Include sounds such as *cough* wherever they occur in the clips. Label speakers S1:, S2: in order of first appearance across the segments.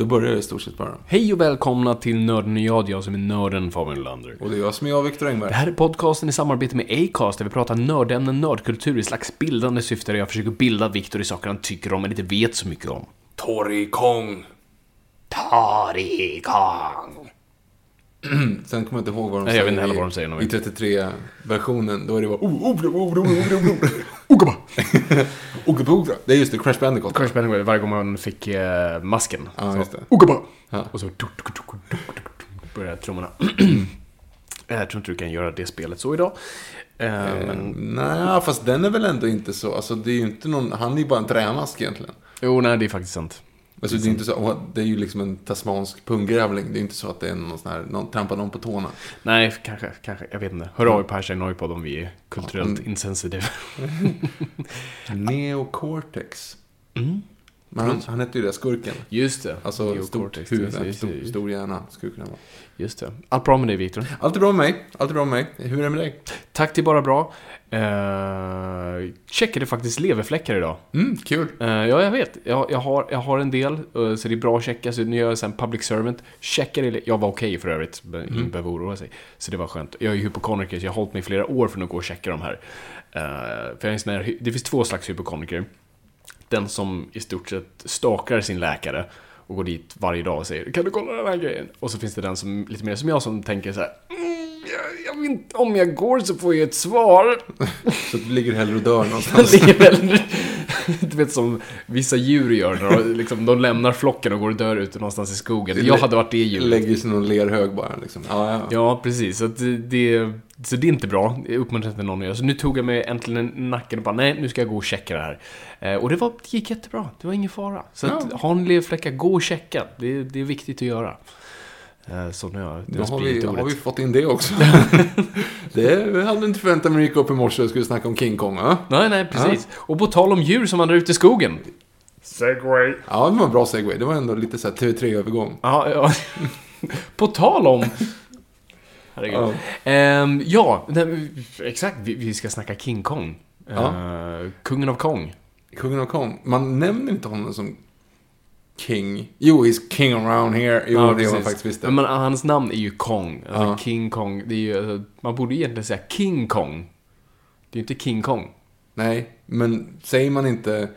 S1: Då börjar det i stort sett bara.
S2: Hej och välkomna till Nörden och jag, jag som är nörden Fabian Lander.
S1: Och det är jag som är jag, Viktor Engberg.
S2: Det här är podcasten i samarbete med Acast där vi pratar nördämnen, nördkultur i slags bildande syfte där jag försöker bilda Viktor i saker han tycker om men inte vet så mycket om.
S1: Tori Kong.
S2: Tori Kong.
S1: Sen kommer jag inte ihåg vad de
S2: Nej,
S1: säger.
S2: jag vet inte heller
S1: i-
S2: vad de säger,
S1: I
S2: vet.
S1: 33-versionen, då är det bara... Ogaba. Det är just det, Crash Bandicoot.
S2: Crash Bandicoot, varje gång man fick eh, masken.
S1: Ja, just det.
S2: Ugaba!
S1: Ja.
S2: Och så börjar trummorna. *clears throat* jag tror inte du kan göra det spelet så idag. Eh, men,
S1: Nej, fast den är väl ändå inte så... Alltså, det är ju inte någon... Han är ju bara en trämask egentligen.
S2: jo, nej, det är faktiskt sant.
S1: Alltså, det är inte så... Det är ju liksom en tasmansk punggrävling. Det är inte så att det är någon sån här... Någon trampar någon på tårna.
S2: Nej, kanske, kanske, jag vet inte. Hör av er på hashtag Noipod om vi är kulturellt insensitive. *laughs* *laughs*
S1: Neocortex. Men han, han hette ju det, skurken.
S2: Just det.
S1: Alltså,
S2: Neocortex,
S1: stort huvud,
S2: just det, just
S1: stor,
S2: det, det.
S1: stor hjärna, skurken han var.
S2: Just det. Allt bra med dig, Viktor?
S1: Allt är bra med mig. Allt är bra med mig. Hur är det med dig?
S2: Tack till Bara Bra. Uh, checkade faktiskt leverfläckar idag.
S1: Mm, kul.
S2: Eh, ja, jag vet. Jag, jag, har, jag har en del, eh, så det är bra att checka. Så nu gör jag sen public servant. Checkade, le- jag var okej för övrigt,
S1: Mm.
S2: ingen behöver oroa sig. Så det var skönt. Jag är hypokondriker, så jag har hållit mig i flera år för att gå och checka de här. Eh, för jag är en sån här, det finns två slags hypokondriker. Den som i stort sett stakar sin läkare och går dit varje dag och säger Kan du kolla den här grejen? Och så finns det den som, lite mer som jag, som tänker så här. Mm, jag, jag vet inte, om jag går så får jag ett svar. *laughs*
S1: Så du ligger hellre och dör
S2: Det
S1: någonstans.
S2: är väl, *laughs* du vet som vissa djur gör de, liksom, de lämnar flocken och går och dör ute någonstans i skogen. Jag hade varit det djuret.
S1: Lägger sig i någon lerhög bara liksom. Ja, ja.
S2: Ja, precis. Så, att det, så det är inte bra. Jag uppmuntrar inte någon att göra. Så nu tog jag mig äntligen en nacken och bara, nej, nu ska jag gå och checka det här. Eh, och det, var, det gick jättebra. Det var ingen fara. Så att,
S1: Ja.
S2: har ni leverfläckar, gå och checka. Det, det är viktigt att göra. Eh, så nu har jag,
S1: Då
S2: jag
S1: har vi, har vi fått in det också. *laughs* det hade inte förväntat mig gick upp i morse och skulle snacka om King Kong. Ja,
S2: Nej, nej, precis. Och på tal om djur som vandrar ut i skogen. Segway.
S1: ja det var en bra segway. Det var ändå lite så här TV3-övergång.
S2: Ja, ja. *laughs* På tal om... Herregud.
S1: Ja.
S2: Ehm, ja, nej, exakt. Vi, vi ska snacka King Kong. Eh, kungen av Kong.
S1: Kungen av Kong. Man nämner inte honom som King. Jo, he's king around here. Jo, det gör man faktiskt visst.
S2: Men hans namn är ju Kong. Alltså
S1: Ja.
S2: King Kong. Det är ju, alltså, man borde egentligen säga King Kong. Det är ju inte King Kong.
S1: Nej, men säger man inte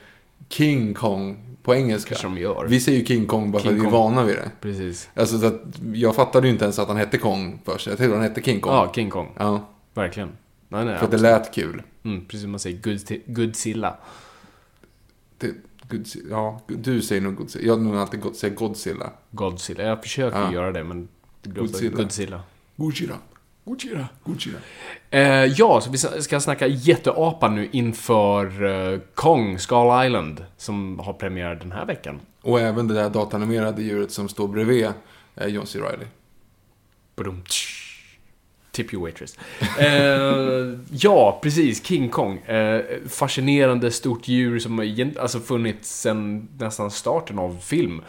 S1: King Kong på engelska?
S2: De gör.
S1: Vi säger ju King Kong bara för
S2: King
S1: att vi är vana vid det.
S2: Precis.
S1: Alltså, så att jag fattade ju inte ens att han hette Kong först. Jag trodde han hette King Kong.
S2: Ja, King Kong.
S1: Ja,
S2: Verkligen. Nej, nej.
S1: för att det lät kul.
S2: Mm, precis som man säger Godzilla.
S1: Det, Godzilla, ja, du säger nog Godzilla. Jag har nog alltid säga Godzilla.
S2: Godzilla. Jag försöker
S1: Ja.
S2: göra det, men...
S1: Godzilla.
S2: Godzilla.
S1: Godzilla.
S2: Godzilla.
S1: Godzilla.
S2: Eh, ja, så vi ska snacka jätteapa nu inför eh, Kong, Skull Island, som har premiär den här veckan.
S1: Och även det där datanimerade djuret som står bredvid är John C. Reilly.
S2: Badum. Tip you waitress. Eh, ja, precis. King Kong. Eh, fascinerande stort djur som alltså funnits sedan nästan starten av film.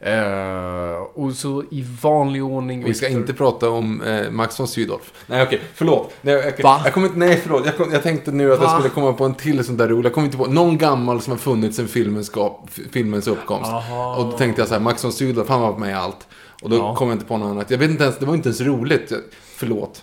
S2: Eh, och så i vanlig ordning...
S1: Vi ska
S2: Victor-
S1: inte prata om eh, Max von Sydow. Nej okej, förlåt. Nej, jag, jag kommer inte, nej förlåt. Jag, kom, jag tänkte nu att jag
S2: Va?
S1: skulle komma på en till sån där rolig. Jag kommer inte på någon gammal som har funnits sedan filmens, filmens uppkomst.
S2: Aha.
S1: Och då tänkte jag så här, Max von Sydow, han var med i allt. Och då
S2: Ja.
S1: kom jag inte på något annat. Jag vet inte ens, det var inte ens roligt. Jag, förlåt.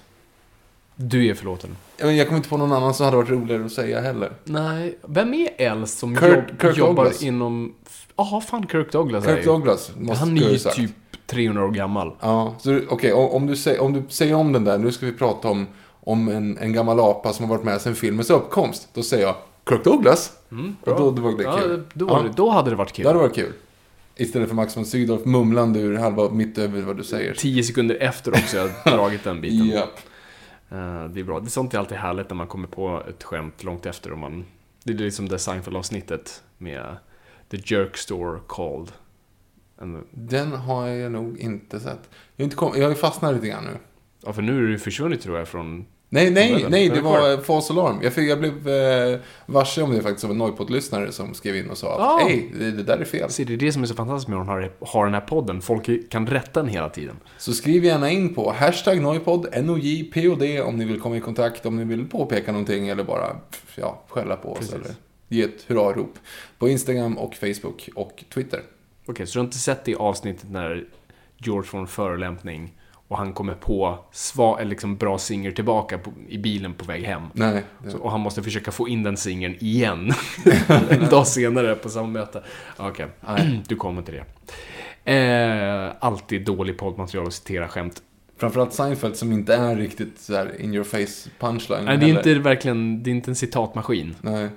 S2: Du är förlåten.
S1: Jag, jag kommer inte på någon annan som hade varit roligare att säga heller.
S2: Nej, vem är äldst som
S1: Kirk-
S2: jobb,
S1: Kirk
S2: jobbar
S1: Douglas.
S2: inom... Jaha, fan Kirk Douglas är
S1: Kirk
S2: ju-
S1: Douglas måste
S2: Han är ju typ 300 år gammal.
S1: Ja, så okej, om, om, du säger, om du säger om den där, nu ska vi prata om, om en, en gammal apa som har varit med sedan filmens uppkomst. Då säger jag Kirk Douglas. och då, då var det
S2: Ja,
S1: kul.
S2: då, var
S1: Ja.
S2: det, då hade det varit kul.
S1: Det hade varit kul. Istället för Max von Sydow mumlande ur halva mitt över vad du säger.
S2: Tio sekunder efter också jag har dragit den biten. *laughs*
S1: Japp.
S2: Eh, det är bra. Det är sånt är alltid härligt när man kommer på ett skämt långt efter. Och man, det är liksom det Seinfeld-avsnittet med The Jerk Store Called. En,
S1: Den har jag nog inte sett. Jag har, inte kom, jag har ju fastnat lite grann nu.
S2: ja, för nu är det försvunnit tror jag från...
S1: Nej, nej, nej, det var false alarm. Jag, fick, jag blev eh, varse om det faktiskt av en Noipod-lyssnare som skrev in och sa att
S2: Ah.
S1: hej, det, det där är fel.
S2: Så det är det som är så fantastiskt med att ha, ha den här podden. Folk kan rätta den hela tiden.
S1: Så skriv gärna in på hashtag Noipod, N-O-J-P-O-D om ni vill komma i kontakt, om ni vill påpeka någonting eller bara ja, skälla på oss
S2: Precis.
S1: eller ge ett hurrarop. På Instagram och Facebook och Twitter.
S2: Okej, så du har inte sett det avsnittet när George får en förolämpning och han kommer på sva, eller liksom bra singer tillbaka på, i bilen på väg hem.
S1: Nej,
S2: Så, och han måste försöka få in den singeln igen. *laughs* en dag senare på samma möte. Okej, du kommer till det. Eh, alltid dålig poddmaterial att citera skämt.
S1: framförallt Seinfeld som inte är riktigt så in your face punchline.
S2: Nej, det är
S1: heller.
S2: inte verkligen, det är inte en citatmaskin.
S1: Nej.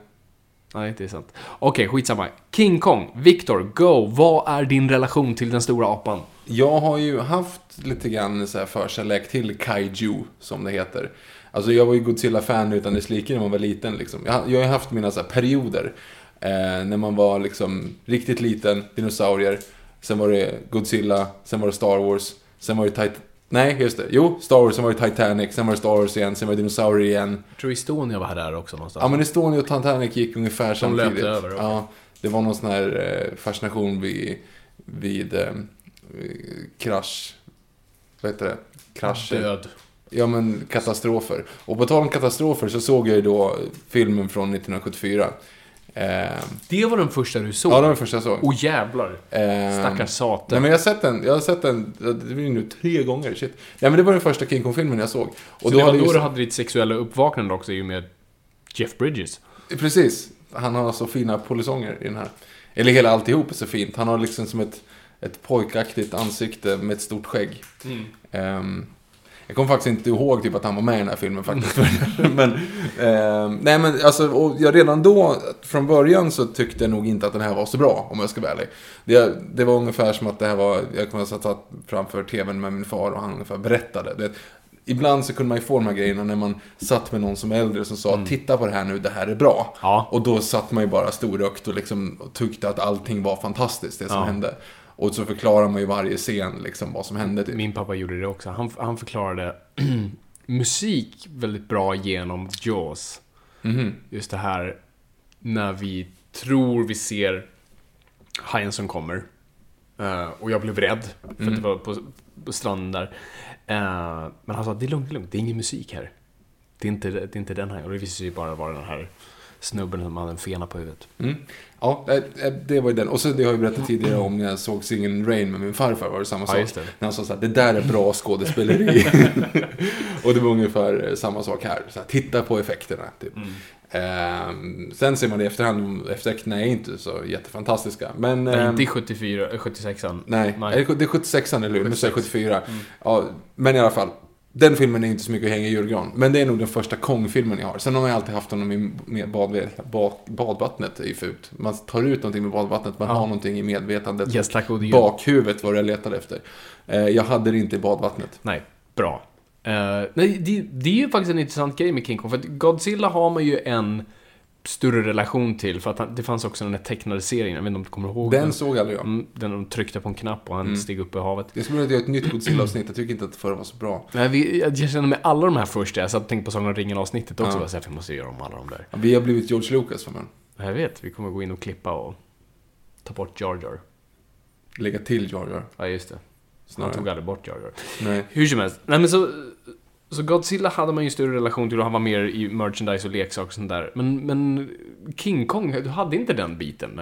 S2: Nej, det är sant. Okej, skitsamma. King Kong, Victor, go! Vad är din relation till den stora apan?
S1: Jag har ju haft lite grann så här förkärlek till kaiju, som det heter. Alltså jag var ju Godzilla-fan utan dess like när man var liten liksom. Jag, jag har ju haft mina så här perioder. Eh, när man var liksom riktigt liten, dinosaurier. Sen var det Godzilla, sen var det Star Wars, sen var det Titan... Nej, just det. Jo, Star Wars, sen var det Titanic, sen var det Star Wars igen, sen var det dinosaurier igen.
S2: Jag tror Estonia var här där också någonstans.
S1: Ja, men Estonia och Titanic gick ungefär samtidigt.
S2: löpte över, okej.
S1: Ja, det var någon sån här eh, fascination vid, vid eh, krasch... Vad heter det? Krascher.
S2: Död.
S1: Ja, men katastrofer. Och på tal om katastrofer så såg jag ju då filmen från 1974. Eh,
S2: Det var den första du såg?
S1: ja, det var den första jag såg.
S2: Åh jävlar.
S1: Eh,
S2: Stackars sate.
S1: Nej, men jag har sett den, jag har sett den, det blir nu tre gånger, shit. Nej, men det var den första King Kong-filmen jag såg. Och
S2: Och det var då du hade ditt sexuella uppvaknande också i och med Jeff Bridges.
S1: Precis. Han har så fina polisonger i den här. Eller hela alltihop är så fint. Han har liksom som ett, ett pojkaktigt ansikte med ett stort skägg. Ehm, jag kommer faktiskt inte ihåg typ att han var med i den här filmen faktiskt. *laughs* men, ehm, nej men alltså, och jag redan då, från början så tyckte jag nog inte att den här var så bra, om jag ska vara ärlig. Det, det var ungefär som att det här var, jag kommer att satt framför tvn med min far och han ungefär berättade. Du vet, Ibland så kunde man ju få de här grejerna när man satt med någon som är äldre som sa titta på det här nu, det här är bra.
S2: Ja.
S1: Och då satt man ju bara storögt och liksom och tyckte att allting var fantastiskt, det som
S2: Ja.
S1: hände. Och så förklarar man ju varje scen liksom vad som hände. Typ.
S2: Min pappa gjorde det också. Han, han förklarade *clears throat* musik väldigt bra genom Jaws.
S1: Mhm.
S2: Just det här när vi tror vi ser hajen som kommer. Eh, och jag blev rädd, för
S1: Mm.
S2: att det var på, på stranden där. Eh, men han sa, det är lugnt, det är lugnt, det är ingen musik här. Det är inte, det är inte den här. Och det visade sig ju bara vara den här snubben som hade en fena på huvudet.
S1: Mm. Ja, eh, det var ju den. Och så det har jag ju berättat tidigare om när jag såg singeln Rain med min farfar var det samma
S2: Ja,
S1: sak.
S2: just det.
S1: När han sa såhär, det där är bra skådespeleri. *laughs* och det var ungefär eh, samma sak här. Så här, titta på effekterna. Typ.
S2: Mm.
S1: Ehm, sen ser man det i efterhand, effekterna är inte så jättefantastiska. Men,
S2: Nej,
S1: ehm,
S2: inte i 74, eh, 76an.
S1: Nej,
S2: Nej.
S1: det är 76 eller hur? Nu säger jag
S2: 76.
S1: 74. Ja, men i alla fall. Den filmen är inte så mycket att hänga i julgran. Men det är nog den första Kong-filmen jag har. Sen har jag alltid haft honom i med bad, bad, badvattnet. är ju fult. Man tar ut någonting med badvattnet. Man
S2: Ja.
S1: har någonting i medvetandet.
S2: Yes, tack gud.
S1: Bakhuvudet var det jag letade efter. Eh, jag hade det inte i badvattnet.
S2: Nej, bra. Eh, nej, det, det är ju faktiskt en intressant grej med King Kong, för att Godzilla har man ju en större relation till, för att han, det fanns också den här tecknade serien, jag vet inte om du kommer ihåg
S1: Den såg aldrig jag.
S2: Mm, Den de tryckte på en knapp och han steg upp i havet.
S1: Jag skulle göra ett nytt Godzilla-avsnitt. Jag tycker inte att det förra var så bra.
S2: Nej, vi, jag känner med alla de här först, jag satt och tänkte på Sagan om ringen-avsnittet också,
S1: Ja.
S2: ja. så jag måste göra om alla de där.
S1: Vi har blivit George Lucas för mig.
S2: Jag vet, vi kommer gå in och klippa och ta bort Jar Jar.
S1: lägga till Jar Jar.
S2: Ja, just det. Han
S1: Snarare.
S2: tog aldrig bort Jar Jar.
S1: Nej.
S2: Hur som helst. Nej men så... Så Godzilla hade man ju större relation till och han var mer i merchandise och leksaker och sånt där. Men, men King Kong, du hade inte den biten.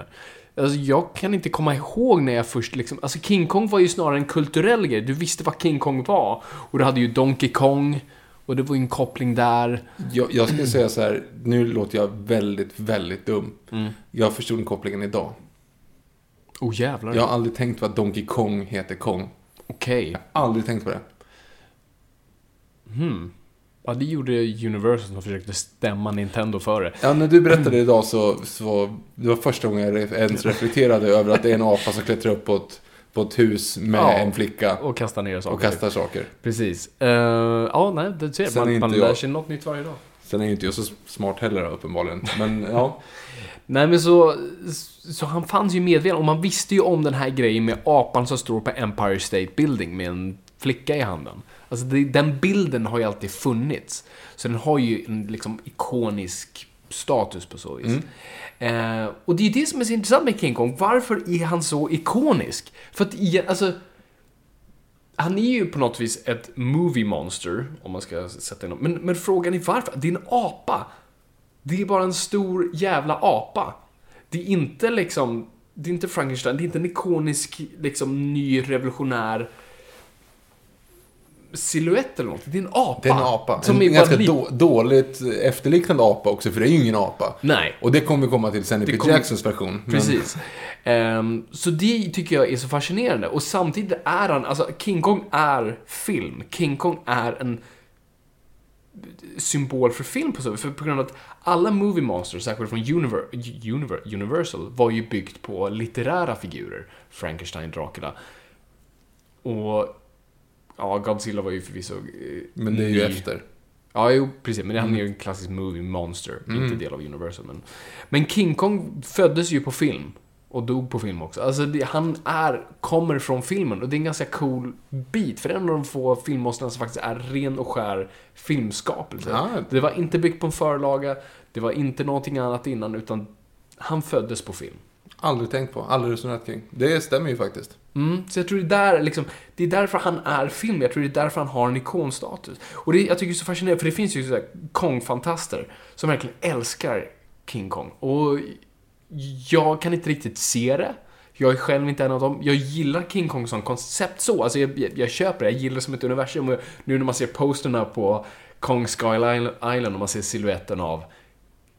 S2: Alltså jag kan inte komma ihåg när jag först liksom... Alltså King Kong var ju snarare en kulturell grej. Du visste vad King Kong var. Och du hade ju Donkey Kong. Och det var ju en koppling där.
S1: Jag, jag skulle säga så här, nu låter jag väldigt, väldigt dum.
S2: Mm.
S1: Jag förstod den kopplingen idag.
S2: Oh jävlar.
S1: Jag har aldrig tänkt på att Donkey Kong heter Kong.
S2: Okej.
S1: Aldrig tänkt på det.
S2: Hmm. Ja, det gjorde Universal som försökte stämma Nintendo för det.
S1: Ja, när du berättade idag så, så det var första gången jag ens reflekterade över att det är en apa som klättrar upp på ett, på ett hus med
S2: Ja.
S1: en flicka
S2: Och kasta ner saker.
S1: och kastar saker.
S2: Precis. Uh, ja, nej, det ser
S1: Sen
S2: man. Man lär
S1: jag-
S2: sig något nytt varje dag.
S1: Sen är ju inte jag så smart heller uppenbarligen. Men ja, *laughs*
S2: Nej men så, så han fanns ju medveten och man visste ju om den här grejen med apan som står på Empire State Building med en flicka i handen. Alltså det, den bilden har ju alltid funnits. Så den har ju en liksom ikonisk status på så vis. Eh, och det är ju det som är så intressant med King Kong. Varför är han så ikonisk? För att, alltså... Han är ju på något vis ett movie monster, om man ska sätta in Men, men frågan är varför? Det är en apa. Det är bara en stor jävla apa. Det är inte liksom... Det är inte Frankenstein, det är inte en ikonisk, liksom, ny, revolutionär silhuett eller något. Det är en apa.
S1: det är en apa.
S2: Som
S1: en ganska då, dåligt efterliknande apa också, för det är ju ingen apa.
S2: Nej.
S1: Och det kommer vi komma till sen i Peter Jacksons version. Men-
S2: Precis. Ehm, så det tycker jag är så fascinerande. Och samtidigt är han, alltså King Kong är film. King Kong är en symbol för film på så vis. För på grund av att alla movie monsters, särskilt från Univer, Univer, Universal, var ju byggt på litterära figurer. Frankenstein, Dracula. Och ja, Godzilla var ju förvisso... eh,
S1: Men det är ju
S2: ny.
S1: efter.
S2: Ja, jo, precis. Men han är ju en klassisk movie monster, inte del av Universal. Men, men King Kong föddes ju på film. Och dog på film också. Alltså, det, han är, kommer från filmen och det är en ganska cool bit. För det är en av de få filmmonstren som faktiskt är ren och skär filmskapelse.
S1: Ja.
S2: Det var inte byggt på en förlaga, det var inte någonting annat innan, utan han föddes på film.
S1: Aldrig tänkt på, aldrig resonerat kring. Det stämmer ju faktiskt.
S2: Mm, så jag tror det är där, liksom, det är därför han är film. Jag tror det är därför han har en ikonstatus. Och det, jag tycker det är så fascinerande, för det finns ju så här Kong-fantaster som verkligen älskar King Kong. Och jag kan inte riktigt se det. Jag är själv inte en av dem. Jag gillar King Kong som koncept så. Alltså jag, jag, jag köper det. Jag gillar det som ett universum. Och nu när man ser posterna på Kong Sky Island och man ser siluetten av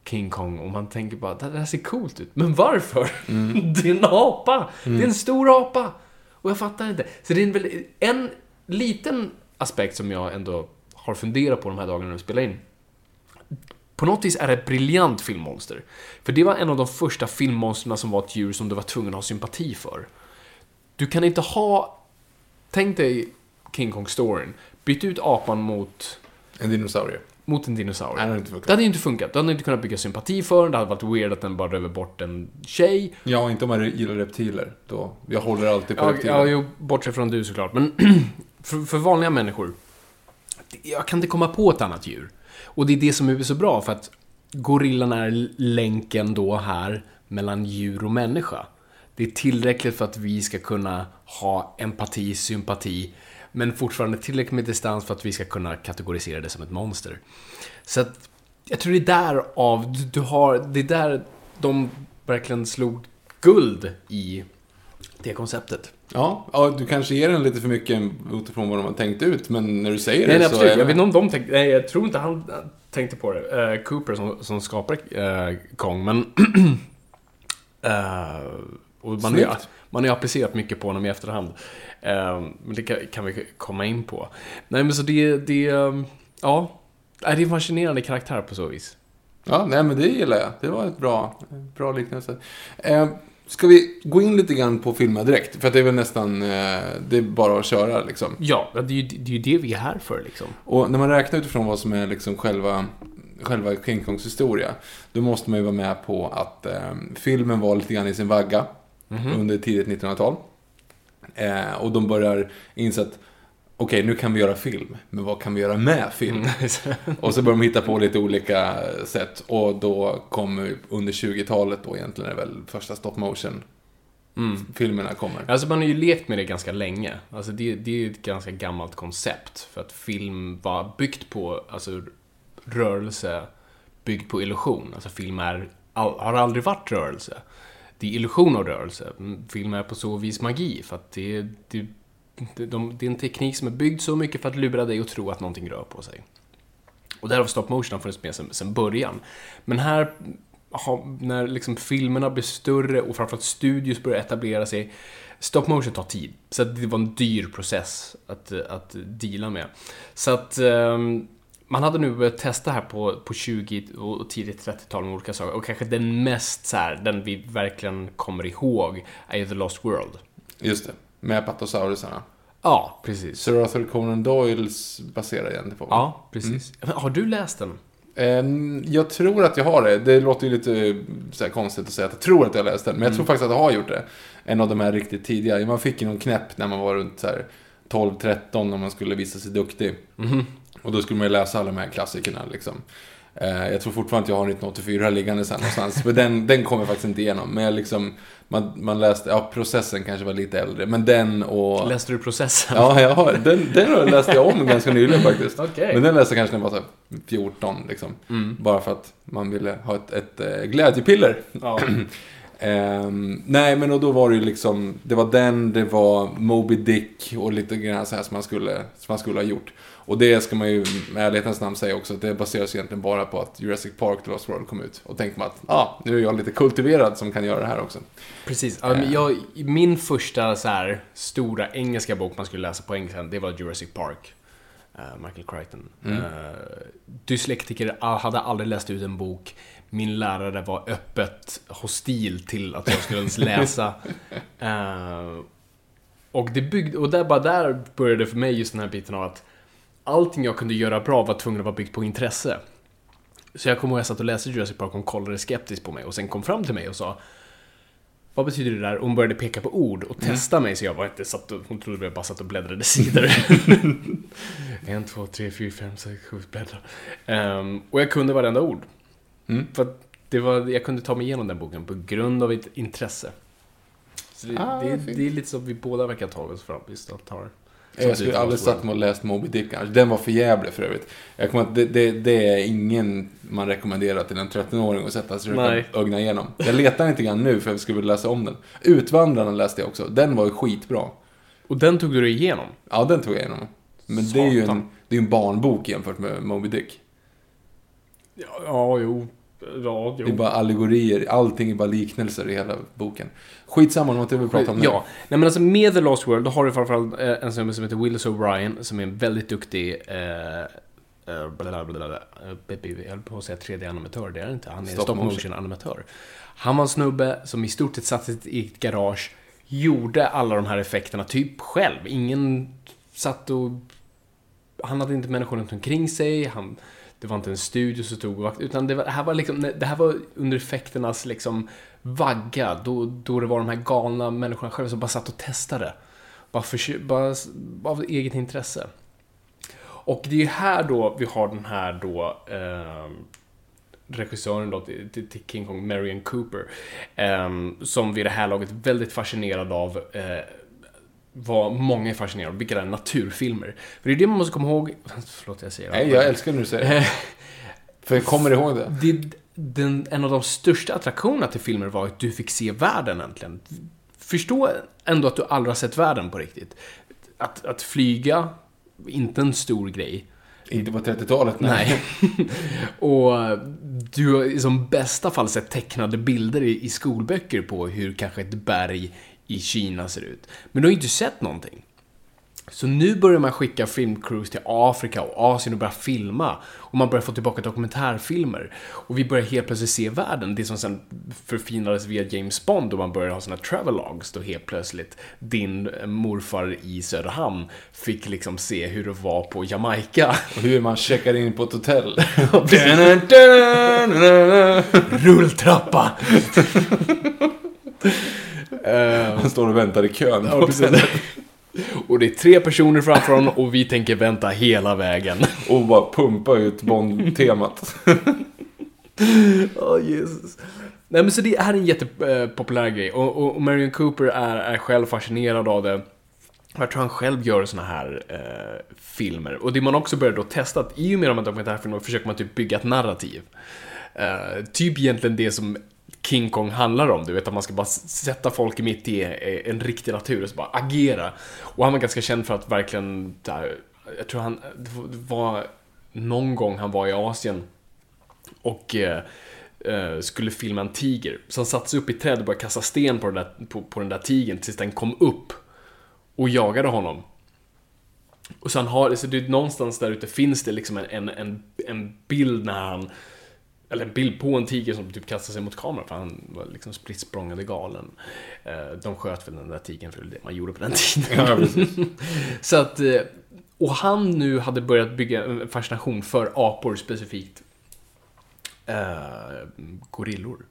S2: King Kong och man tänker bara det här ser coolt ut. Men varför? *laughs* det är en apa! Det är en stor apa! Och jag fattar inte. Så det är en, en liten aspekt som jag ändå har funderat på de här dagarna när vi spelar in. På något vis är det ett briljant filmmonster. För det var en av de första filmmonsterna som var ett djur som du var tvungen att ha sympati för. Du kan inte ha... Tänk dig King Kong-storyn. Byt ut apan mot,
S1: En dinosaurie.
S2: Mot en dinosaurie.
S1: Nej, det hade inte funkat.
S2: Det hade ju inte funkat. Du hade inte kunnat bygga sympati för den. Det hade varit weird att den bara röver bort en tjej.
S1: Ja, inte om man gillar reptiler. Då. Jag håller alltid på
S2: Ja,
S1: reptiler.
S2: ja jo, bortsett från du såklart. Men *clears throat* för, för vanliga människor. Jag kan inte komma på ett annat djur. Och det är det som är så bra för att gorillan är länken då här mellan djur och människa. Det är tillräckligt för att vi ska kunna ha empati, sympati, men fortfarande tillräckligt med distans för att vi ska kunna kategorisera det som ett monster. Så att jag tror det är där av du, du har, det är där de verkligen slog guld i det konceptet.
S1: Ja, ja, du kanske ger den lite för mycket utifrån vad de har tänkt ut, men när du säger
S2: Nej,
S1: det
S2: nej
S1: så
S2: absolut.
S1: är
S2: Jag vet inte om de tänkte... Nej, jag tror inte han tänkte på det. Eh, Cooper som, som skapade eh, Kong, men... *clears throat* eh, och man, har man har ju applicerat mycket på honom i efterhand. Eh, men det kan, vi komma in på. Nej, men så det... det eh, ja. Nej, Det är en fascinerande karaktär på så vis.
S1: Ja, nej men det gillar jag. Det var ett bra, bra liknelse. Eh, ska vi gå in lite grann på filmen direkt? För att det är väl nästan, eh, det är bara att köra liksom.
S2: Ja, det är ju det, är ju det vi är här för liksom.
S1: Och när man räknar utifrån vad som är liksom själva, själva King Kongs historia, då måste man ju vara med på att eh, filmen var lite grann i sin vagga under tidigt 1900-tal. Eh, och de börjar inse att okej, nu kan vi göra film, men vad kan vi göra med film? *laughs* Och så börjar de hitta på lite olika sätt. Och då kommer under 20-talet då egentligen är väl första stop motion filmerna kommer.
S2: Alltså man har ju lekt med det ganska länge. Alltså det, det är ju ett ganska gammalt koncept. För att film var byggt på alltså, rörelse, byggt på illusion. Alltså film är, all, har aldrig varit rörelse. Det är illusion av rörelse. Mm, film är på så vis magi. För att det, det, det, de, det är en teknik som är byggd så mycket för att lura dig att tro att någonting rör på sig. Och där har stop motion funnits med sen, sen början. Men här, när liksom filmerna blir större och framförallt studios börjar etablera sig, stop motion tar tid. Så att det var en dyr process att, att deala med. Så att um, man hade nu börjat testa här på, på 20 och tidigt 30-tal med olika saker. Och kanske den mest så här, den vi verkligen kommer ihåg, är ju The Lost World.
S1: Just det. Med patosaurusarna.
S2: Ja, precis.
S1: Sir Arthur Conan Doyles baserar egentligen på.
S2: Ja, precis. Men Har du läst den?
S1: Ehm, Jag tror att jag har det. Det låter ju lite så konstigt att säga att jag tror att jag läst den. Men jag tror faktiskt att jag har gjort det. En av de här riktigt tidiga. Man fick ju någon knäpp när man var runt så här 12-13 när man skulle visa sig duktig. Och då skulle man ju läsa alla de här klassikerna liksom. Eh, Jag tror fortfarande att jag har 1984 liggande sen någonstans. För den, den kommer jag faktiskt inte igenom. Men jag liksom, man, man läste, ja processen kanske var lite äldre. Men den och...
S2: Läste du processen?
S1: Ja, jag har, den, den läste jag om ganska nyligen faktiskt.
S2: Okej.
S1: Men den läste jag kanske när jag var så här 14 liksom. Bara för att man ville ha ett, ett eh, glädjepiller.
S2: Ja. *clears throat*
S1: Ehm, nej, men och då var det ju liksom, det var den, det var Moby Dick och lite grann så här som man skulle, som man skulle ha gjort. Och det ska man ju med ärlighetens namn säga också, att det baseras egentligen bara på att Jurassic Park The Lost World kom ut. Och tänkte man att, ja, ah, nu är jag lite kultiverad som kan göra det här också.
S2: Precis. Men jag, min första så här, stora engelska bok man skulle läsa på engelska, det var Jurassic Park. eh, Michael Crichton.
S1: Mm.
S2: Uh, dyslektiker ah, hade aldrig läst ut en bok. Min lärare var öppet hostil till att jag skulle ens läsa. *laughs* Eh, och, det byggde, och där, bara där började för mig just den här biten av att allting jag kunde göra bra var tvungen att vara byggt på intresse. Så jag kommer ihåg att jag satt och läste Jurassic Park och hon kollade skeptiskt på mig och sen kom fram till mig och sa vad betyder det där? Och hon började peka på ord och testa mig så jag var inte satt och, hon trodde jag bara satt och bläddrade *laughs* sidor. *laughs* en, två, tre, fyra, fem, sex, sju, bläddra. Ehm, och jag kunde varenda ord.
S1: Mm.
S2: För att det var, jag kunde ta mig igenom den boken på grund av ett intresse. Så det,
S1: Ah,
S2: det, det är lite så vi båda verkar ta oss fram. Just att.
S1: Jag skulle aldrig satt mig och läst Moby Dick annars. Den var för jävlig för övrigt. Jag kommer att det, det, det är ingen man rekommenderar till en 13-åring att sätta sig och ögna igenom. Jag letar lite grann nu för jag skulle vilja läsa om den. Utvandrarna läste jag också. Den var ju skitbra.
S2: Och den tog du dig igenom?
S1: Ja, den tog jag igenom. Men det är ju en,
S2: Satan.
S1: det är en barnbok jämfört med Moby Dick.
S2: Ja, ja jo. Ja,
S1: Det är bara allegorier. Allting är bara liknelser i hela boken. Skitsamma om inte vi pratar om nu.
S2: Ja, nej men alltså med The Lost World, då har du framförallt eh, en snubbe som heter Willis O'Brien, som är en väldigt duktig eh, blablabla, jag höll på att säga 3D-animatör, det är inte. Han är
S1: Stop
S2: stop
S1: motion.
S2: motion-animatör. Han var en snubbe som i stort sett satt i ett garage, gjorde alla de här effekterna typ själv. Ingen satt och... Han hade inte människor runt omkring sig, han, det var inte en studio som tog... vakt, utan det, var, det, här var liksom, det här var under effekternas liksom vagga, då, då det var de här galna människorna själva som bara satt och testade. Bara, för, bara, bara av eget intresse. Och det är ju här då vi har den här då eh, regissören då till, till King Kong, Marion Cooper, eh, som vid det här laget är väldigt fascinerad av eh, vad många är fascinerade av, vilka är naturfilmer. För det är det man måste komma ihåg, förlåt jag säger
S1: Nej, jag älskar när du säger det. För jag kommer ihåg det.
S2: det, den, en av de största attraktionerna till filmer var att du fick se världen äntligen. Förstå ändå att du aldrig har sett världen på riktigt. Att, att flyga, inte en stor grej.
S1: Inte på 30-talet,
S2: Nej. *laughs* och du har i som bästa fall sett tecknade bilder i, i skolböcker på hur kanske ett berg i Kina ser ut. Men du har ju inte sett någonting. Så nu börjar man skicka filmcrews till Afrika och Asien och börja filma. Och man börjar få tillbaka dokumentärfilmer. Och vi börjar helt plötsligt se världen. Det som sen förfinades via James Bond och man började ha såna travelogs. Då helt plötsligt din morfar i Söderhamn fick liksom se hur det var på Jamaica.
S1: Och hur man checkar in på ett hotell. *laughs*
S2: Rulltrappa! *laughs*
S1: Han står och väntar i kön.
S2: Ja, precis. Och det är tre personer framför honom och vi tänker vänta hela vägen.
S1: Och bara pumpa ut Bond-temat.
S2: Åh, Jesus. Nej, men så det här är en jättepopulär grej och, och, och Marion Cooper är, är själv fascinerad av det. Jag tror han själv gör såna här eh, filmer. Och det man också börjar då testa, att i och med de här dokumentärfilmerna försöker man typ bygga ett narrativ. Eh, typ egentligen det som King Kong handlar om, du vet att man ska bara sätta folk mitt i eh, en riktig natur och så bara agera. Och han var ganska känd för att verkligen, där, jag tror han, det var någon gång han var i Asien och eh, eh, skulle filma en tiger. Så han satte sig upp i ett träd och började kasta sten på den där, på, på den där tigern tills den kom upp och jagade honom. Och så han har, så det är någonstans där ute finns det liksom en, en, en, en bild när han eller en bild på en tiger som typ kastar sig mot kameran för han var liksom spritt språngande galen. Eh, De sköt väl den där tigern för det man gjorde på den *laughs* tiden.
S1: Ja.
S2: Så att, eh, och han nu hade börjat bygga en fascination för apor specifikt. Eh, gorillor.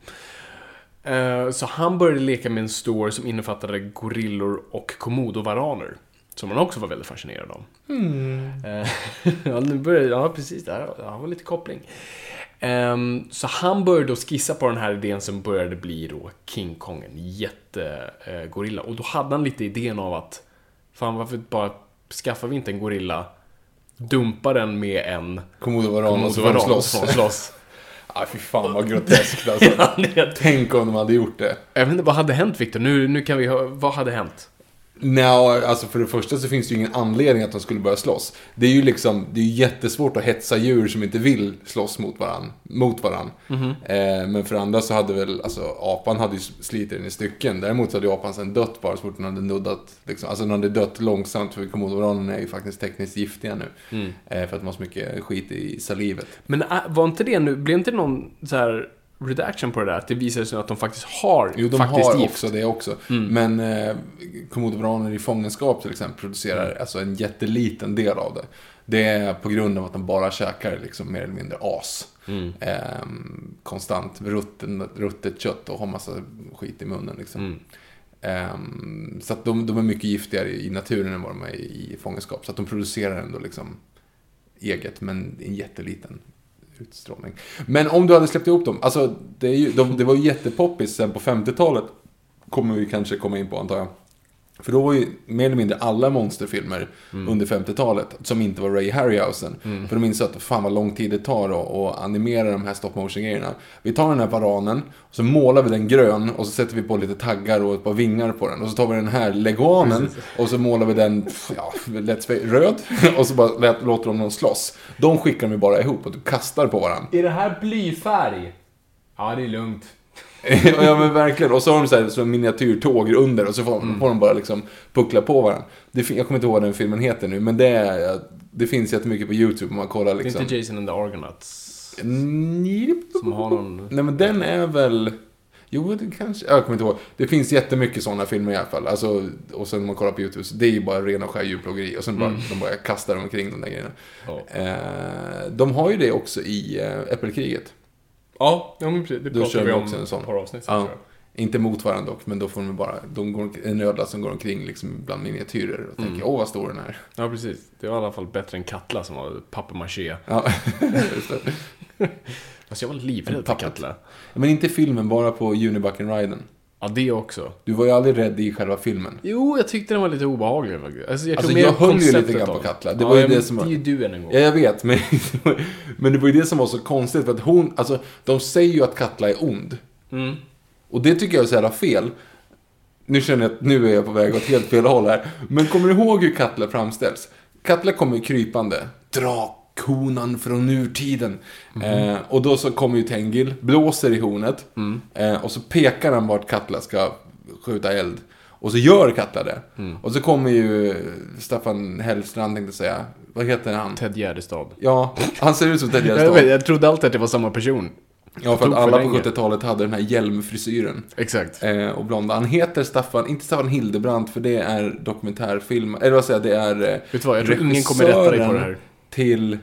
S2: Eh, så han började leka med en store som innefattade gorillor och komodovaraner. Som han också var väldigt fascinerad av. Eh, *laughs* ja, nu började, ja, precis. Där ja, var lite koppling. Ehm, så han började då skissa på den här idén som började bli då King Kong, en jättegorilla. Och då hade han lite idén av att, fan varför bara skaffar vi inte en gorilla, dumpa den med en
S1: Komodovaran och så får de slåss.
S2: slåss. *laughs*
S1: Ja, fy fan vad groteskt alltså. *laughs*
S2: Ja,
S1: Tänk om de hade gjort det.
S2: Jag vet inte, vad hade hänt Victor? Nu, nu kan vi hö- vad hade hänt?
S1: Nej, alltså för det första så finns det ju ingen anledning att de skulle börja slåss. Det är ju liksom, det är jättesvårt att hetsa djur som inte vill slåss mot varann. Mot varann. Eh, men för andra så hade väl, alltså apan hade ju slitit den i stycken. Däremot så hade ju apan sen dött bara så fort den hade nuddat, liksom. Alltså den hade dött långsamt för komodovaranerna är ju faktiskt tekniskt giftiga nu. Eh, för att de har så mycket skit i salivet.
S2: Men äh, var inte det nu, blev inte det någon så här redaction på det där? Att det visade sig att de faktiskt har
S1: Jo, de
S2: faktiskt
S1: har
S2: gift.
S1: också det också. Men eh, komodovaraner i fångenskap till exempel producerar alltså en jätteliten del av det. Det är på grund av att de bara käkar liksom mer eller mindre as. Ehm, konstant rutten, ruttet kött och har massa skit i munnen liksom. Ehm, så att de, de är mycket giftigare i naturen än vad de är i fångenskap. Så att de producerar ändå liksom eget, men i en jätteliten utstrålning. Men om du hade släppt ihop dem, alltså det, är ju, de, det var ju jättepoppis sen på 50-talet. Kommer vi kanske komma in på antar jag. För då var ju mer eller mindre alla monsterfilmer under 50-talet som inte var Ray Harryhausen. För de insåg att fan vad lång tid det tar att, animera de här stop motion grejerna. Vi tar den här varanen, och så målar vi den grön och så sätter vi på lite taggar och ett par vingar på den. Och så tar vi den här leguanen och så målar vi den, ja, let's say, röd. *laughs* Och så bara låter de dem slåss. De skickar de ju bara ihop och du kastar på varandra.
S2: Är det här blyfärg? Ja, det är lugnt. *laughs*
S1: ja men verkligen. Och så har de så här, så miniatyrtåg under och så får,
S2: Mm.
S1: får de bara liksom puckla på varandra. Det, jag kommer inte ihåg vad den filmen heter nu, men det, är, det finns jättemycket på YouTube om man kollar
S2: Det är
S1: liksom.
S2: inte Jason and the Argonauts
S1: Mm,
S2: som har någon...
S1: Nej men den är väl... Jo, det kanske... Jag kommer inte ihåg. Det finns jättemycket sådana filmer i alla fall. Alltså, och sen när man kollar på YouTube, så det är ju bara rena och skär djurplågeri. Och sen bara, de bara kastar omkring de där grejerna.
S2: Ja.
S1: Eh, de har ju det också i eh, Äppelkriget.
S2: Ja, ja men precis. Det
S1: Då kör
S2: vi
S1: också en sån.
S2: ett par avsnitt sen,
S1: Ja.
S2: tror jag.
S1: Inte mot varandra dock, men då får de bara, de går, en ödla som går omkring liksom bland miniatyrer och
S2: Mm.
S1: tänker, åh vad stor den är.
S2: Ja, precis. Det var i alla fall bättre än Katla som var papier-maché.
S1: Ja, *laughs* just det.
S2: Fast jag var livrädd för. Katla.
S1: Men inte filmen, bara på Unibucken-riden.
S2: Ja, det också.
S1: Du var ju aldrig rädd i själva filmen.
S2: Jo, jag tyckte den var lite obehaglig faktiskt. Alltså, jag,
S1: Alltså, jag höll ju lite grann på. Katla. Det
S2: ja,
S1: var ju det som var-
S2: Det är ju du än en gång.
S1: Ja, jag vet, men, *laughs* men det var ju det som var så konstigt för att hon, alltså de säger ju att Katla är ond.
S2: Mm.
S1: Och det tycker jag är så jävla fel. Nu känner jag att nu är jag på väg åt helt fel håll här. Men kommer du ihåg hur Katla framställs? Katla kommer ju krypande. Drakhonan från urtiden. Eh, och då så kommer ju Tengil, blåser i hornet. Eh, och så pekar han vart Katla ska skjuta eld. Och så gör Katla det. Och så kommer ju Staffan Hellstrand, tänkte säga. Vad heter han?
S2: Ted Gärdestad.
S1: Ja, han ser ut som Ted *laughs*
S2: Jag,
S1: Gärdestad.
S2: vet, jag trodde alltid att det var samma person.
S1: Ja, för att alla på
S2: länge.
S1: 70-talet hade den här hjälmfrisyren.
S2: Exakt.
S1: Eh, och blonda. Han heter Staffan, inte Staffan Hildebrandt för det är dokumentärfilm, eller vad säger jag, det är eh,
S2: Vet du vad, jag tror ingen kommer rätta dig på det här.
S1: Till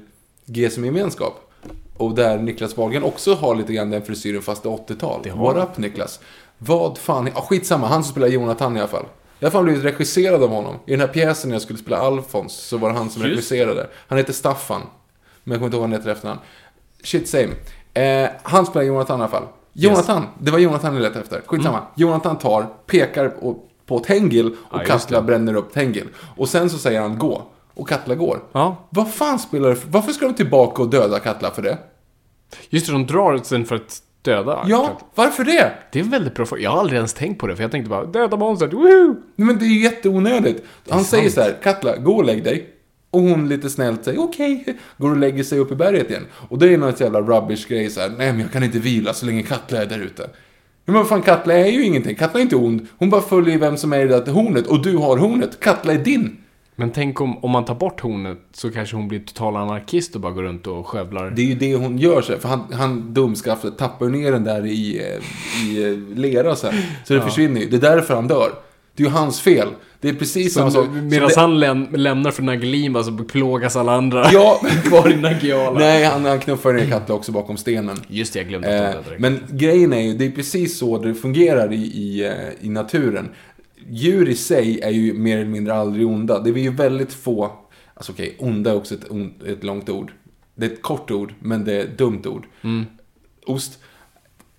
S1: G som gemenskap. Och där Niklas Wahlgren också har lite grann den frisyren fast det är 80-tal.
S2: Det har
S1: What
S2: han.
S1: up Niklas? Vad fan, ja, skitsamma, han som spelar Jonathan i alla fall. Jag har fan blivit regisserad av honom. I den här pjäsen när jag skulle spela Alfons så var det han som
S2: Just.
S1: regisserade. Han heter Staffan. Men jag kommer inte ihåg vad han heter efternamn. Shit same. Eh, han spelar Jonathan i alla fall. Jonathan, det var Jonathan jag letade efter. Skitsamma. Jonathan tar, pekar på, på Tengil och
S2: just
S1: Katla bränner upp Tengil. Och sen så säger han gå. Och Katla går.
S2: Ja.
S1: Vad fan spelar det för... Varför ska de tillbaka och döda Katla för det?
S2: Just det, de drar sen för att döda.
S1: Ja, varför det?
S2: Det är en väldigt bra fråga. Jag har aldrig ens tänkt på det, för jag tänkte bara döda monstret, woho!
S1: Nej, Men det är ju jätteonödigt. Han
S2: är
S1: säger
S2: sant.
S1: så här, Katla, gå och lägg dig. Och hon lite snällt säger okej, går och lägger sig upp i berget igen. Och det är något jävla rubbish grej så här, nej men jag kan inte vila så länge Katla är där ute. Men vad fan, Katla är ju ingenting. Katla är inte ond. Hon bara följer vem som är i det där hornet och du har hornet. Katla är din.
S2: Men tänk om, om man tar bort hornet så kanske hon blir total anarkist och bara går runt och skövlar.
S1: Det är ju det hon gör. För han, han dumskaftet tappar ner den där i, i eh, lera sen. Så det försvinner ju. Det är därför han dör. Det är ju hans fel. Det är precis samma sak.
S2: Medan
S1: det-
S2: han läm lämnar för Nagilima så plågas alla andra *laughs*
S1: Ja, *laughs*
S2: kvar i Nagiala.
S1: nej, han, han knuffar ner Katla också bakom stenen.
S2: Just det, jag glömde att
S1: Eh,
S2: det direkt.
S1: men grejen är ju, det är precis så det fungerar i, i, eh, i naturen. Djur i sig är ju mer eller mindre aldrig onda. Det är ju väldigt få, alltså okej, onda är också ett, ett långt ord. Det är ett kort ord, men det är ett dumt ord.
S2: Mm.
S1: Ost.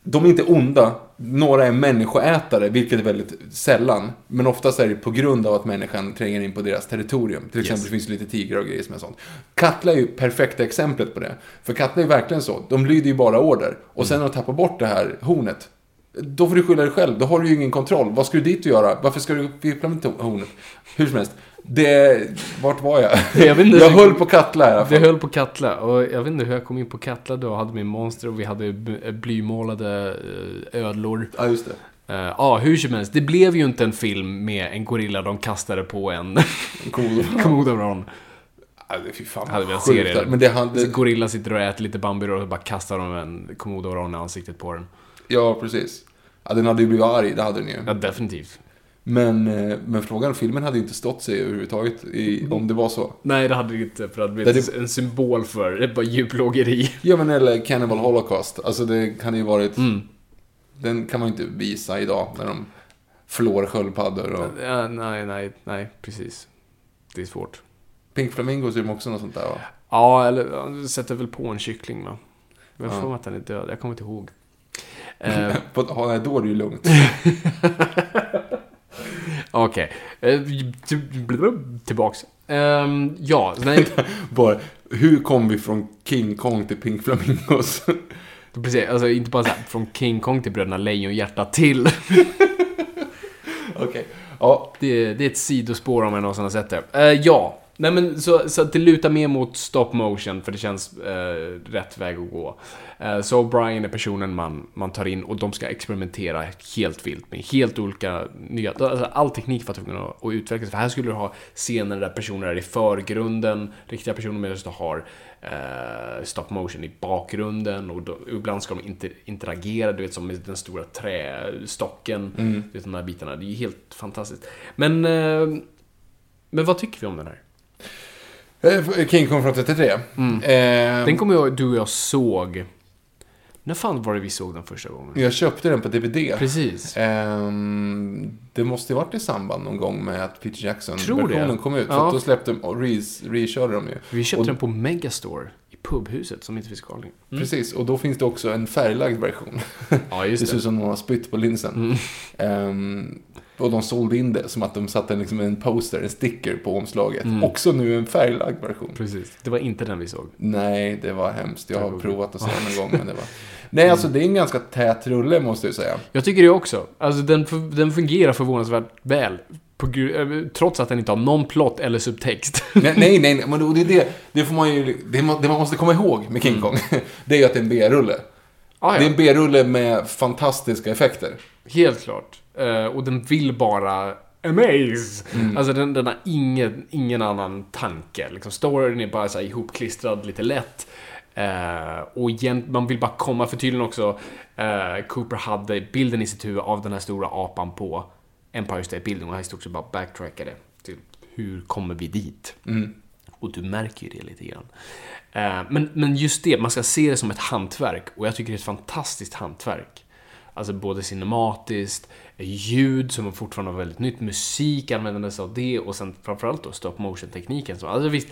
S1: De är inte onda, några är människoätare, vilket är väldigt sällan. Men oftast är det på grund av att människan tränger in på deras territorium. Till exempel finns det lite tigrar och grejer som är sånt. Katla är ju perfekta exemplet på det. För Katla är verkligen så, de lyder ju bara order. Och sen när de tappar bort det här hornet, då får du skylla dig själv, då har du ju ingen kontroll. Vad ska du dit och göra? Varför ska du fippla med to- hornet? Hur som helst. Det, vart var jag?
S2: Jag vet inte.
S1: jag höll på Katla i alla
S2: Det
S1: fall.
S2: höll på Katla och jag vet inte hur jag kom in på Katla då. Jag hade min monster och vi hade b- blymålade eh, ödlor.
S1: Ja, just det.
S2: Eh, Ja, hur som helst. Det blev ju inte en film med en gorilla de kastade på en. *laughs*
S1: Ja, det- Fy fan,
S2: Hade velat
S1: sjukt
S2: se det.
S1: Men det hade...
S2: Gorilla sitter och äter lite bamburor och bara kastar de en komodovaran i ansiktet på den.
S1: Ja, precis. Ja, den hade ju blivit arg, det hade den ju.
S2: Ja, definitivt.
S1: Men, eh, men frågan, filmen hade ju inte stått sig överhuvudtaget i, om det var så.
S2: Nej, det hade det inte för att det
S1: hade-
S2: en symbol för det är bara djurplågeri.
S1: Ja, men eller Cannibal Holocaust. Alltså det kan ju varit...
S2: Mm.
S1: Den kan man ju inte visa idag när de flår sköldpaddor och...
S2: Ja, nej, nej, nej, precis. Det är svårt.
S1: Pink Flamingos är också något sånt där va?
S2: Ja, eller sätter väl på en kyckling va? Jag får att han är död, jag kommer inte ihåg. Eh, *laughs*
S1: ja, nej, då är det ju lugnt. *laughs*
S2: Okej, Eh, till- tillbaks. Ehm, ja, nej, *laughs*
S1: Bara, hur kom vi från King Kong till Pink Flamingos?
S2: precis. Alltså inte bara så här, från King Kong till Bröderna Lejonhjärta till.
S1: Okej. Ja,
S2: Det, det är ett sidospår om jag någonsin har sett det. Eh, ja, nej men så, så att det lutar mer mot stop motion för det känns eh, rätt väg att gå. Eh, så Brian är personen man, man tar in och de ska experimentera helt vilt med helt olika nya, alltså all teknik för att kunna att utvecklas. För här skulle du ha scener där personer är i förgrunden, riktiga personer medan du har eh, stop motion i bakgrunden och då, ibland ska de inter, interagera, du vet som med den stora trästocken, du vet de här bitarna. Det är ju helt fantastiskt. Men, eh, men vad tycker vi om den här?
S1: Eh, King Kong från 33. Eh,
S2: Den kommer jag, du och jag såg. När fan var det vi såg den första gången?
S1: jag köpte den på DVD.
S2: Precis.
S1: Ehm, det måste ju varit i samband någon gång med att Peter Jackson-versionen
S2: det.
S1: kom ut. För
S2: Ja.
S1: då släppte de, och re- rekörde de ju.
S2: Vi köpte
S1: och,
S2: den på Megastore i pubhuset som inte finns kvar längre.
S1: Precis, och då finns det också en färglagd version.
S2: Ja, *laughs*
S1: Det
S2: just
S1: ser ut
S2: det. Mm.
S1: som någon har spytt på linsen. Ehm, och de sålde in det som att de satte liksom en poster, en sticker på omslaget.
S2: Mm.
S1: Också nu en färglagd version.
S2: Precis. Det var inte den vi såg.
S1: Nej, det var hemskt. Jag har
S2: Tack
S1: provat att se den någon gång, men det var... *laughs* Nej, alltså det är en ganska tät rulle måste jag säga.
S2: Jag tycker det också. Alltså den, den fungerar förvånansvärt väl. På, eh, trots att den inte har någon plott eller subtext. *laughs*
S1: Nej, nej, nej, men det, är det, det får man ju... Det, man måste komma ihåg med King Kong, *laughs* det är ju att det är en B-rulle.
S2: ah,
S1: Det är
S2: ja.
S1: en B-rulle med fantastiska effekter.
S2: Helt klart. Eh, och den vill bara amaze. Alltså den, den har ingen, ingen annan tanke. Liksom, storyn är bara så här ihopklistrad lite lätt. Eh, och igen, man vill bara komma, för tydligen också eh, Cooper hade bilden i sitt huvud av den här stora apan på Empire State Building och han stod också bara backtrackade till hur kommer vi dit? Och du märker ju det lite grann. Eh, men, men just det, man ska se det som ett hantverk och jag tycker det är ett fantastiskt hantverk. Alltså både cinematiskt, ljud som fortfarande var väldigt nytt, musik användandes av det och sen framförallt då stop motion tekniken. Så, alltså visst,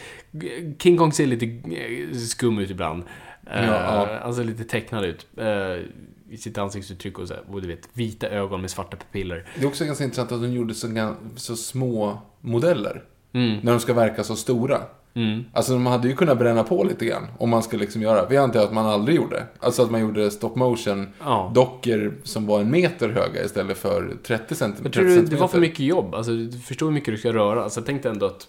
S2: King Kong ser lite eh, skum ut ibland.
S1: Ja.
S2: Han ser lite tecknad ut. eh, I sitt ansiktsuttryck och så här, och du vet, vita ögon med svarta pupiller.
S1: Det är också ganska intressant att de gjorde så, så små modeller.
S2: Mm.
S1: När de ska verka så stora.
S2: Mm.
S1: Alltså de hade ju kunnat bränna på lite grann. Om man skulle liksom göra. Vi antar att man aldrig gjorde. Alltså att man gjorde stop motion
S2: Ja.
S1: dockor som var en meter höga istället för 30 centimeter.
S2: Jag tror det, det var för mycket jobb. Alltså, du förstår hur mycket du ska röra. Alltså, tänk dig ändå att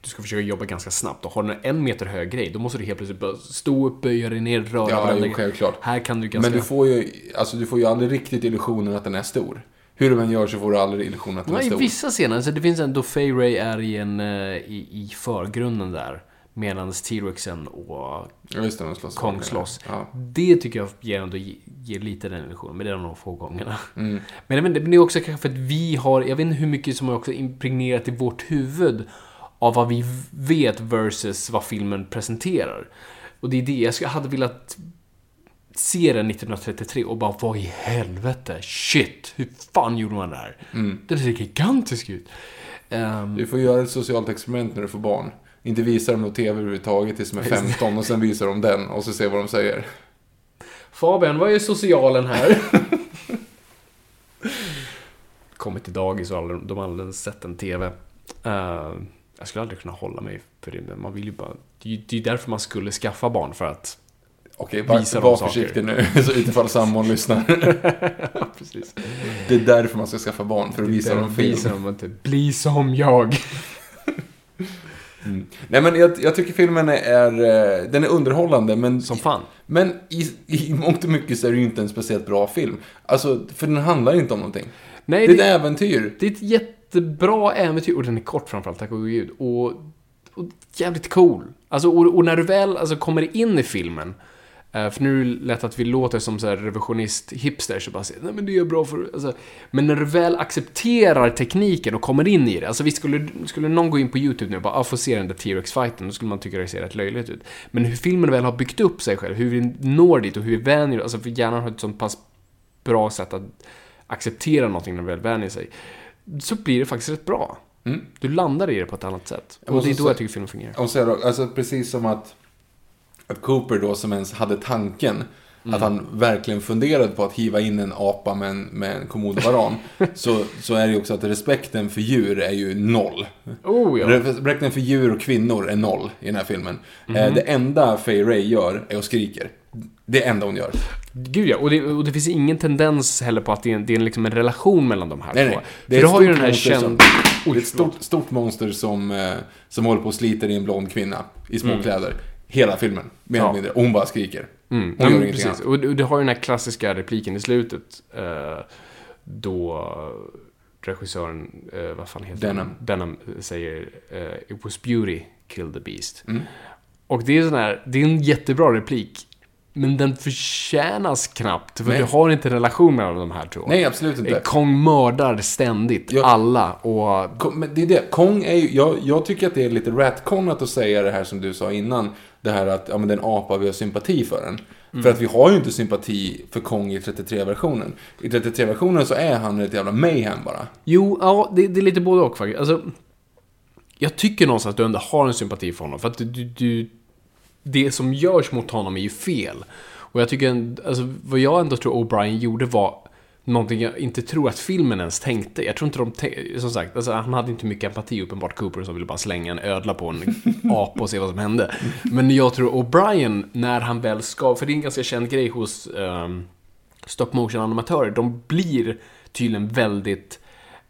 S2: du ska försöka jobba ganska snabbt. Och har du en en meter hög grej, då måste du helt plötsligt bara stå upp, böja dig ner, röra
S1: Ja,
S2: varandra.
S1: jo, självklart.
S2: Här kan du ganska...
S1: Men du får ju, alltså du får ju aldrig riktigt illusionen att den är stor. Hur du än gör så får du aldrig illusionen att den
S2: Ja,
S1: är
S2: I
S1: stor.
S2: vissa scener, alltså det finns ändå Fay Ray är i, en, eh, i, i förgrunden där. Medan T-Rexen och
S1: just det, de slåss.
S2: Kong slåss.
S1: Ja.
S2: Det tycker jag ger, ändå, ger lite den illusionen, men det är de få gångerna.
S1: Mm.
S2: Men inte, det är också kanske för att vi har, jag vet inte hur mycket som är också impregnerat i vårt huvud av vad vi vet versus vad filmen presenterar. Och det är det, jag hade velat se den 1933 och bara, vad i helvete, shit, hur fan gjorde man det här?
S1: Mm.
S2: Den ser gigantisk ut. Ehm,
S1: Du får göra ett socialt experiment när du får barn. Inte visa dem någon TV överhuvudtaget tills de är 15 och sen visar de den och så ser vad de säger.
S2: Fabian, vad är socialen här? *laughs* Kommit till dagis och alla, de har aldrig sett en TV. Eh, jag skulle aldrig kunna hålla mig för det, men man vill ju bara... Det är ju det är därför man skulle skaffa barn, för att...
S1: Okej, var,
S2: dem
S1: var
S2: saker.
S1: försiktig nu, *laughs* så utifall sambon lyssnar. *laughs*
S2: Precis.
S1: Det är därför man ska skaffa barn, för att visa dem film.
S2: Visa dem inte. Bli som jag.
S1: Nej men jag, jag tycker filmen är, eh, den är underhållande, men,
S2: Som fan.
S1: men i, i mångt och mycket så är det ju inte en speciellt bra film. Alltså, för den handlar inte om någonting.
S2: Nej,
S1: Det är
S2: det,
S1: ett äventyr.
S2: det är ett jättebra äventyr. Och den är kort framförallt, tack och gud. Och, och jävligt cool. Alltså, och, och när du väl alltså, kommer in i filmen. Eh, För nu är det lätt att vi låter som så här revisionist-hipster så bara säger nej men det är bra för... Alltså, men när du väl accepterar tekniken och kommer in i det. Alltså visst skulle, skulle någon gå in på YouTube nu och bara ah, få se den där T-Rex-fighten, då skulle man tycka det ser rätt löjligt ut. Men hur filmen väl har byggt upp sig själv, hur vi når dit och hur vi vänjer Alltså för hjärnan har ett sånt pass bra sätt att acceptera någonting när den väl vänjer sig. Så blir det faktiskt rätt bra.
S1: Mm.
S2: Du landar i det på ett annat sätt. Och det är då jag tycker filmen fungerar.
S1: Och så alltså precis som att, att Cooper då som ens hade tanken
S2: Mm.
S1: att han verkligen funderade på att hiva in en apa med en, med en komodovaran. *laughs* så, så är det ju också att respekten för djur är ju noll.
S2: Oh ja.
S1: Respekten för djur och kvinnor är noll i den här filmen.
S2: Mhm.
S1: Eh, Det enda Fay Ray gör är att skriker. Det enda hon gör.
S2: Gud ja, och det, och det finns ingen tendens heller på att det är, en, det är liksom en relation mellan de här
S1: Nej,
S2: två.
S1: nej.
S2: För du har ju den här
S1: monster som,
S2: känd...
S1: det är ett stort, stort monster som, eh, som håller på och sliter i en blond kvinna i små kläder. Hela filmen, mer
S2: Mm. Ja.
S1: eller mindre. Och hon bara skriker.
S2: Mm,
S1: Hon
S2: ja,
S1: gör ingenting
S2: precis. Och, och du har ju den här klassiska repliken i slutet. Eh, då regissören, eh, vad fan heter
S1: Denham.
S2: han? Denham säger eh, It was beauty killed the beast.
S1: Mm.
S2: Och det är sån här, det är en jättebra replik. Men den förtjänas knappt, för
S1: Nej.
S2: du har inte relation mellan de här två.
S1: Nej, absolut
S2: Eh,
S1: inte.
S2: Kong mördar ständigt
S1: Ja.
S2: alla och...
S1: Men det är det. Kong är ju, jag, jag tycker att det är lite ratconat att säga det här som du sa innan. Det här att, ja men det är en apa, vi har sympati för den.
S2: Mm.
S1: För att vi har ju inte sympati för Kong i 33-versionen. I 33-versionen så är han ett jävla mayhem bara.
S2: Jo, ja, det, det är lite både och faktiskt. Alltså, jag tycker någonstans att du ändå har en sympati för honom. För att du, du, det som görs mot honom är ju fel. Och jag tycker, alltså, vad jag ändå tror O'Brien gjorde var någonting jag inte tror att filmen ens tänkte. Jag tror inte de tänkte, som sagt, alltså, han hade inte mycket empati uppenbart, Cooper, som ville bara slänga en ödla på en *laughs* apa och se vad som hände. Men jag tror O'Brien, när han väl ska, för det är en ganska känd grej hos um, stop motion-animatörer, de blir tydligen väldigt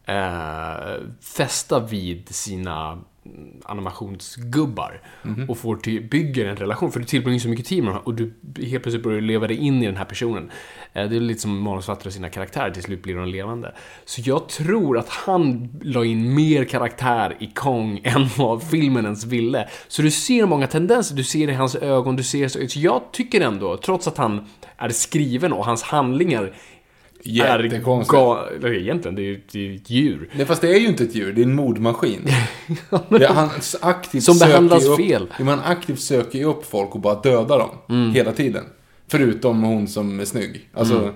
S2: eh, fästa vid sina mm, animationsgubbar och får till, bygger en relation, för du tillbringar så mycket tid med dem och du helt plötsligt börjar leva dig in i den här personen. Eh, det är lite som manusförfattare och sina karaktärer, till slut blir de levande. Så jag tror att han la in mer karaktär i Kong *laughs* än vad filmen ens ville. Så du ser många tendenser, du ser det i hans ögon, du ser så, så jag tycker ändå, trots att han är skriven och hans handlingar
S1: Jättekonstigt.
S2: eller egentligen, det är ju det är ett djur.
S1: Nej, fast det är ju inte ett djur, det är en mordmaskin. *laughs* det, han aktivt
S2: Som behandlas
S1: upp,
S2: fel.
S1: Han aktivt söker ju upp folk och bara dödar dem.
S2: Mm.
S1: Hela tiden. Förutom hon som är snygg. Alltså, I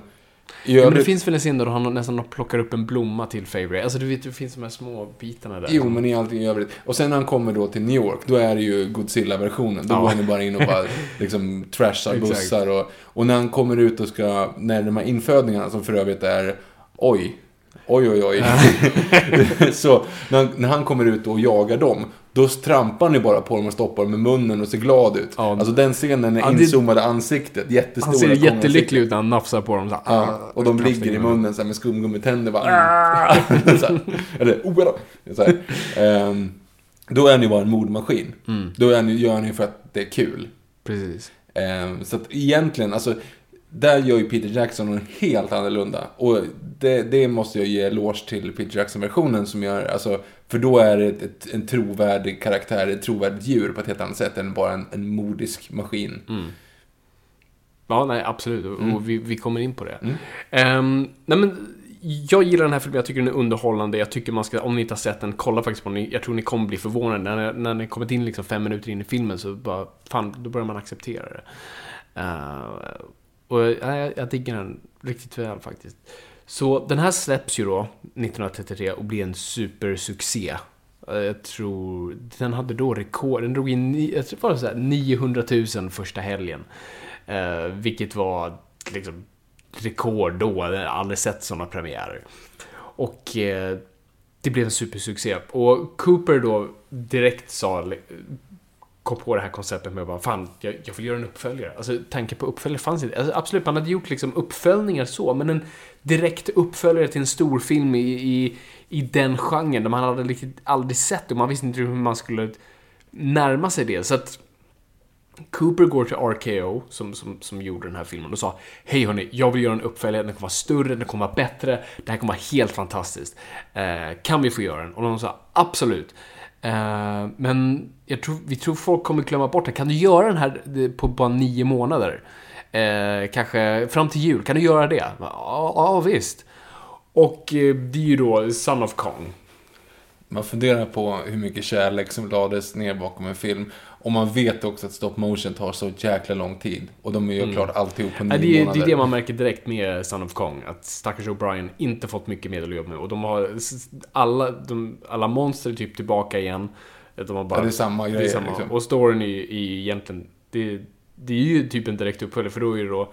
S2: Ja, men det finns väl en scen där han nästan plockar upp en blomma till Favourite. Alltså du vet, det finns de här små bitarna där.
S1: Jo, men i allting i övrigt. Och sen när han kommer då till New York, då är det ju Godzilla-versionen. Då
S2: Ja.
S1: går han ju bara in och bara *laughs* liksom trashar bussar och, och när han kommer ut och ska, när de här infödningarna som för övrigt är, oj, oj, oj, oj. *laughs* så när han, när han kommer ut och jagar dem, då trampar han ju bara på dem och stoppar dem med munnen och ser glad ut.
S2: Ja.
S1: Alltså den scenen är
S2: Ja, det-
S1: inzoomade ansiktet, jättestora
S2: han ser jättelycklig ut när han nafsar på dem. Så, här,
S1: Ja, och de ligger i munnen så här, med skumgummitänder bara. *laughs* så här, eller oh, så här. Ehm, Då är han ju bara en mordmaskin. Då är han, gör ju för att det är kul.
S2: Precis.
S1: Ehm, så att egentligen, alltså, där gör ju Peter Jackson något helt annorlunda. Och det, det måste jag ge eloge till Peter Jackson-versionen som gör, alltså, för då är det ett, ett, en trovärdig karaktär, ett trovärdigt djur på ett helt annat sätt än bara en, en modisk maskin.
S2: Ja, nej, absolut.
S1: Mm.
S2: Och vi, vi kommer in på det. Ehm, nej, men jag gillar den här filmen, jag tycker den är underhållande. Jag tycker man ska, om ni inte har sett den, kolla faktiskt på den. Jag tror ni kommer bli förvånade. När, när ni kommit in liksom fem minuter in i filmen så bara, fan, då börjar man acceptera det. Eh, och jag, jag, jag diggar den riktigt väl faktiskt. Så den här släpps ju då 1933 och blir en supersuccé. Eh, jag tror, den hade då rekord, den drog in, jag tror det var så här 900 000 första helgen. Eh, vilket var liksom rekord då, jag har aldrig sett sådana premiärer. Och eh, det blev en supersuccé. Och Cooper då direkt sa, kom på det här konceptet med att bara, fan, jag, jag vill göra en uppföljare. Alltså tanken på uppföljare fanns inte. Alltså, absolut, man hade gjort liksom uppföljningar så, men en direkt uppföljare till en stor film i, i, i den genren, där man hade riktigt aldrig sett det, och man visste inte hur man skulle närma sig det. Så att Cooper går till RKO, som, som, som gjorde den här filmen, och sa Hej hörni, jag vill göra en uppföljare, den kommer vara större, den kommer vara bättre, det här kommer vara helt fantastiskt. Eh, kan vi få göra den? Och de sa absolut. Eh, men jag tror, vi tror folk kommer glömma bort det. Kan du göra den här på bara nio månader? Eh, kanske fram till jul, kan du göra det? Ja, ja visst. Och eh, det är ju då Son of Kong.
S1: Man funderar på hur mycket kärlek som lades ner bakom en film. Och man vet också att stop motion tar så jäkla lång tid. Och de gör klart alltihop på nio
S2: Ja, det, är, det
S1: månader.
S2: är det man märker direkt med Son of Kong. Att stackars O'Brien inte fått mycket medel att jobba med. Och de har alla, de, alla monster är typ tillbaka igen. De har bara,
S1: Ja, det är samma
S2: det är
S1: grejer,
S2: samma.
S1: liksom.
S2: Och storyn är, är egentligen... Det, det är ju typ en direkt uppföljare, för då är det då...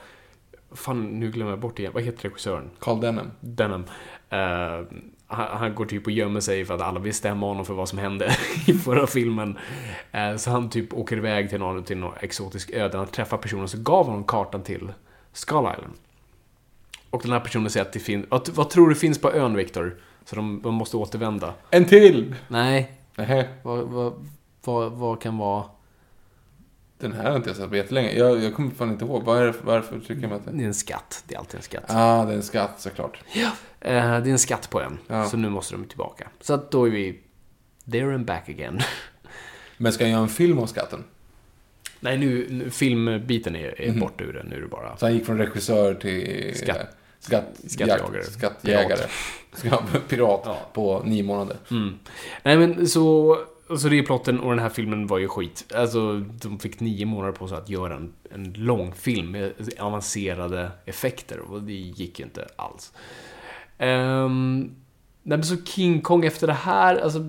S2: Fan, nu glömmer jag bort igen. Vad heter regissören?
S1: Carl Denham.
S2: Denham. Eh, han, han går typ och gömmer sig för att alla vill stämma honom för vad som hände *laughs* i förra filmen. Eh, så han typ åker iväg till någon, till någon exotisk ö där han träffar personen som gav honom kartan till Skull Island. Och den här personen säger att det finns... Vad, vad tror du finns på ön, Viktor? Så de, de måste återvända.
S1: En till!
S2: Nej,
S1: Nähä,
S2: vad, vad, vad, vad kan vara...
S1: den här har inte jag sett på jättelänge. Jag, jag kommer fan inte ihåg. Var är, varför tycker mig att det...
S2: Det är en skatt. Det är alltid en skatt.
S1: Ah, det är en skatt såklart.
S2: Eh, det är en skatt på ön.
S1: Ja.
S2: Så nu måste de tillbaka. Så att då är vi... There and back again. *laughs*
S1: Men ska jag göra en film om skatten?
S2: Nej, nu, nu filmbiten är, är borta ur det. Nu är det bara...
S1: Så han gick från regissör till...
S2: Skatt.
S1: eh, Skatt,
S2: Skattjagare.
S1: jakt- Skattjägare. *laughs* Ska, pirat
S2: Ja.
S1: på nio månader.
S2: Mm. Nej, men så... Alltså det är plotten och den här filmen var ju skit. Alltså, de fick nio månader på sig att göra en, en lång film med avancerade effekter och det gick ju inte alls. Um, nej, men så King Kong efter det här, alltså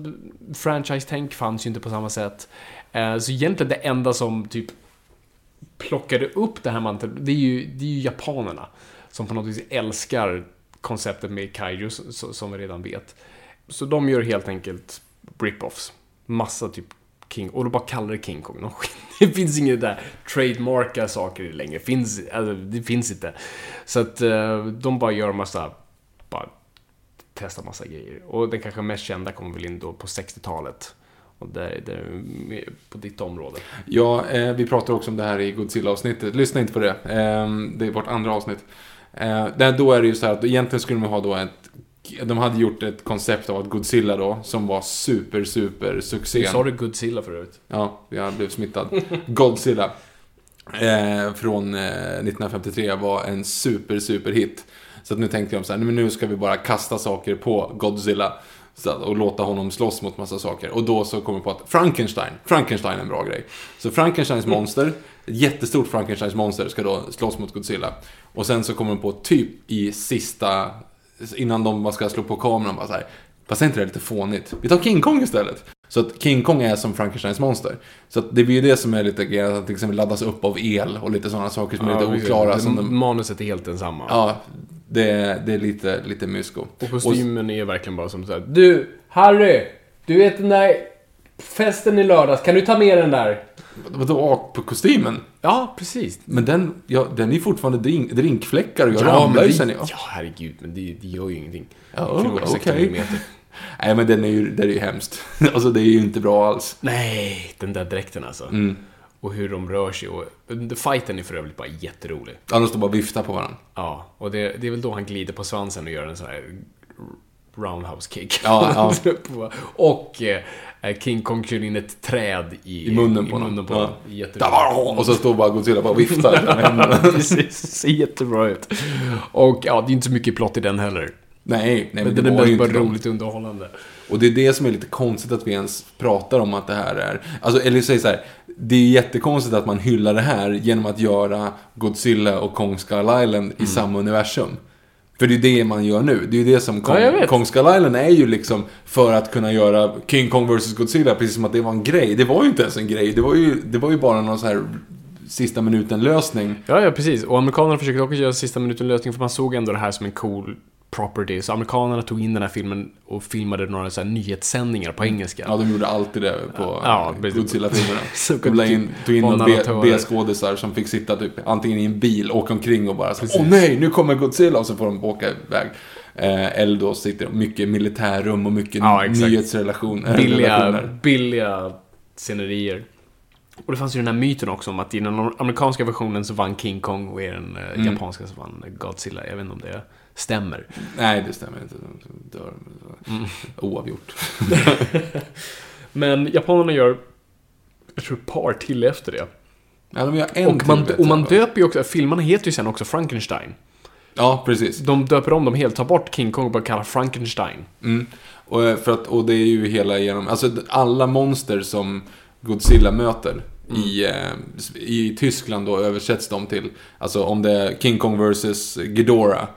S2: franchise-tänk fanns ju inte på samma sätt. Uh, så egentligen det enda som typ plockade upp det här manteln, det är ju, det är ju japanerna. Som på något vis älskar konceptet med kaiju, som vi redan vet. Så de gör helt enkelt rip-offs. Massa typ King, och de bara kallar det King Kong. *laughs* Det finns inget där trademarka saker längre. Finns, alltså, det finns inte. Så att eh, de bara gör massa, bara testar massa grejer. Och den kanske mest kända kommer väl in då på 60-talet. Och där är det på ditt område.
S1: Ja, eh, vi pratar också om det här i Godzilla-avsnittet. Lyssna inte på det. Eh, det är vårt andra avsnitt. Eh, där, då är det ju så här att egentligen skulle man ha då ett... De hade gjort ett koncept av att Godzilla då, som var super, super succé.
S2: Sa du Godzilla förut?
S1: Ja, jag blev smittad. Godzilla. Eh, från eh, 1953 var en super, super hit. Så att nu tänkte de så här, "Nej, men nu ska vi bara kasta saker på Godzilla. Så att, och låta honom slåss mot massa saker. Och då så kommer vi på att Frankenstein, Frankenstein är en bra grej. Så Frankensteins monster, ett jättestort Frankensteins monster ska då slåss mot Godzilla. Och sen så kommer de på typ i sista, innan de bara ska slå på kameran, bara så här. Fast är inte det lite fånigt? Vi tar King Kong istället. Så att King Kong är som Frankensteins monster. Så att det blir ju det som är lite grejen, att till exempel laddas upp av el och lite sådana saker som är lite oklara.
S2: det,
S1: Som de,
S2: Manuset är helt densamma.
S1: ja, det, är- det är lite, lite mysko.
S2: Och kostymen är verkligen bara som såhär Du, Harry! Du vet den där festen i lördags, kan du ta med den där?
S1: Vadå, på kostymen?
S2: Ja, precis.
S1: Men den, ja, den är fortfarande drink, drinkfläckar och jag
S2: Ja,
S1: ramlar
S2: men
S1: ju
S2: det,
S1: sen.
S2: ja,
S1: Ja.
S2: herregud, men det, det gör ju ingenting.
S1: Ja,
S2: 16
S1: okej.
S2: millimeter.
S1: Nej, men den är ju, det är ju hemskt. *laughs* alltså det är ju inte bra alls.
S2: Nej, den där dräkten alltså.
S1: Mm.
S2: Och hur de rör sig och... Fighten är för övrigt bara jätterolig.
S1: Ja, de står bara och viftar på varandra.
S2: Ja, och det, det är väl då han glider på svansen och gör en sån här roundhouse kick.
S1: Ja, *laughs*
S2: På- och eh, King Kong kör in ett träd i,
S1: I munnen på
S2: i
S1: honom.
S2: munnen på
S1: Ja.
S2: honom.
S1: Och så står bara Godzilla bara och viftar. *laughs*
S2: Precis, *laughs* ser jättebra ut. Och ja, det är inte så mycket plott i den heller.
S1: Nej, nej, men,
S2: Men
S1: det var ju
S2: mest
S1: inte
S2: bara roligt underhållande.
S1: Och det är det som är lite konstigt att vi ens pratar om att det här är... Alltså, eller säg så här. Det är jättekonstigt att man hyllar det här genom att göra Godzilla och Kong Skull Island
S2: Mm.
S1: i samma universum. För det är det man gör nu. Det är ju det som Kong,
S2: Ja.
S1: Kong Skull Island är ju liksom för att kunna göra King Kong vs Godzilla, precis som att det var en grej. Det var ju inte ens en grej. Det var ju, det var ju bara någon så här sista minuten-lösning.
S2: Ja, ja, precis. Och amerikanerna försökte också göra sista minuten-lösning för man såg ändå det här som en cool property. Så amerikanerna tog in den här filmen och filmade några så här nyhetssändningar på engelska.
S1: Ja, de gjorde alltid det på
S2: Ja.
S1: Godzilla-filmerna. *laughs* De la in, tog in. B-skådisar som fick sitta typ antingen i en bil, åka omkring och bara så Åh nej, nu kommer Godzilla! Och så får de åka iväg. Eh, eller då sitter de mycket militärrum och mycket
S2: Ja,
S1: nyhetsrelationer.
S2: billiga,
S1: relationer.
S2: billiga scenerier. Och det fanns ju den här myten också om att i den amerikanska versionen så vann King Kong och i den eh,
S1: Mm.
S2: japanska så vann Godzilla. Jag vet inte om det stämmer.
S1: Nej, det stämmer inte. De dör.
S2: Mm.
S1: Oavgjort. *laughs*
S2: Men japanerna gör, jag tror ett par till efter det.
S1: Ja, de gör en
S2: Och man,
S1: till,
S2: och man döper ju också, filmerna heter ju sen också Frankenstein.
S1: Ja, precis.
S2: De döper om dem helt, tar bort King Kong och bara kallar Frankenstein.
S1: Mm. Och, eh, för att, och det är ju hela genom, alltså alla monster som Godzilla möter i, eh, i Tyskland då översätts de till, alltså om det är King Kong vs Ghidorah,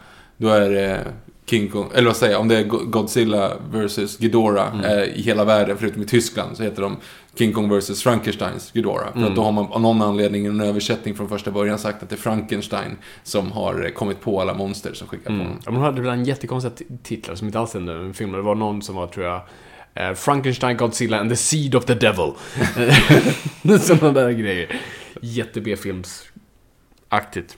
S1: då är det King Kong, eller vad säger jag, om det är Go- Godzilla vs Ghidorah eh, i hela världen, förutom i Tyskland, så heter de King Kong vs Frankensteins Ghidorah. För att då har man av någon anledning i en översättning från första början sagt att det är Frankenstein som har eh, kommit på alla monster som skickar på honom.
S2: Ja, man hade ibland jättekonstiga titlar som inte alls är en film. Det var någon som var, tror jag, eh, Frankenstein, Godzilla and the Seed of the Devil. *laughs* *laughs* Sådana där grejer. Jätte-B-filmsaktigt.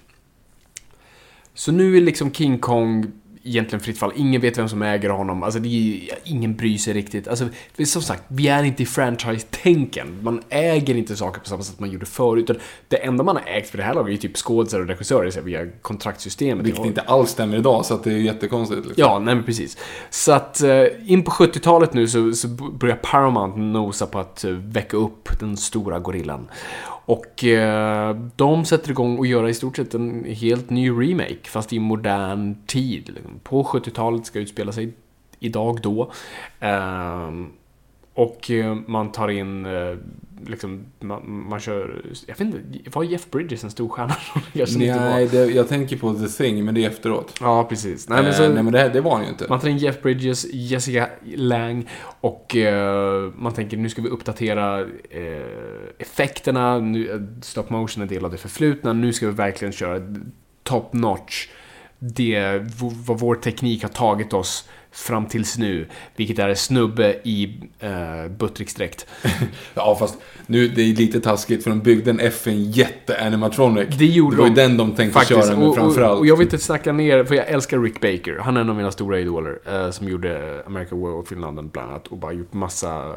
S2: Så nu är liksom King Kong egentligen fritt fall. Ingen vet vem som äger honom. Alltså, är, ingen bryr sig riktigt. Alltså, som sagt, vi är inte i franchise-tänken. Man äger inte saker på samma sätt man gjorde förut. Utan det enda man har ägt för det här laget är typ skådisar och regissörer så här, via kontraktsystemet.
S1: Vilket inte alls stämmer idag, så att det är jättekonstigt. Liksom.
S2: Ja, nej men precis. Så att eh, in på 70-talet nu så, så börjar Paramount nosa på att eh, väcka upp den stora gorillan. Och eh, de sätter igång och gör i stort sett en helt ny remake, fast i modern tid. Liksom. På 70-talet ska utspela sig idag då. Ehm, och eh, man tar in, eh, liksom, man, man kör, jag vet inte, var Jeff Bridges en stor stjärna? *laughs*
S1: Nej, det, jag tänker på The Thing, men det är efteråt.
S2: Ja, precis.
S1: Nej,
S2: men så,
S1: nej, men det, det var han ju inte.
S2: man tar in Jeff Bridges, Jessica Lang och eh, man tänker nu ska vi uppdatera eh, effekterna, nu, eh, stop motion är del av det förflutna, nu ska vi verkligen köra top notch. Det, vad vår teknik har tagit oss fram tills nu, vilket är snubbe i eh, buttricksdräkt. *laughs*
S1: Ja, fast nu, det är lite taskigt för de byggde en FN jätte-animatronic.
S2: Det gjorde
S1: det var ju
S2: de.
S1: den de tänkte köra med framförallt.
S2: och, och jag vill inte snacka ner, för jag älskar Rick Baker. Han är en av mina stora idoler. Eh, som gjorde American Werewolf Finland bland annat. Och bara gjort massa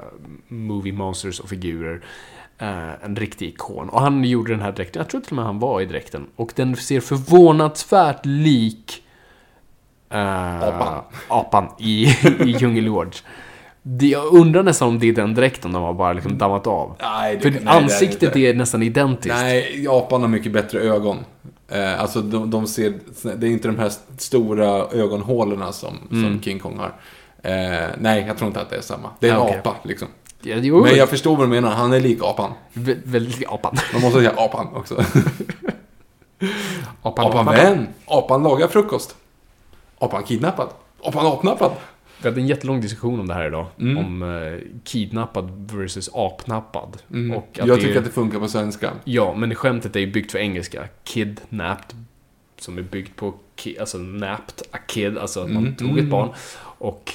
S2: movie monsters och figurer. Eh, en riktig ikon. Och han gjorde den här dräkten. Jag tror till och med han var i dräkten. Och den ser förvånansvärt lik eh,
S1: Apan.
S2: apan i, i Djungelords. Det- Jag undrar nästan om det är den dräkten de har bara liksom dammat av.
S1: Nej, det-
S2: För
S1: nej, det är det
S2: ansiktet
S1: inte.
S2: är nästan identiskt.
S1: Nej, Japan har mycket bättre ögon. Eh, alltså de, de ser, det är inte de här stora ögonhålorna som,
S2: Mm.
S1: som King Kong har. Eh, nej, jag tror inte att det är samma. Det är en
S2: okej.
S1: apa, liksom.
S2: Ja,
S1: Men jag förstår vad du menar, han är lik apan.
S2: Vä- Väldigt apan.
S1: Man måste säga apan också. *laughs*
S2: Apan,
S1: Apan vän. Apan lagar frukost. Apan kidnappad. Apan apnappad.
S2: Vi hade en jättelång diskussion om det här idag.
S1: Mm.
S2: Om eh, kidnappad versus apnappad. Och att
S1: Jag tycker
S2: är,
S1: att det funkar på svenska.
S2: Ja, men skämtet är ju byggt för engelska. Kidnapped. Som är byggt på, ki, alltså napped, a kid, alltså att man
S1: Mm,
S2: tog
S1: mm.
S2: ett barn. Och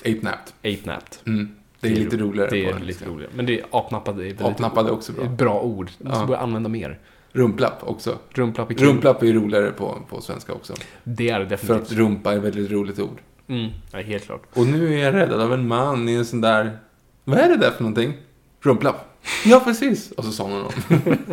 S1: Ape napped.
S2: ape napped.
S1: Mm. Det är lite roligare
S2: Det är lite roligare. Men det är apnappad är
S1: Apnappad är också bra.
S2: ett bra ord. Det måste
S1: Ja.
S2: börja använda mer.
S1: Rumplapp också.
S2: Rumplapp är kul.
S1: Rumplapp är roligare på, på svenska också.
S2: Det är det
S1: För
S2: definitivt.
S1: att rumpa är ett väldigt roligt ord.
S2: Mm, ja, helt klart.
S1: Och nu är jag räddad av en man i en sån där... Vad är det där för någonting? Rumplapp. Ja, precis. Och så sa hon någon. *laughs*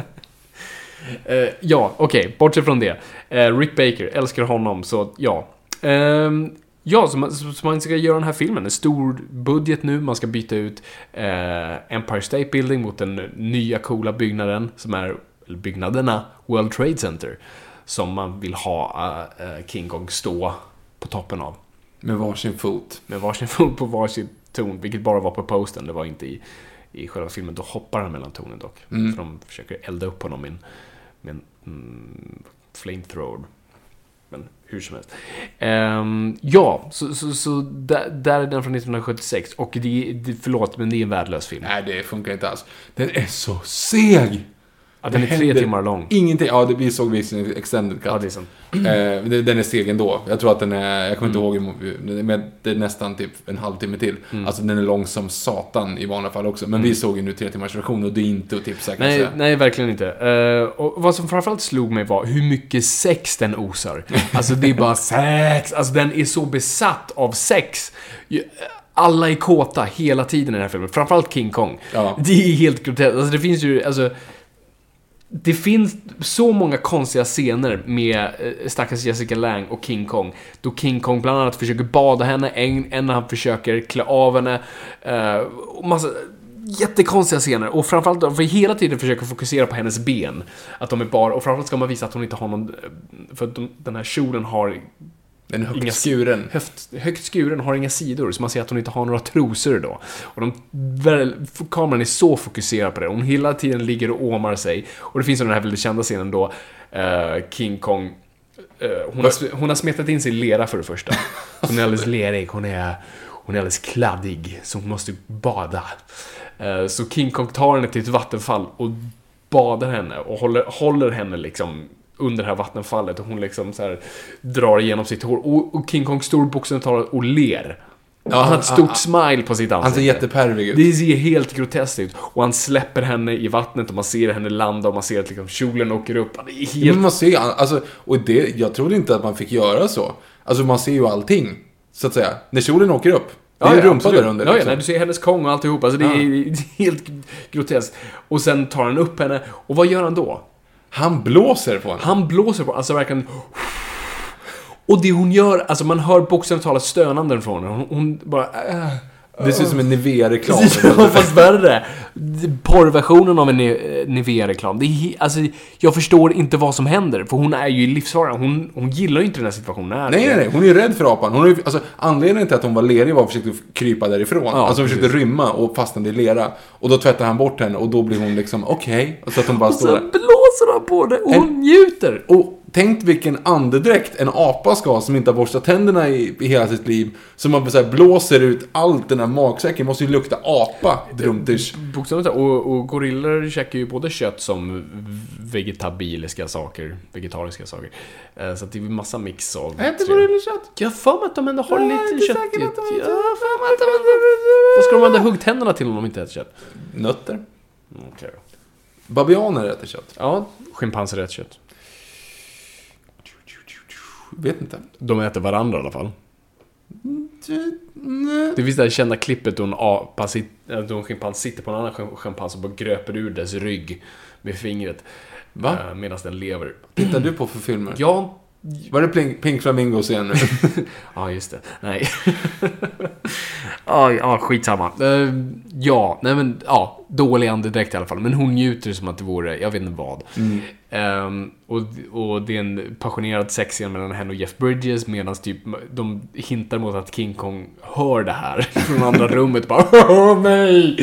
S2: Eh, ja, okej, bortsett från det. Eh, Rick Baker, älskar honom, så ja. Ehm, ja, så man, så man ska göra den här filmen. En stor budget nu, man ska byta ut eh, Empire State Building mot den nya coola byggnaden, som är, byggnaderna, World Trade Center. Som man vill ha eh, eh, King Kong stå på toppen av.
S1: Med varsin fot.
S2: Med varsin *laughs* fot på varsin ton, vilket bara var på posten, det var inte i, i själva filmen. Då hoppar han mellan tonen dock.
S1: Mm.
S2: För de försöker elda upp honom med en, med en mm, flamethrower. Men hur som helst. Ehm, ja, så, så, så där, där är den från 1976. Och det, det, förlåt, men det är en värdelös film.
S1: Nej, det funkar inte alls. Den är så seg!
S2: Ja, den är tre timmar lång.
S1: Ingenting. Ja, det, vi såg visst extended cut.
S2: Ja, det är sant.
S1: Eh, den är seg ändå. Jag tror att den är, jag kommer inte
S2: Mm.
S1: ihåg, hur må- men det är nästan typ en halvtimme till. Alltså den är lång som satan i vanliga fall också. Men vi såg ju nu tre timmars version och det är inte att tipsa
S2: Mm. Nej,
S1: säga.
S2: nej, verkligen inte. Eh, och vad som framförallt slog mig var hur mycket sex den osar. *laughs* Alltså det är bara sex. Alltså den är så besatt av sex. Ju- Alla är kåta hela tiden i den här filmen. Framförallt King Kong.
S1: Ja.
S2: Det är helt groteskt. Alltså det finns ju, alltså... Det finns så många konstiga scener med eh, stackars Jessica Lang och King Kong. Då King Kong bland annat försöker bada henne, en, en när han försöker klä av henne. Uh, massa jättekonstiga scener. Och framförallt de får hela tiden försöka fokusera på hennes ben. Att de är bara, och framförallt ska man visa att hon inte har någon... Eh, för de, den här kjolen har
S1: den är högt
S2: Inga-
S1: skuren.
S2: höft, högt skuren, har inga sidor, så man ser att hon inte har några trosor då. Och de, väl, kameran är så fokuserad på det. Hon hela tiden ligger och åmar sig. Och det finns den här väldigt kända scenen då eh, King Kong eh, hon, har, hon har smetat in sig i lera för det första. *laughs* Hon är alldeles lerig, hon är, hon är alldeles kladdig, så hon måste bada. Eh, så King Kong tar henne till ett vattenfall och badar henne och håller, håller henne liksom under det här vattenfallet och hon liksom så här drar igenom sitt hår och, och King Kong står bokstavligt talat och ler.
S1: Ja,
S2: han har ett stort smile på sitt ansikte.
S1: Han ser jättepervig ut.
S2: Det ser helt groteskt ut. Och han släpper henne i vattnet och man ser henne landa och man ser att liksom kjolen åker upp. Det är
S1: Ja,
S2: helt...
S1: Men man ser, alltså, och det, jag trodde inte att man fick göra så. Alltså man ser ju allting, så att säga. När kjolen åker upp. Det är ju rumpa
S2: absolut.
S1: där under.
S2: Ja, ja,
S1: liksom.
S2: nej, du ser hennes kong och alltihop. Alltså det är, är *laughs* helt groteskt. Och sen tar han upp henne. Och vad gör han då?
S1: Han blåser på henne.
S2: Han blåser på, henne. alltså verkligen... Och det hon gör, alltså man hör bokstavligt talat stönanden från henne. Hon, hon bara... Äh,
S1: det ser ut som en Nivea-reklam.
S2: Ja, fast värre. Porrversionen av en Ni- Nivea-reklam. Alltså, jag förstår inte vad som händer, för hon är ju i livsfara. Hon, hon gillar ju inte den här situationen.
S1: Nej, nej, nej. Hon är ju rädd för apan. Hon är, alltså, anledningen till att hon var lerig var att hon försökte krypa därifrån. alltså hon försökte
S2: precis.
S1: rymma och fastnade i lera. Och då tvättar han bort henne och då blir hon liksom okej. Så att hon bara
S2: Och
S1: står där.
S2: blåser han på det och hon njuter.
S1: Och tänk vilken andedräkt en apa ska ha som inte har borstat tänderna i, i hela sitt liv. Som man så blåser ut allt den här magsäcken. måste ju lukta apa, drumtish.
S2: Bokstavligt. Och, och gorillor käkar ju både kött som vegetabiliska saker, vegetariska saker. Eh, Så det är ju massa mix av...
S1: Äter gorillakött?
S2: Jag har för mig att de ändå har
S1: är
S2: lite kött. Jag har för mig att de äter- Vad ska de använda huggtänderna till om de inte äter kött?
S1: Nötter.
S2: Okej då.
S1: Babianer äter kött.
S2: Ja, schimpanser äter kött.
S1: Vet inte.
S2: De äter varandra i alla fall.
S1: Nej.
S2: Det finns det här kända klippet då en apa då en schimpans sitter på en annan schim- schimpans och bara gröper ur dess rygg med fingret.
S1: Va?
S2: eh, Medan den lever.
S1: Tittar du på för filmer?
S2: Jag har
S1: Var det Pink, Pink Flamingos igen nu? *laughs*
S2: Ja, just det. Nej. *laughs* ja, ja, skitsamma. Uh, ja, nej men, ja, dålig andedräkt i alla fall. Men hon njuter som att det vore, jag vet inte vad. Ehm, och, och det är en passionerad sexscen mellan henne och Jeff Bridges medan typ de hintar mot att King Kong hör det här *laughs* från andra rummet. Bara Åh nej!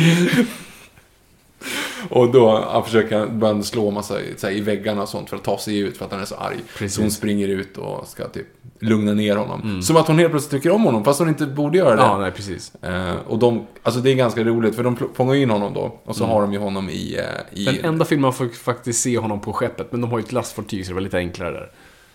S1: Och då han försöker han slå massa här, i väggarna och sånt för att ta sig ut för att han är så arg.
S2: Precis.
S1: Så hon springer ut och ska typ lugna ner honom. Som att hon helt plötsligt tycker om honom fast hon inte borde göra det.
S2: Ja, nej precis.
S1: Eh, och de, alltså det är ganska roligt för de fångar in honom då. Och så har de ju honom i... eh, i
S2: Den enda filmen man får faktiskt se honom på skeppet, men de har ju ett lastfartyg så det var lite enklare där.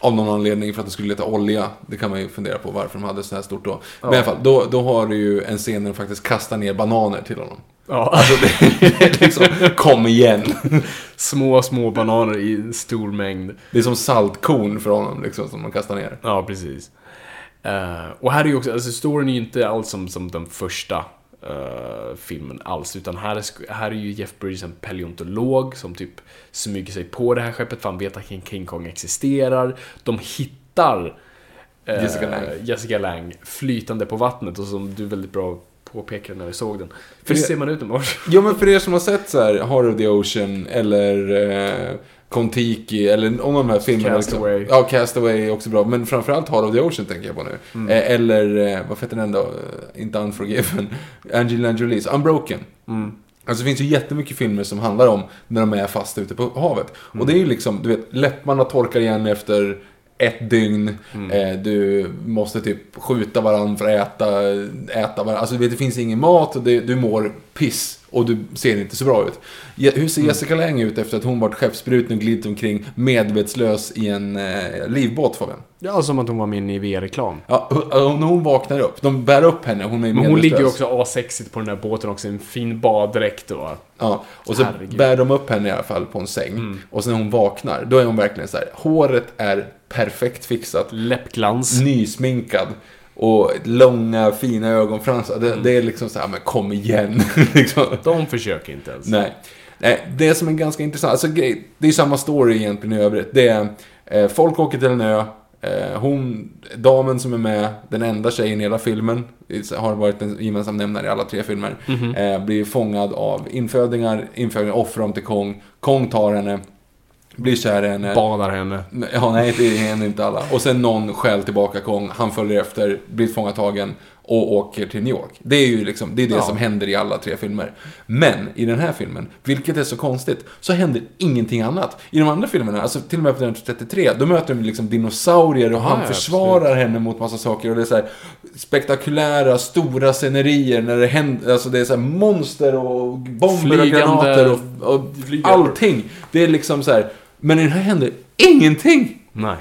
S1: Av någon anledning för att de skulle leta olja. Det kan man ju fundera på varför de hade så här stort då. Men i alla fall, då, då har du ju en scen där de faktiskt kastar ner bananer till honom.
S2: Ja.
S1: Alltså det liksom, kom igen. *laughs*
S2: Små, små bananer i stor mängd.
S1: Det är som saltkorn för honom liksom som de kastar ner.
S2: Ja, precis. Eh, och här är ju också, alltså storyn är ju inte alls som, som den första eh, filmen alls, utan här är, här är ju Jeff Bridges en paleontolog som typ smyger sig på det här skeppet för han vet att King, Kong existerar. De hittar eh,
S1: Jessica Lange.
S2: Jessica Lange flytande på vattnet och som du väldigt bra påpekade när vi såg den. För
S1: det-
S2: ser man ut den
S1: Ja men för er som har sett så här Heart of the Ocean eller eh, Kon-Tiki eller någon av de här filmerna.
S2: Castaway.
S1: Liksom. Ja, Castaway är också bra. Men framförallt Heart of the Ocean tänker jag på nu.
S2: Mm.
S1: Eh, eller, eh, vad heter den då? Eh, Inte Unforgiven. *laughs* Angelina Jolies Unbroken.
S2: Mm.
S1: Alltså det finns ju jättemycket filmer som handlar om när de är fast ute på havet. Och det är ju liksom, du vet, läpparna torkar igen efter ett dygn. Eh, du måste typ skjuta varandra för att äta, äta varandra. Alltså du vet, det finns ingen mat och det, du mår piss. Och du ser inte så bra ut. Hur ser Jessica Lange ut efter att hon varit skeppsbruten och glidit omkring medvetslös i en eh, livbåt Fabian?
S2: Ja, som att hon var med i en Nivea-reklam.
S1: Ja, när hon vaknar upp, de bär upp henne, hon är
S2: Men hon
S1: medvetslös.
S2: ligger ju också asexigt på den där båten också, en fin baddräkt och...
S1: Ja, och så
S2: Herregud. Mm.
S1: bär de upp henne i alla fall på en säng. Och sen när hon vaknar, då är hon verkligen så här. håret är perfekt fixat,
S2: Läppglans.
S1: nysminkad. Och långa fina ögonfransar.
S2: Mm.
S1: Det, det är liksom så här, men kom igen. *laughs* liksom.
S2: De försöker inte ens.
S1: Nej. Det som är ganska intressant, alltså det är samma story egentligen i övrigt. Det är, eh, folk åker till en ö, eh, hon, damen som är med, den enda tjejen i hela filmen, har varit en gemensam nämnare i alla tre filmer,
S2: Mhm.
S1: eh, blir fångad av infödingar, infödingar offrar dem till Kong, Kong tar henne, blir kär i henne.
S2: Badar henne.
S1: Ja, nej, det händer inte alla. Och sen någon stjäl tillbaka Kong, han följer efter, blir tillfångatagen och åker till New York. Det är ju liksom, det är det
S2: Ja.
S1: som händer i alla tre filmer. Men i den här filmen, vilket är så konstigt, så händer ingenting annat. I de andra filmerna, alltså till och med på den 33, då möter de liksom dinosaurier och han
S2: ja,
S1: försvarar henne mot massa saker och det är så här spektakulära, stora scenerier när det händer, alltså det är så här monster och bomber och
S2: Flygande-
S1: granater och, och allting. Det är liksom så här, men i den här händer ingenting.
S2: Nej.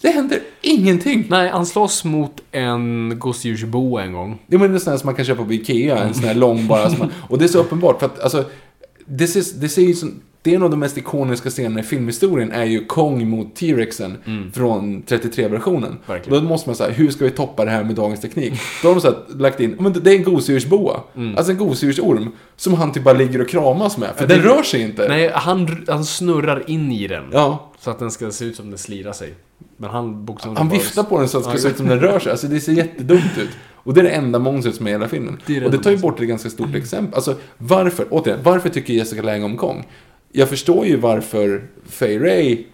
S1: Det händer ingenting.
S2: Nej, han slåss mot en gosedjursboa en gång.
S1: Det är en sån här som man kan köpa på Ikea, en sån här lång bara. Man, och det är så uppenbart för att alltså, det ser, det ser ju som, det är en av de mest ikoniska scenerna i filmhistorien är ju Kong mot T-Rexen från 33-versionen.
S2: Verkligen.
S1: Då måste man säga, hur ska vi toppa det här med dagens teknik? Då har de så här, lagt in, men det är en gosedjursboa. Alltså en gosedjursorm. Som han typ bara ligger och kramas med. För
S2: Ja, det-
S1: den rör sig inte.
S2: Nej, han, han snurrar in i den.
S1: Ja,
S2: Så att den ska se ut som den slirar sig. Men han bokstavligen
S1: Han
S2: bara-
S1: viftar på den så att det ska se ut som den rör sig. Alltså det ser jättedumt ut. Och det är det enda monstret som är i hela filmen.
S2: Det det
S1: och det tar ju bort ett ganska stort exempel. Alltså varför, återigen, varför tycker Jessica Lange om Kong? Jag förstår ju varför Fay Ray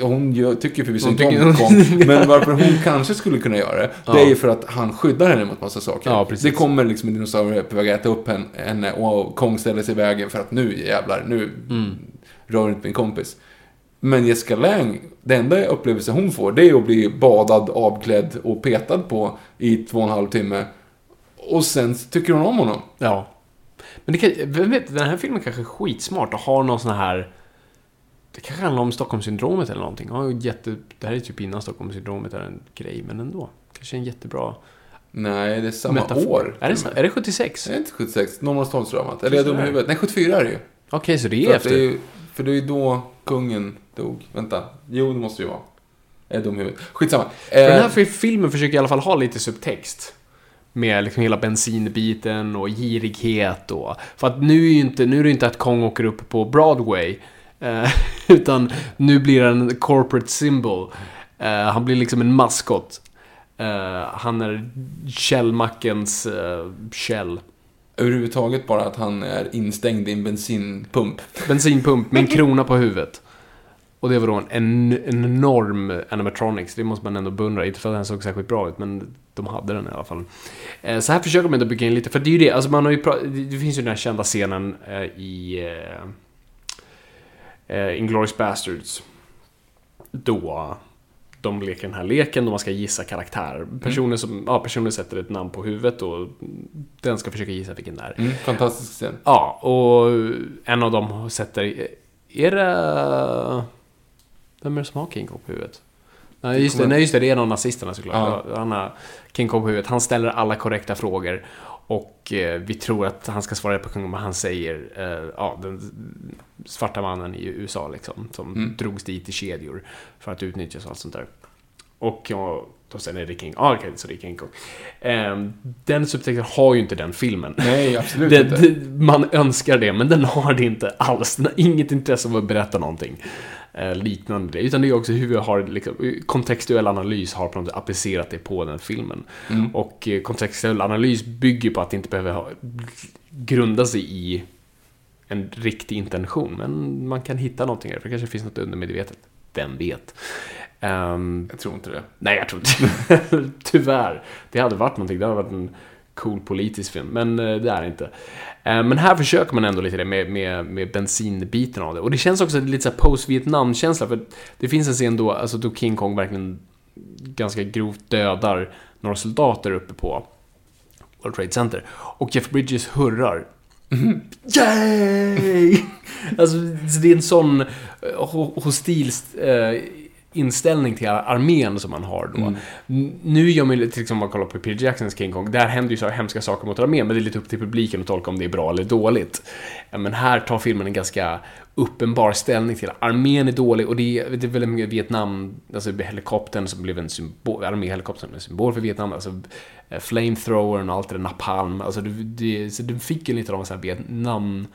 S1: hon gör, tycker förvisso inte om Kong, men varför hon kanske skulle kunna göra det, det är ju för att han skyddar henne mot massa saker.
S2: Ja,
S1: det kommer liksom en dinosaurie på väg att äta upp hen- henne och Kong ställer sig i vägen för att nu jävlar, nu
S2: Mm.
S1: rör inte min kompis. Men Jessica Lange, det enda upplevelse hon får, det är att bli badad, avklädd och petad på i två och en halv timme. Och sen tycker hon om honom.
S2: Ja. Men det kan, vem vet, den här filmen kanske är skitsmart och har någon sån här... Det kanske handlar om Stockholmssyndromet eller någonting. Ja, jätte, det här är typ innan Stockholmssyndromet är en grej, men ändå. Kanske en jättebra
S1: Nej, det är samma
S2: metafor.
S1: år.
S2: Är det, så? är det 76?
S1: Det är inte 76, Norrmalmstorgsdramat. Eller är jag dum i huvudet? Nej, 74 är det ju.
S2: Okej, så det
S1: För
S2: är
S1: det
S2: efter.
S1: är ju, för det är ju då kungen dog. Vänta. Jo, det måste ju vara. Jag är dum i huvudet. Skitsamma.
S2: För den
S1: Eh,
S2: här filmen försöker i alla fall ha lite subtext. Med liksom hela bensinbiten och girighet och... För att nu är, inte, nu är det inte att Kong åker upp på Broadway. Eh, *laughs* utan nu blir det en corporate symbol. Eh, han blir liksom en maskot. Eh, han är källmackens uh, käll.
S1: Överhuvudtaget bara att han är instängd i en bensinpump.
S2: Bensinpump med en krona på huvudet. Och det var då en, en, en enorm animatronics. Det måste man ändå beundra. Inte för att den såg särskilt bra ut, men de hade den i alla fall. Eh, så här försöker man ändå bygga in lite, för det är ju det, alltså man har ju det finns ju den här kända scenen eh, i eh, eh, Inglourious Bastards. Då de leker den här leken och man ska gissa karaktär. Personer, som, ja, personer sätter ett namn på huvudet och den ska försöka gissa vilken det är.
S1: Mm, fantastisk scen.
S2: Ja, och en av dem sätter... Är det... Vem är det som har King Kong på huvudet? Nej just, det, nej, just det, det är en av nazisterna såklart. Ja. Han har King Kong på huvudet. Han ställer alla korrekta frågor. Och eh, vi tror att han ska svara på Kung, men han säger, eh, ja, den svarta mannen i USA liksom, som mm. drogs dit i kedjor för att utnyttjas och allt sånt där. Och ja, då säger det King ah, okej, okay, så det är King Kong. Um, den subtexten har ju inte den filmen.
S1: Nej, absolut
S2: det,
S1: inte.
S2: Det, man önskar det, men den har det inte alls. Den har inget intresse av att berätta någonting liknande det. Utan det är också hur vi har, liksom, kontextuell analys har på något sätt applicerat det på den filmen. Mm. Och uh, kontextuell analys bygger på att det inte behöver ha, grunda sig i en riktig intention. Men man kan hitta någonting här, för det kanske finns något undermedvetet. Vem vet?
S1: Um, jag tror inte det.
S2: Nej, jag tror inte *laughs* Tyvärr. Det hade varit någonting. Det hade varit en cool politisk film. Men uh, det är det inte. Uh, men här försöker man ändå lite det med, med, med bensinbiten av det. Och det känns också lite så post-Vietnam-känsla. För det finns en scen då, alltså då King Kong verkligen ganska grovt dödar några soldater uppe på World Trade Center. Och Jeff Bridges hurrar Mm. Yay! *laughs* alltså, det är en sån uh, hostil uh, inställning till armén som man har då. Mm. Nu gör man ju, till exempel om man kollar på Peter Jacksons King Kong, där händer ju så hemska saker mot armén, men det är lite upp till publiken att tolka om det är bra eller dåligt. Men här tar filmen en ganska uppenbar ställning till armén är dålig och det är, det är mycket Vietnam, alltså helikoptern som blev en symbol, arméhelikoptern en symbol för Vietnam, alltså eh, flamethrowern och allt det där, napalm, alltså det, det, så det fick ju lite av en sån här Vietnam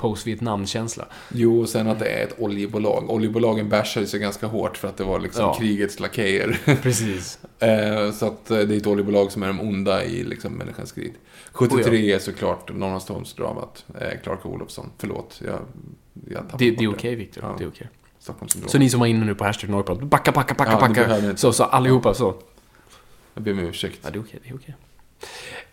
S2: post-Vietnam-känsla.
S1: Jo, och sen att det är ett oljebolag. Oljebolagen bashade sig ganska hårt för att det var liksom ja. krigets lakejer. *laughs*
S2: Precis. *laughs*
S1: Eh, så att eh, det är ett oljebolag som är de onda i liksom människans krig. 73 oh ja. är såklart Norrlandstormsdramat. Eh, Clark Olofsson. Förlåt, jag,
S2: jag Det, det är okej, okay, Viktor. Ja. Det är okej. Okay. Så ni som var inne nu på hashtag Norrprat, backa, backa, backa, ja, backa. Så, så allihopa så.
S1: Jag ber om ursäkt.
S2: Ja, det är okej, det är okej.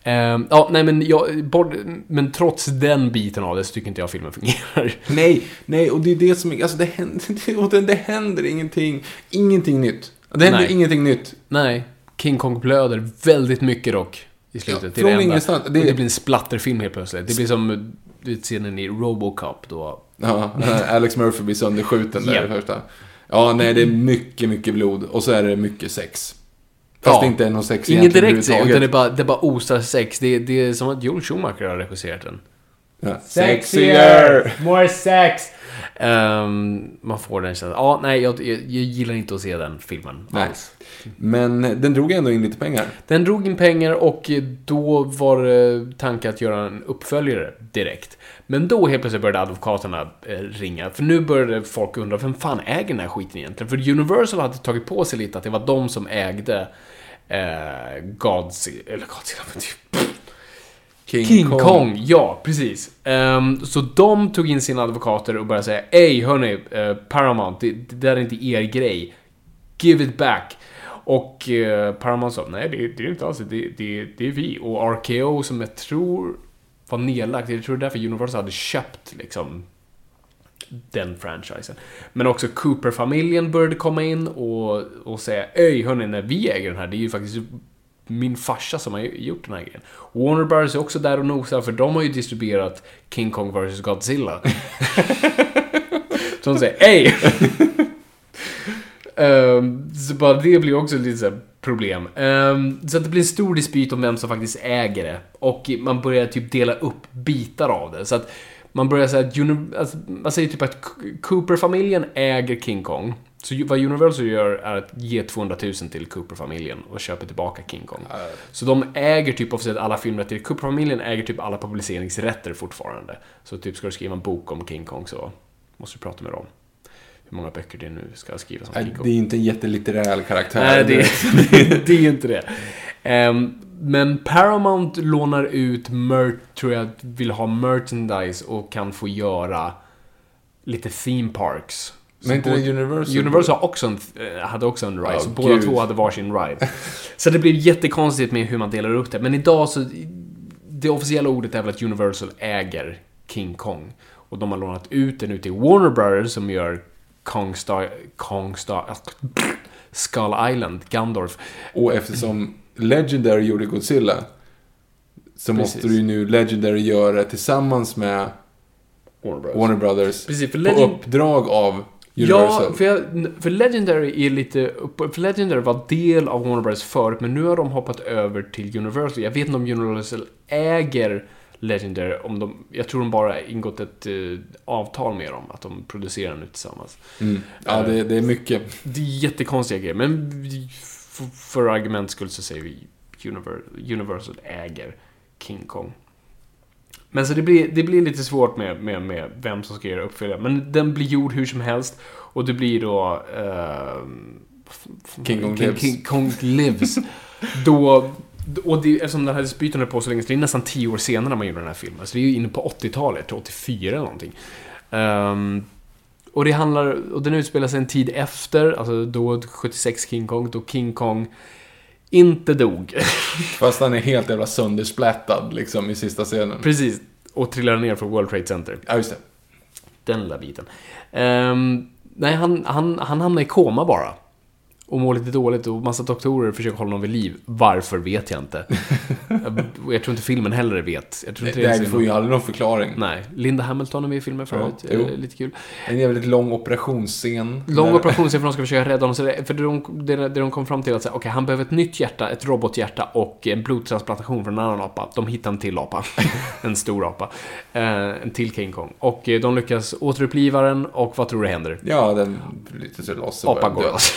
S2: Uh, ja, nej men, jag, bort, men trots den biten av det så tycker inte jag filmen fungerar.
S1: Nej, nej, och det är det som, alltså det händer, *laughs* det, det händer ingenting, ingenting nytt. Det händer nej. ingenting nytt.
S2: Nej, King Kong blöder väldigt mycket dock i slutet. Ja,
S1: från ingenstans.
S2: Det... det blir en splatterfilm helt plötsligt. Det blir som scenen i Robocop då.
S1: Ja, Alex Murphy blir sönderskjuten där i första. Ja, nej, det är mycket, mycket blod. Och så är det mycket sex. Fast ja. det inte är någon sex
S2: Inget direkt sex, utan det bara, det bara osar sex. Det, det är som att Joel Schumacher har regisserat den.
S1: Ja. Sexier!
S2: More sex! Um, man får den känslan. Ja, nej, jag, jag, jag, gillar inte att se den filmen
S1: nej. alls. Men den drog ändå in lite pengar.
S2: Den drog in pengar och då var det tanken att göra en uppföljare direkt. Men då helt plötsligt började advokaterna eh, ringa. För nu började folk undra, vem fan äger den här skiten egentligen? För Universal hade tagit på sig lite att det var de som ägde eh, Godzilla, eller Godzilla, typ. King, King Kong. Kong. ja precis. Um, så de tog in sina advokater och började säga Ey hörni, uh, Paramount, det, det där är inte er grej. Give it back. Och uh, Paramount sa, nej det, det är inte alls det, det, det är vi. Och RKO som jag tror var nedlagt, jag tror därför Universal hade köpt liksom den franchisen. Men också Cooper-familjen började komma in och, och säga Öj hörni, när vi äger den här, det är ju faktiskt min farsa som har gjort den här grejen. Warner Bros är också där och nosar, för de har ju distribuerat King Kong vs Godzilla. *laughs* så de säger Ej! um, så bara det blir också lite så problem. Um, så att det blir en stor dispyt om vem som faktiskt äger det. Och man börjar typ dela upp bitar av det. Så att man börjar säga att, alltså, man säger typ att Cooper-familjen äger King Kong. Så vad Universal gör är att ge 200 000 till Cooper-familjen och köper tillbaka King Kong. Uh. Så de äger typ officiellt alla filmrätter. Cooper-familjen äger typ alla publiceringsrätter fortfarande. Så typ ska du skriva en bok om King Kong så måste du prata med dem. hur många böcker det nu ska skrivas om King Kong.
S1: Det är inte en jättelitterär karaktär.
S2: Nej, det,
S1: direkt. *laughs*
S2: det är inte det. Ehm, men Paramount lånar ut, mer, tror jag, vill ha merchandise och kan få göra lite theme parks.
S1: Men inte
S2: både-
S1: Universal?
S2: Universal också en, eh, hade också en ride,
S1: Ja,
S2: så båda två hade varsin ride. Så det blir jättekonstigt med hur man delar upp det. Men idag så, det officiella ordet är väl att Universal äger King Kong. Och de har lånat ut den ut till Warner Brothers som gör Kong Star, Kong Star, Skull Island, Gandorf.
S1: Och eftersom Legendary gjorde Godzilla så
S2: Precis.
S1: måste du ju nu Legendary göra tillsammans med
S2: Warner Brothers.
S1: Warner Brothers
S2: Precis, för
S1: på
S2: Legend...
S1: uppdrag av
S2: Ja,
S1: Universal.
S2: för, jag, för Legendary är lite... För Legendary var del av Warner Brothers förut, men nu har de hoppat över till Universal. Jag vet inte om Universal äger Legendary, om de... Jag tror de bara ingått ett eh, avtal med dem, att de producerar nu tillsammans.
S1: Mm. Ja, det, det är mycket.
S2: Det är jättekonstiga grejer, men vi- för, arguments skull så säger vi Univer- Universal äger King Kong. Men så det blir, det blir lite svårt med, med, med vem som ska göra uppföljare. Men den blir gjord hur som helst. Och det blir då... ehm,
S1: King Kong Lives.
S2: King Kong Lives. *laughs* då... Och det, eftersom den här dispyten höll på så länge, så det är nästan tio år senare man gjorde den här filmen. Så det är ju inne på 80-talet, 84 eller någonting. Ehm, och det handlar, och den utspelar sig en tid efter, alltså då 76 King Kong, då King Kong inte dog. *laughs*
S1: Fast han är helt jävla söndersplättad liksom i sista scenen.
S2: Precis. Och trillar ner från World Trade Center.
S1: Ja, just det.
S2: Den lilla biten. Ehm, nej, han, han, han hamnar i koma bara. Och mår lite dåligt och massa doktorer försöker hålla honom vid liv. Varför vet jag inte. Och *laughs* jag tror inte filmen heller vet. Jag tror inte är
S1: vi
S2: så-
S1: får ju aldrig någon förklaring.
S2: Nej, Linda Hamilton är med i filmen förut.
S1: Ja.
S2: Eh, lite kul.
S1: En jävligt lång operationsscen.
S2: Lång
S1: Där-
S2: operationsscen för de ska försöka rädda honom. Så det, för det de, det, det de kom fram till att säga, okej, han behöver ett nytt hjärta, ett robothjärta och en blodtransplantation från en annan apa. De hittar en till apa. *laughs* en stor apa. Eh, en till King Kong. Och eh, de lyckas återuppliva den och vad tror du händer?
S1: Ja, den bryter sig loss
S2: Apan går loss.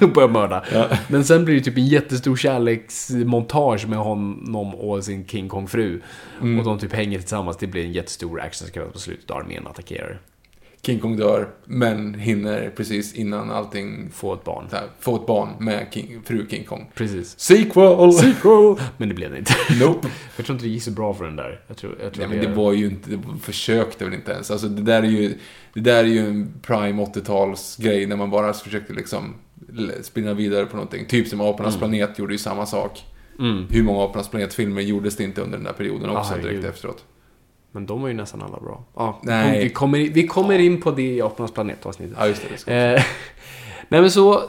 S2: *laughs* börjar mörda. Men sen blir det typ en jättestor kärleksmontage med honom och sin King Kong-fru.
S1: Mm.
S2: Och de typ hänger tillsammans. Det blir en jättestor actionsekvens på slutet och armén attackerar.
S1: King Kong dör, men hinner precis innan allting
S2: Få ett barn.
S1: här, få ett barn med King, fru King Kong.
S2: Precis.
S1: Sequel!
S2: Sequel! Men det blev det inte.
S1: Nope. *laughs*
S2: Jag tror inte det gick så bra för den där. Jag tror, jag tror
S1: Nej, men det var ju inte, det försökte väl inte ens. Alltså det där är ju, det där är ju en prime 80-tals grej när man bara försökte liksom spinna vidare på någonting. Typ som Apornas planet gjorde ju samma sak.
S2: Mm.
S1: Hur många Apornas planet-filmer gjordes det inte under den här perioden också
S2: Ah,
S1: direkt efteråt?
S2: Men de var ju nästan alla bra. Ja,
S1: Nej.
S2: Vi kommer, in- vi kommer in på det i Apornas planet-avsnittet.
S1: Ja, just det. det.
S2: Eh, *laughs* nej men så,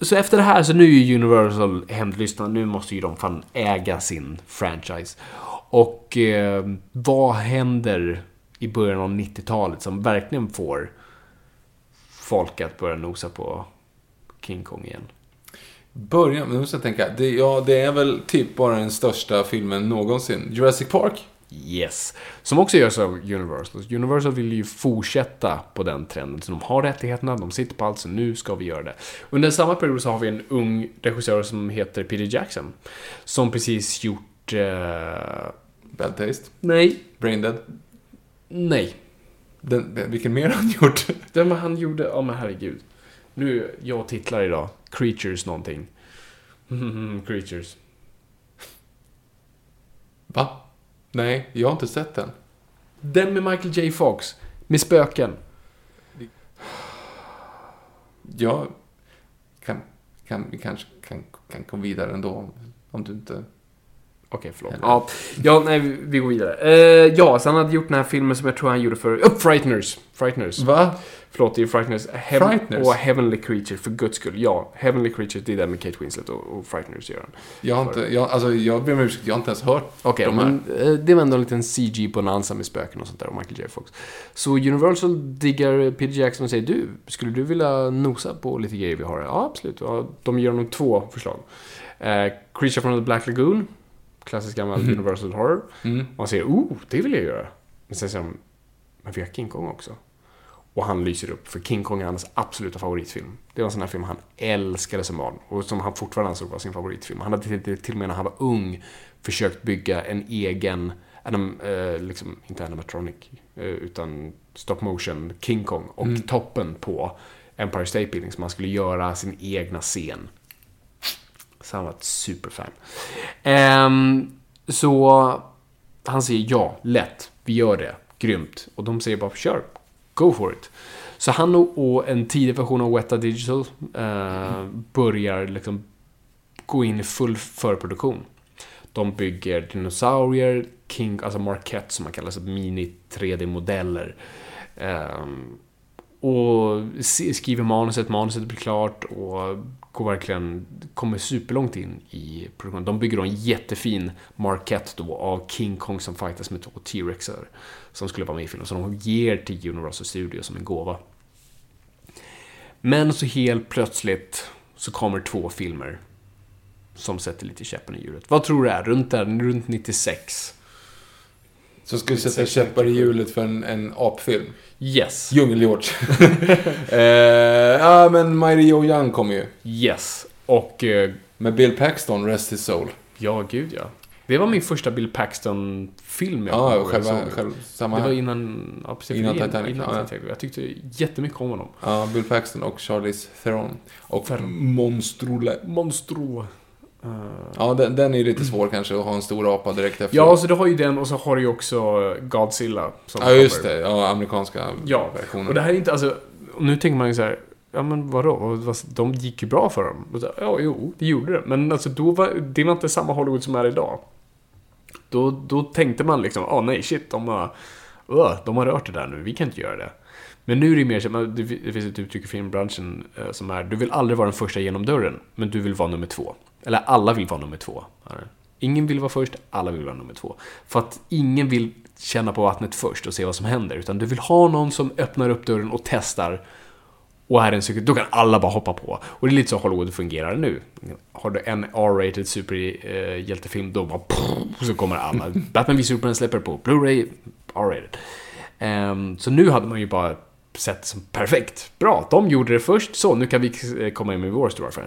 S2: så efter det här så nu är Universal hämndlystna. Nu måste ju de fan äga sin franchise. Och eh, vad händer i början av 90-talet som verkligen får folk att börja nosa på King Kong igen?
S1: Början, nu måste jag tänka. Det, ja, det är väl typ bara den största filmen någonsin. Jurassic Park?
S2: Yes. Som också görs av Universal. Universal vill ju fortsätta på den trenden. Så de har rättigheterna, de sitter på allt, så nu ska vi göra det. Under samma period så har vi en ung regissör som heter Peter Jackson. Som precis gjort... Eh,
S1: Bad Taste?
S2: nej.
S1: Brain Dead?
S2: Nej.
S1: Den, vilken mer har han gjort?
S2: Den han gjorde... Ja men herregud. Nu, jag titlar idag. Creatures någonting. *laughs* Creatures.
S1: Va? Nej, jag har inte sett den.
S2: Den med Michael J Fox. Med spöken.
S1: Jag kan, kan, vi kanske kan, kan gå vidare ändå. om- Om du inte...
S2: Okej, förlåt.
S1: Eller-
S2: Ja, ja, nej, vi vi går vidare. Eh, ja, så han hade gjort den här filmen som jag tror han gjorde för... Oh, Frighteners! Frighteners.
S1: Va?
S2: Förlåt, det är Frighteners. Heaven,
S1: Frighteners?
S2: Och Heavenly Creature, för guds skull. Ja, Heavenly Creature, det är den med Kate Winslet och, och Frighteners gör.
S1: Jag har inte... Jag, alltså, jag ber om ursäkt. Jag har inte ens hört
S2: Okej,
S1: de här.
S2: men eh, det var ändå en liten CG-bonanza med spöken och sånt där och Michael J. Fox. Så Universal diggar Peter Jackson och säger du, skulle du vilja nosa på lite grejer vi har här? Ja, absolut. Ja, de ger honom två förslag. Eh, Creature from the Black Lagoon, klassisk gammal Universal Horror.
S1: Mm.
S2: Och han säger, oh, det vill jag göra. Men sen säger de, men vi har King Kong också. Och han lyser upp, för King Kong är hans absoluta favoritfilm. Det var en sån här film han älskade som barn och som han fortfarande ansåg var sin favoritfilm. Han hade till, till och med när han var ung försökt bygga en egen, anim, eh, liksom, inte animatronic, eh, utan stop motion King Kong och toppen på Empire State Building, så man skulle göra sin egna scen. Så han var ett superfan. Ehm, så han säger ja, lätt, vi gör det, grymt. Och de säger bara kör, go for it. Så han och, en tidig version av Weta Digital eh, börjar liksom gå in i full förproduktion. De bygger dinosaurier, King, alltså Marquette som man kallar, alltså mini 3D-modeller. Eh, och skriver manuset, manuset blir klart och går verkligen, kommer superlångt in i produktionen. De bygger då en jättefin Marquette då av King Kong som fightas med två T-Rexar som skulle vara med i filmen. Så de ger till Universal Studios som en gåva. Men så helt plötsligt så kommer två filmer som sätter lite käppen i hjulet. Vad tror du är? Runt, där, runt 96?
S1: Som skulle sätta käppar i hjulet för en, en apfilm?
S2: Yes.
S1: Djungel-George. *laughs* eh, ja, men Mighty Joe Young kommer ju.
S2: Yes. Och... Eh,
S1: Med Bill Paxton, Rest His Soul.
S2: Ja, gud ja. Det var min första Bill Paxton-film jag
S1: Ja, själva, själv, samma
S2: Det var innan... Ja, precis,
S1: Innan Titanic,
S2: Innan
S1: ja.
S2: Titanic. Jag tyckte jättemycket om honom.
S1: Ja, Bill Paxton och Charlize Theron. Och
S2: Theron.
S1: Monstrole.
S2: Monstro.
S1: Ja, den, den är ju lite svår kanske att ha en stor apa direkt efter.
S2: Ja, så du har ju den och så har du ju också Godzilla. Som
S1: Ja, just
S2: kommer.
S1: det. Ja, amerikanska
S2: Ja,
S1: versionen.
S2: och det här är inte, alltså, nu tänker man ju så här, ja men vadå, Vad- vad- de gick ju bra för dem. Så, Ja, jo, det gjorde det. Men alltså då var, det var inte samma Hollywood som är idag. Då, då tänkte man liksom, åh nej, shit, de har, uh, de har rört det där nu, vi kan inte göra det. Men nu är det mer så, det finns ett uttryck i filmbranschen eh, som är, du vill aldrig vara den första genom dörren, men du vill vara nummer två. Eller alla vill vara nummer två. Ingen vill vara först, alla vill vara nummer två. För att ingen vill känna på vattnet först och se vad som händer, utan du vill ha någon som öppnar upp dörren och testar och är en cykel, då kan alla bara hoppa på. Och det är lite så Hollywood fungerar nu. Har du en R-rated superhjältefilm, då bara så kommer alla. *laughs* Batman v Superman släpper på Blu-ray, R-rated. Ehm, så nu hade man ju bara sett som perfekt. Bra, de gjorde det först, så nu kan vi eh, komma in med vår stora affär.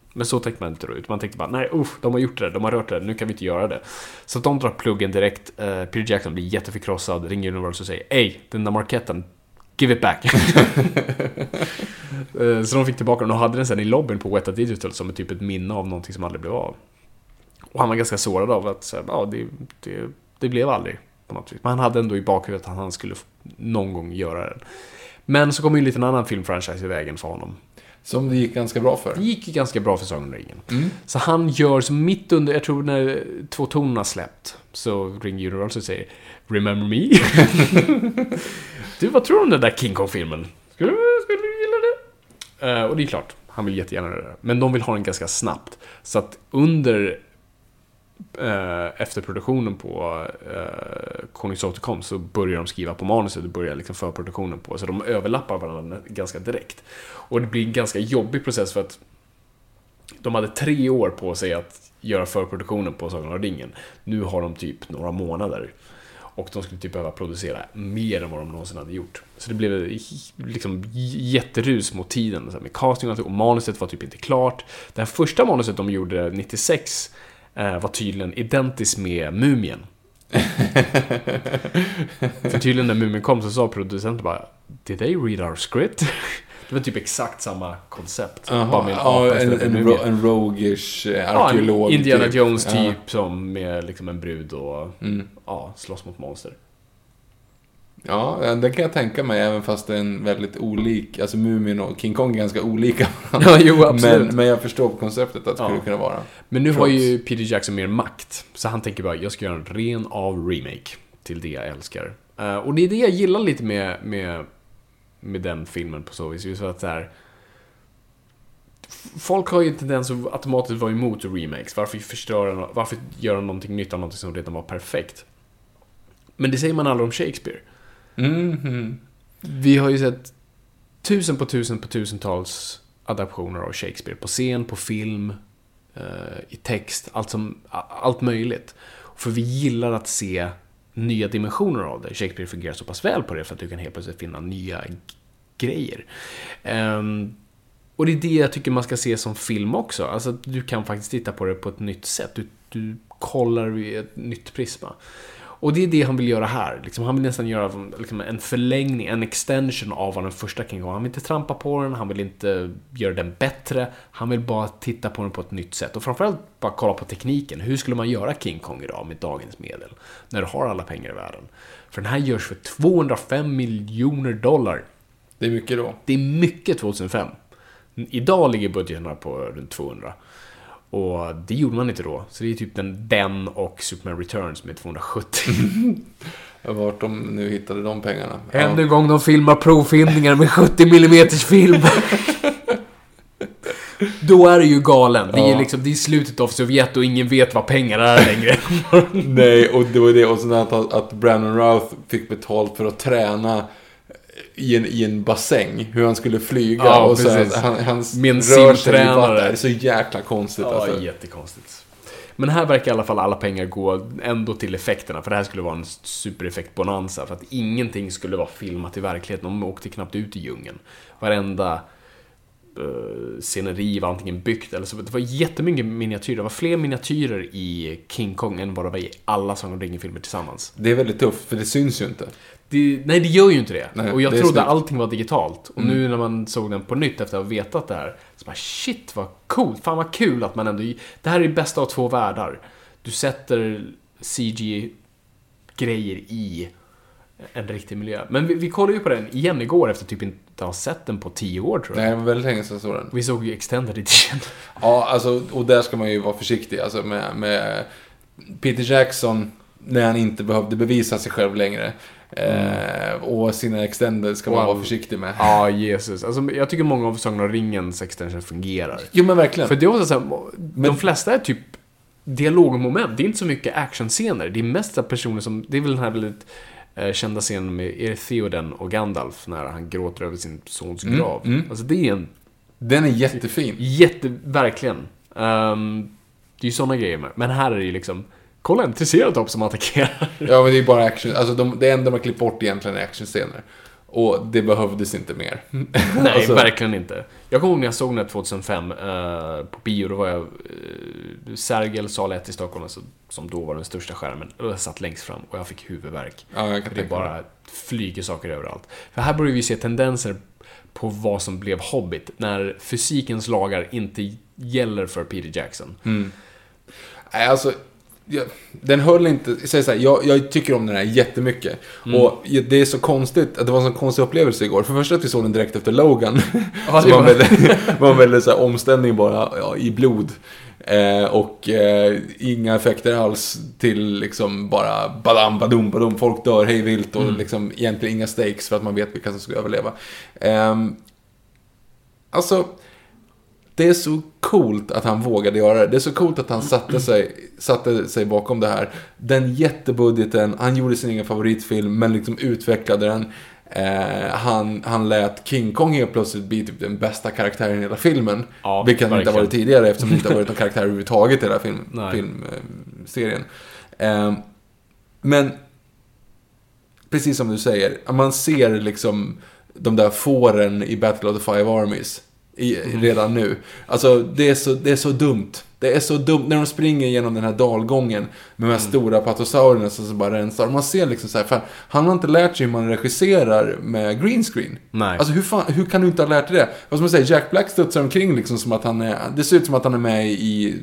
S2: Men så tänkte man inte då, utan man tänkte bara nej, uff, de har gjort det, de har rört det, nu kan vi inte göra det. Så de drar pluggen direkt, uh, Peter Jackson blir jätteförkrossad, ringer Universal och säger Ey, den där marketten, give it back. *laughs* Eh, så de fick tillbaka den och hade den sen i lobbyn på Weta Digital som är typ ett minne av någonting som aldrig blev av. Och han var ganska sårad av att ja, det, det, det blev aldrig på något vis. Men han hade ändå i bakhuvudet att han skulle någon gång göra den. Men så kom ju en liten annan filmfranchise i vägen för honom.
S1: Som det gick ganska bra för.
S2: Det gick ju ganska bra för Sagan om ringen. Så han gör så mitt under, jag tror när två tonerna släppt, så ringer Universal och säger Remember me? *laughs* du, vad tror du om den där King Kong-filmen? Skulle, skulle du gilla det? Eh, och det är klart, han vill jättegärna det. Men de vill ha den ganska snabbt. Så att under eh, efter produktionen på eh, Konungens återkomst så börjar de skriva på manuset och börjar liksom förproduktionen på. Så de överlappar varandra ganska direkt. Och det blir en ganska jobbig process för att de hade tre år på sig att göra förproduktionen på Sagan om ringen. Nu har de typ några månader. Och de skulle typ behöva producera mer än vad de någonsin hade gjort. Så det blev liksom jätterus mot tiden. Med casting och, allting. och manuset var typ inte klart. Det här första manuset de gjorde 96 var tydligen identiskt med Mumien. För tydligen när Mumien kom så sa producenten bara Did they read our script? *laughs* Det var typ exakt samma koncept. bara med en
S1: ja,
S2: apa
S1: en,
S2: för
S1: en,
S2: mumie.
S1: ro, en rogish eh,
S2: Ja,
S1: arkeolog.
S2: en Indiana
S1: typ.
S2: Jones typ
S1: Ja.
S2: som med liksom en brud och
S1: Mm.
S2: ja, slåss mot monster.
S1: Ja, det kan jag tänka mig, även fast det är en väldigt olik, alltså Mumin och King Kong är ganska olika *laughs*
S2: Ja, jo, absolut.
S1: men, men jag förstår konceptet att det
S2: Ja.
S1: skulle kunna vara.
S2: Men nu har
S1: Trots.
S2: ju Peter Jackson mer makt. Så han tänker bara, jag ska göra en ren av remake till det jag älskar. Eh, och det är det jag gillar lite med, med, med den filmen på så vis. Just för att så här, Folk har ju en tendens att automatiskt vara emot remakes. Varför förstöra, varför göra någonting nytt av någonting som redan var perfekt? Men det säger man aldrig om Shakespeare.
S1: Mhm.
S2: Vi har ju sett tusen på tusen på tusentals adaptioner av Shakespeare. På scen, på film, eh, i text, allt, som, allt möjligt. För vi gillar att se nya dimensioner av det. Shakespeare fungerar så pass väl på det för att du kan helt plötsligt finna nya grejer. Ehm, och det är det jag tycker man ska se som film också. Alltså du kan faktiskt titta på det på ett nytt sätt. Du, du kollar i ett nytt prisma. Och det är det han vill göra här. Liksom, han vill nästan göra liksom, en förlängning, en extension av vad den första King Kong. Han vill inte trampa på den, han vill inte göra den bättre. Han vill bara titta på den på ett nytt sätt. Och framförallt bara kolla på tekniken. Hur skulle man göra King Kong idag med dagens medel? När du har alla pengar i världen. För den här görs för 205 miljoner dollar.
S1: Det är mycket då.
S2: Det är mycket 2005. Idag ligger budgeterna på runt 200. Och det gjorde man inte då. Så det är typ den, den och Superman Returns med 270. *laughs*
S1: Vart de nu hittade de pengarna.
S2: Ännu en gång de filmar provfilmningar med 70 mm film. *laughs* Då är det ju galen. Det är liksom, det är slutet av Sovjet och ingen vet vad pengar är längre. *laughs*
S1: Nej, och det var det. Och sen att, att Brandon Routh fick betalt för att träna i en, i en bassäng. Hur han skulle flyga.
S2: Ja,
S1: och så
S2: precis.
S1: att han, hans
S2: Med en
S1: rörelser i vatten. Så jäkla konstigt
S2: Ja,
S1: alltså.
S2: jättekonstigt. Men här verkar i alla fall alla pengar gå ändå till effekterna, för det här skulle vara en supereffekt-bonanza, för att ingenting skulle vara filmat i verkligheten. De åkte knappt ut i djungeln. Varenda uh, sceneri var antingen byggt eller så. Det var jättemycket miniatyrer. Det var fler miniatyrer i King Kong än vad det var i alla Sagan om ringen-filmer tillsammans.
S1: Det är väldigt tufft, för det syns ju inte.
S2: Det, nej, det gör ju inte det.
S1: Nej,
S2: och jag
S1: det
S2: trodde
S1: snyggt.
S2: allting var digitalt. Och nu när man såg den på nytt efter att ha vetat det här, så bara shit vad coolt. Fan vad kul att man ändå... Det här är det bästa av två världar. Du sätter CG-grejer i en riktig miljö. Men vi, vi kollade ju på den igen igår efter typ inte ha sett den på tio år tror jag.
S1: Nej, det var väldigt länge sedan såg den.
S2: Vi såg ju Extended Edition. *laughs*
S1: Ja, alltså, och där ska man ju vara försiktig. Alltså med, med Peter Jackson, när han inte behövde bevisa sig själv längre. Eh, och sina extended ska man
S2: Wow.
S1: vara försiktig med.
S2: Ja, Jesus. Alltså, jag tycker många av Sagan om ringens extensions fungerar.
S1: Jo, men verkligen.
S2: För det är också så här, de flesta är typ dialogmoment. Det är inte så mycket actionscener. Det är mest personer som, det är väl den här väldigt eh, kända scenen med det Theoden och Gandalf när han gråter över sin sons grav. Alltså det är en
S1: Den är jättefin.
S2: jätte, verkligen. Um, det är ju sådana grejer med. Men här är det ju liksom, kolla en triceratops som attackerar.
S1: Ja, men det är bara action. Alltså, de, det enda har klippt bort egentligen är actionscener. Och det behövdes inte mer. *laughs*
S2: Nej,
S1: Alltså-
S2: verkligen inte. Jag kommer ihåg när jag såg den här 2005 eh, på bio, då var jag uh, Sergel sal 1 i Stockholm, alltså, som då var den största skärmen. Och jag satt längst fram och jag fick huvudvärk.
S1: Ja, jag kan
S2: det bara flyger saker överallt. För här börjar vi se tendenser på vad som blev Hobbit, när fysikens lagar inte gäller för Peter Jackson.
S1: Nej, alltså, jag, den höll inte, säg så här, jag, jag tycker om den här jättemycket. Och det är så konstigt, att det var en sån konstig upplevelse igår. För först att vi såg den direkt efter Logan.
S2: Ja, *laughs* det
S1: var en väldigt, *laughs* var en väldigt så här, omställning bara ja, i blod. Eh, och eh, inga effekter alls till liksom bara badam, badum, badum. Folk dör hej vilt och liksom egentligen inga stakes för att man vet vilka som ska överleva. Ehm, alltså, det är så coolt att han vågade göra det. Det är så coolt att han satte *clears throat* sig, satte sig bakom det här. Den jättebudgeten, han gjorde sin egen favoritfilm men liksom utvecklade den. Eh, han, han lät King Kong helt plötsligt bli typ den bästa karaktären i hela filmen.
S2: Ja,
S1: vilket han inte har varit tidigare eftersom det inte har varit någon *laughs* karaktär överhuvudtaget i hela film, filmserien. Eh, men precis som du säger, man ser liksom de där fåren i Battle of the Five Armies i, redan nu. Alltså, det är, så, det är så dumt. Det är så dumt när de springer genom den här dalgången med de här stora patosaurierna som så bara rensar. Man ser liksom så här, fan, han har inte lärt sig hur man regisserar med green screen.
S2: Nej.
S1: Alltså hur, fan, hur kan du inte ha lärt dig det? Vad som man säger, Jack Black studsar omkring liksom som att han är, det ser ut som att han är med i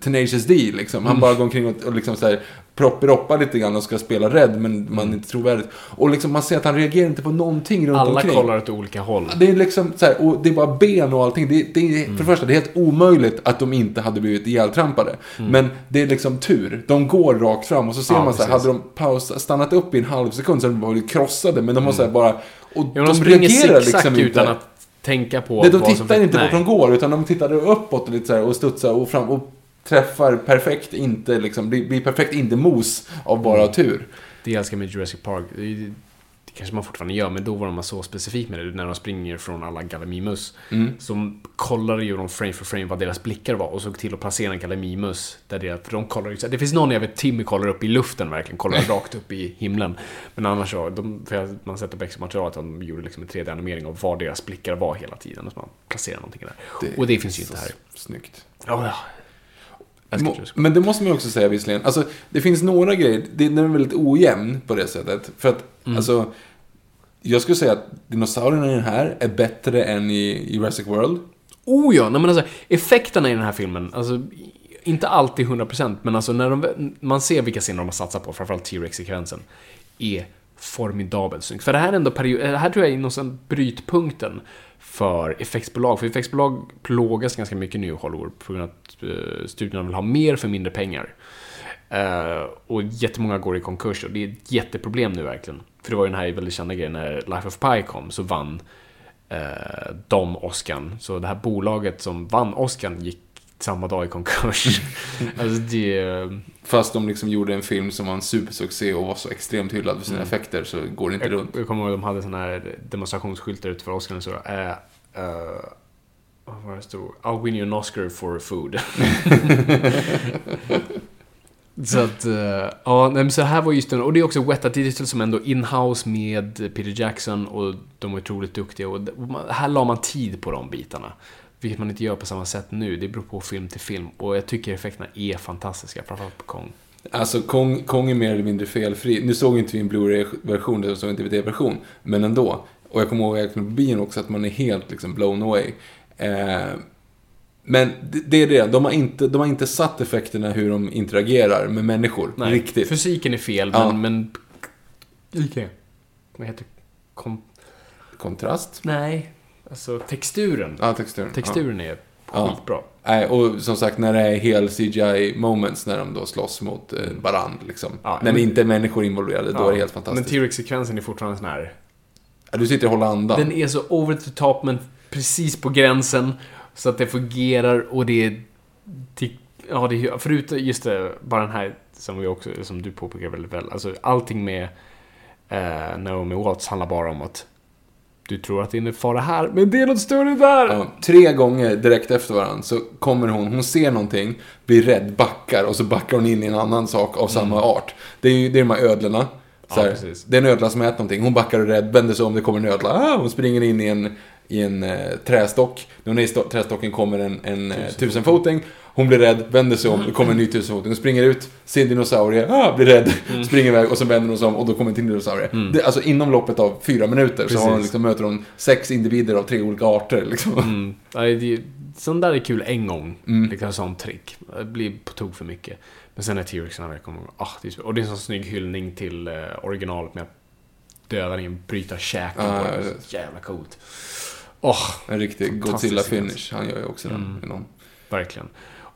S1: Tenacious D liksom. Han bara går omkring och, och liksom så här propperoppar lite grann och ska spela rädd men man är inte trovärdigt. Och liksom man ser att han reagerar inte på någonting runt
S2: Alla
S1: omkring.
S2: kollar åt olika håll.
S1: Det är liksom så här, och det är bara ben och allting. Det, det är, För det första, det är helt omöjligt att de inte hade blivit ihjältrampade. Men det är liksom tur. De går rakt fram och så ser
S2: Ja,
S1: man så här, hade de paus, stannat upp i en halv sekund så hade de varit krossade. Men de har så här bara... Och
S2: Ja, de,
S1: de, reagerar liksom inte.
S2: utan att tänka på
S1: Nej, de
S2: vad som...
S1: tittar inte
S2: Nej.
S1: vart de går, utan de tittar uppåt och lite så här och studsar och fram och träffar perfekt inte, liksom, blir, blir perfekt inte mos av bara
S2: Mm.
S1: tur.
S2: Det jag älskar med Jurassic Park, det, det kanske man fortfarande gör, men då var de så specifik med det. När de springer från alla Gallimimus.
S1: Mm.
S2: Så kollade ju de frame för frame vad deras blickar var och såg till att placera en Gallimimus. Där det, för de kollar det finns någon jag vet, Timmy kollar upp i luften verkligen, kollar *laughs* rakt upp i himlen. Men annars så, de, för jag, man sätter på extra materialet att de gjorde liksom en 3D-animering av var deras blickar var hela tiden. Och så man placerar någonting där. och det finns ju inte här.
S1: Snyggt.
S2: Ja, ja. Älskar
S1: Må-
S2: Jurassic Park.
S1: Men det måste man också säga visserligen. Alltså, det finns några grejer, det, den är väldigt ojämn på det sättet. För att,
S2: Mm.
S1: alltså, jag skulle säga att dinosaurierna i den här är bättre än i Jurassic World.
S2: Oh ja, nej men alltså effekterna i den här filmen, alltså inte alltid 100% men alltså när de, man ser vilka scener de har satsat på, framförallt T-Rex-sekvensen, är formidabelt snyggt. För det här är ändå period, det här tror jag är någonstans brytpunkten för effektsbolag. För effektsbolag plågas ganska mycket nu i Hollywood på grund av att eh, studierna vill ha mer för mindre pengar. Uh, och jättemånga går i konkurs och det är ett jätteproblem nu verkligen. För det var ju den här väldigt kända grejen när Life of Pi kom så vann uh, de Oscarn. Så det här bolaget som vann Oscarn gick samma dag i konkurs. *laughs* alltså det...
S1: Fast de liksom gjorde en film som var en supersuccé och var så extrumt hyllad för sina effekter så går det inte
S2: Jag,
S1: runt.
S2: jag kommer ihåg att de hade såna här demonstrationsskyltar ute för Oscarn så eh, eh, vad var det stod? I'll win you an Oscar for food. *laughs* så att, eh, ja, nej, men så här var just den, och det är också Weta Digital som ändå in-house med Peter Jackson och de är otroligt duktiga och och här la man tid på de bitarna. Vilket man inte gör på samma sätt nu, det beror på film till film och jag tycker effekterna är fantastiska, framförallt på Kong.
S1: Alltså, Kong, Kong är mer eller mindre felfri. Nu såg inte vi en Blu-ray-version, det såg en DVD-version. Men ändå. Och jag kommer ihåg att på bion också att man är helt liksom blown away. Eh, men det, det är det, de har, inte, de har inte satt effekterna hur de interagerar med människor. Riktigt.
S2: Fysiken är fel,
S1: Ja.
S2: men... men Vad heter Kom...
S1: Kontrast.
S2: Nej. Alltså texturen.
S1: Ja, texturen.
S2: Texturen är
S1: Ja.
S2: skitbra.
S1: Nej, och som sagt när det är hel CGI-moments när de då slåss mot eh, varandra. Liksom.
S2: Ja,
S1: när det
S2: men-
S1: inte är människor involverade, då är det helt
S2: Men
S1: fantastiskt.
S2: T-Rex-sekvensen är fortfarande sån här...
S1: Ja, du sitter och håller andan.
S2: Den är så over the top, men precis på gränsen. Så att det fungerar och det är... Det, ja, det är förutom just det, bara den här som, vi också, som du påpekar väldigt väl. Alltså allting med eh, Naomi Watts handlar bara om att du tror att det är fara här, men det är något större där!
S1: Ja, tre gånger direkt efter varandra så kommer hon, hon ser någonting, blir rädd, backar och så backar hon in i en annan sak av samma art. Det är ju det är de här ödlorna. Så
S2: Mm. Ja,
S1: här,
S2: precis.
S1: det är en ödla som äter någonting, hon backar och rädd, vänder sig om, det kommer en ödla. Ah, hon springer in i en, i en eh, trästock. När hon är i sto- trästocken kommer en, en eh, tusenfoting. Hon blir rädd, vänder sig om, det kommer en ny tusenfoting. Hon springer ut, ser en dinosaurie, ah, blir rädd, springer iväg och så vänder hon sig om och då kommer en till dinosaurie. Det, alltså inom loppet av fyra minuter så har hon
S2: Precis.
S1: liksom, möter hon sex individer av tre olika arter. Liksom.
S2: Mm. Det, sånt där är kul en gång.
S1: Mm.
S2: Liksom sån trick. Det blir på tok för mycket. Men sen är T-Rexen jag kommer ah, det är så, Och det är en sån snygg hyllning till eh, originalet med att dödaren bryta käken
S1: Ah,
S2: på den. Jävla coolt. Åh,
S1: En riktig Godzilla-finish. Han gör ju också den.
S2: Mm. verkligen.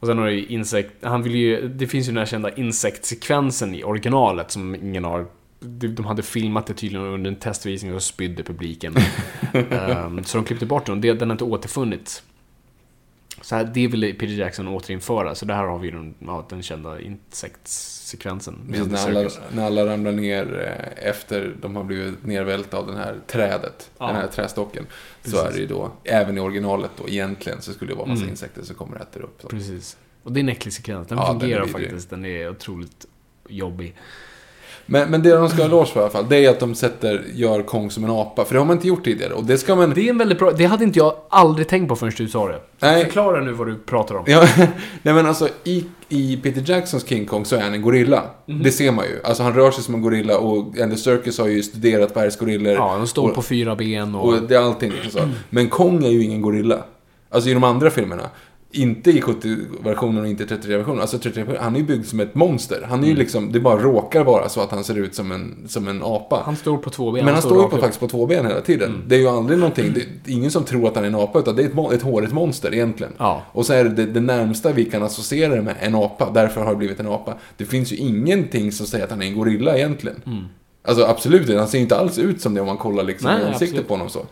S2: Och sen har du ju insekt... Han vill ju... Det finns ju den här kända insektsekvensen i originalet som ingen har... de- De hade filmat det tydligen under en testvisning och spydde publiken. *laughs* Ehm, så de klippte bort den och den har inte återfunnits. Så här, det ville Peter Jackson återinföra, så där har vi den, ja, den kända insektssekvensen.
S1: Precis, när, alla, när alla ramlar ner eh, efter de har blivit nervälta av den här trädet,
S2: Ja.
S1: den här trästocken. Så
S2: Precis.
S1: är det ju då, även i originalet då egentligen, så skulle det vara massa
S2: Mm.
S1: insekter som kommer och äter upp. Så.
S2: Precis. Och det är en äcklig sekvens. Den
S1: Ja, den
S2: fungerar
S1: vidrig.
S2: faktiskt. Den är otroligt jobbig.
S1: Men, men det de ska ha eloge för i alla fall, det är att de sätter, gör Kong som en apa. För det har man inte gjort tidigare. Och det ska man...
S2: Det är en väldigt bra... Det hade inte jag aldrig tänkt på förrän du sa det.
S1: Nej.
S2: Förklara nu vad du pratar om.
S1: Ja, *laughs* nej men alltså i, i Peter Jacksons King Kong så är han en gorilla.
S2: Mhm.
S1: Det ser man ju. Alltså han rör sig som en gorilla och Andy Serkis har ju studerat bergsgorillor.
S2: Ja, de står
S1: och,
S2: på fyra ben och...
S1: Och det är allting liksom så. Men Kong är ju ingen gorilla. Alltså i de andra filmerna. Inte i 70-versionen och inte i 33-versionen. Alltså 33 han är ju byggd som ett monster. Han är ju liksom, det bara råkar vara så att han ser ut som en, som en apa.
S2: Han står på två ben.
S1: Men han står ju på, faktiskt på två ben hela tiden. Det är ju aldrig någonting, det är ingen som tror att han är en apa, utan det är ett, ett hårigt monster egentligen.
S2: Ja.
S1: Och så är det, det närmsta vi kan associera det med en apa, därför har det blivit en apa. Det finns ju ingenting som säger att han är en gorilla egentligen. Alltså absolut inte, han ser inte alls ut som det om man kollar liksom
S2: Nej,
S1: ansiktet
S2: absolut.
S1: på honom så.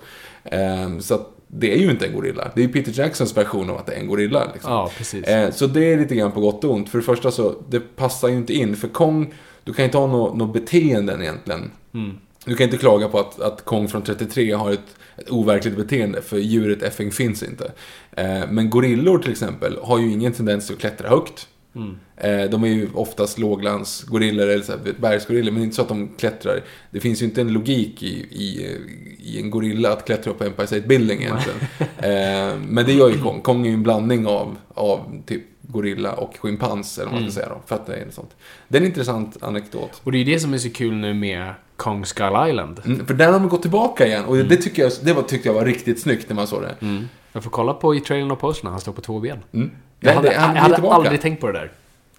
S1: Ehm, så att det är ju inte en gorilla. Det är ju Peter Jacksons version av att det är en gorilla. Liksom.
S2: Ja, precis.
S1: Eh, så det är lite grann på gott och ont. För det första så, det passar ju inte in. För Kong, du kan inte ha några nå beteenden egentligen.
S2: Mm.
S1: Du kan inte klaga på att, att Kong från 33 har ett, ett overkligt beteende, för djuret effing finns inte. Eh, men gorillor till exempel har ju ingen tendens att klättra högt.
S2: Mm.
S1: Eh, de är ju oftast låglandsgorillor eller bergsgorillor, men inte så att de klättrar. Det finns ju inte en logik i, i, i en gorilla att klättra upp Empire State Building egentligen. eh, men det gör ju *laughs* Kong. Kong är ju en blandning av, av typ gorilla och schimpans, eller vad man ska säga då, för att det är sånt. Det är en intressant anekdot.
S2: Och det är ju det som är så kul nu med Kong Skull Island.
S1: Mm, för där har de gått tillbaka igen, och det, tycker jag, det var, tyckte jag var riktigt snyggt när man såg det.
S2: Mm. Jag får kolla på i trailern och posterna, han står på två ben. Jag hade,
S1: han
S2: jag hade
S1: tillbaka.
S2: aldrig tänkt på det där.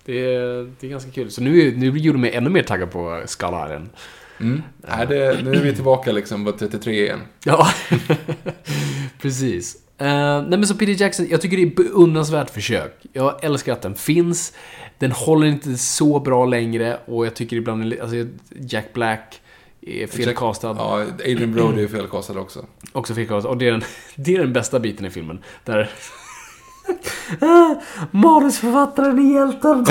S2: Det är, det är ganska kul. Så nu, nu gjorde mig ännu mer taggad på Island.
S1: Mm. Nej, det, nu är vi tillbaka liksom på 33 igen.
S2: Ja, *laughs* precis. Uh, nej men så Peter Jackson, jag tycker det är ett beundransvärt försök. Jag älskar att den finns. Den håller inte så bra längre och jag tycker ibland, alltså Jack Black är felkastad.
S1: Ja, Adrian Brody är felkastad också.
S2: Också felkastad. Och det är, den, *laughs* det är den bästa biten i filmen. Där... *laughs* Manusförfattaren är hjälten. *laughs*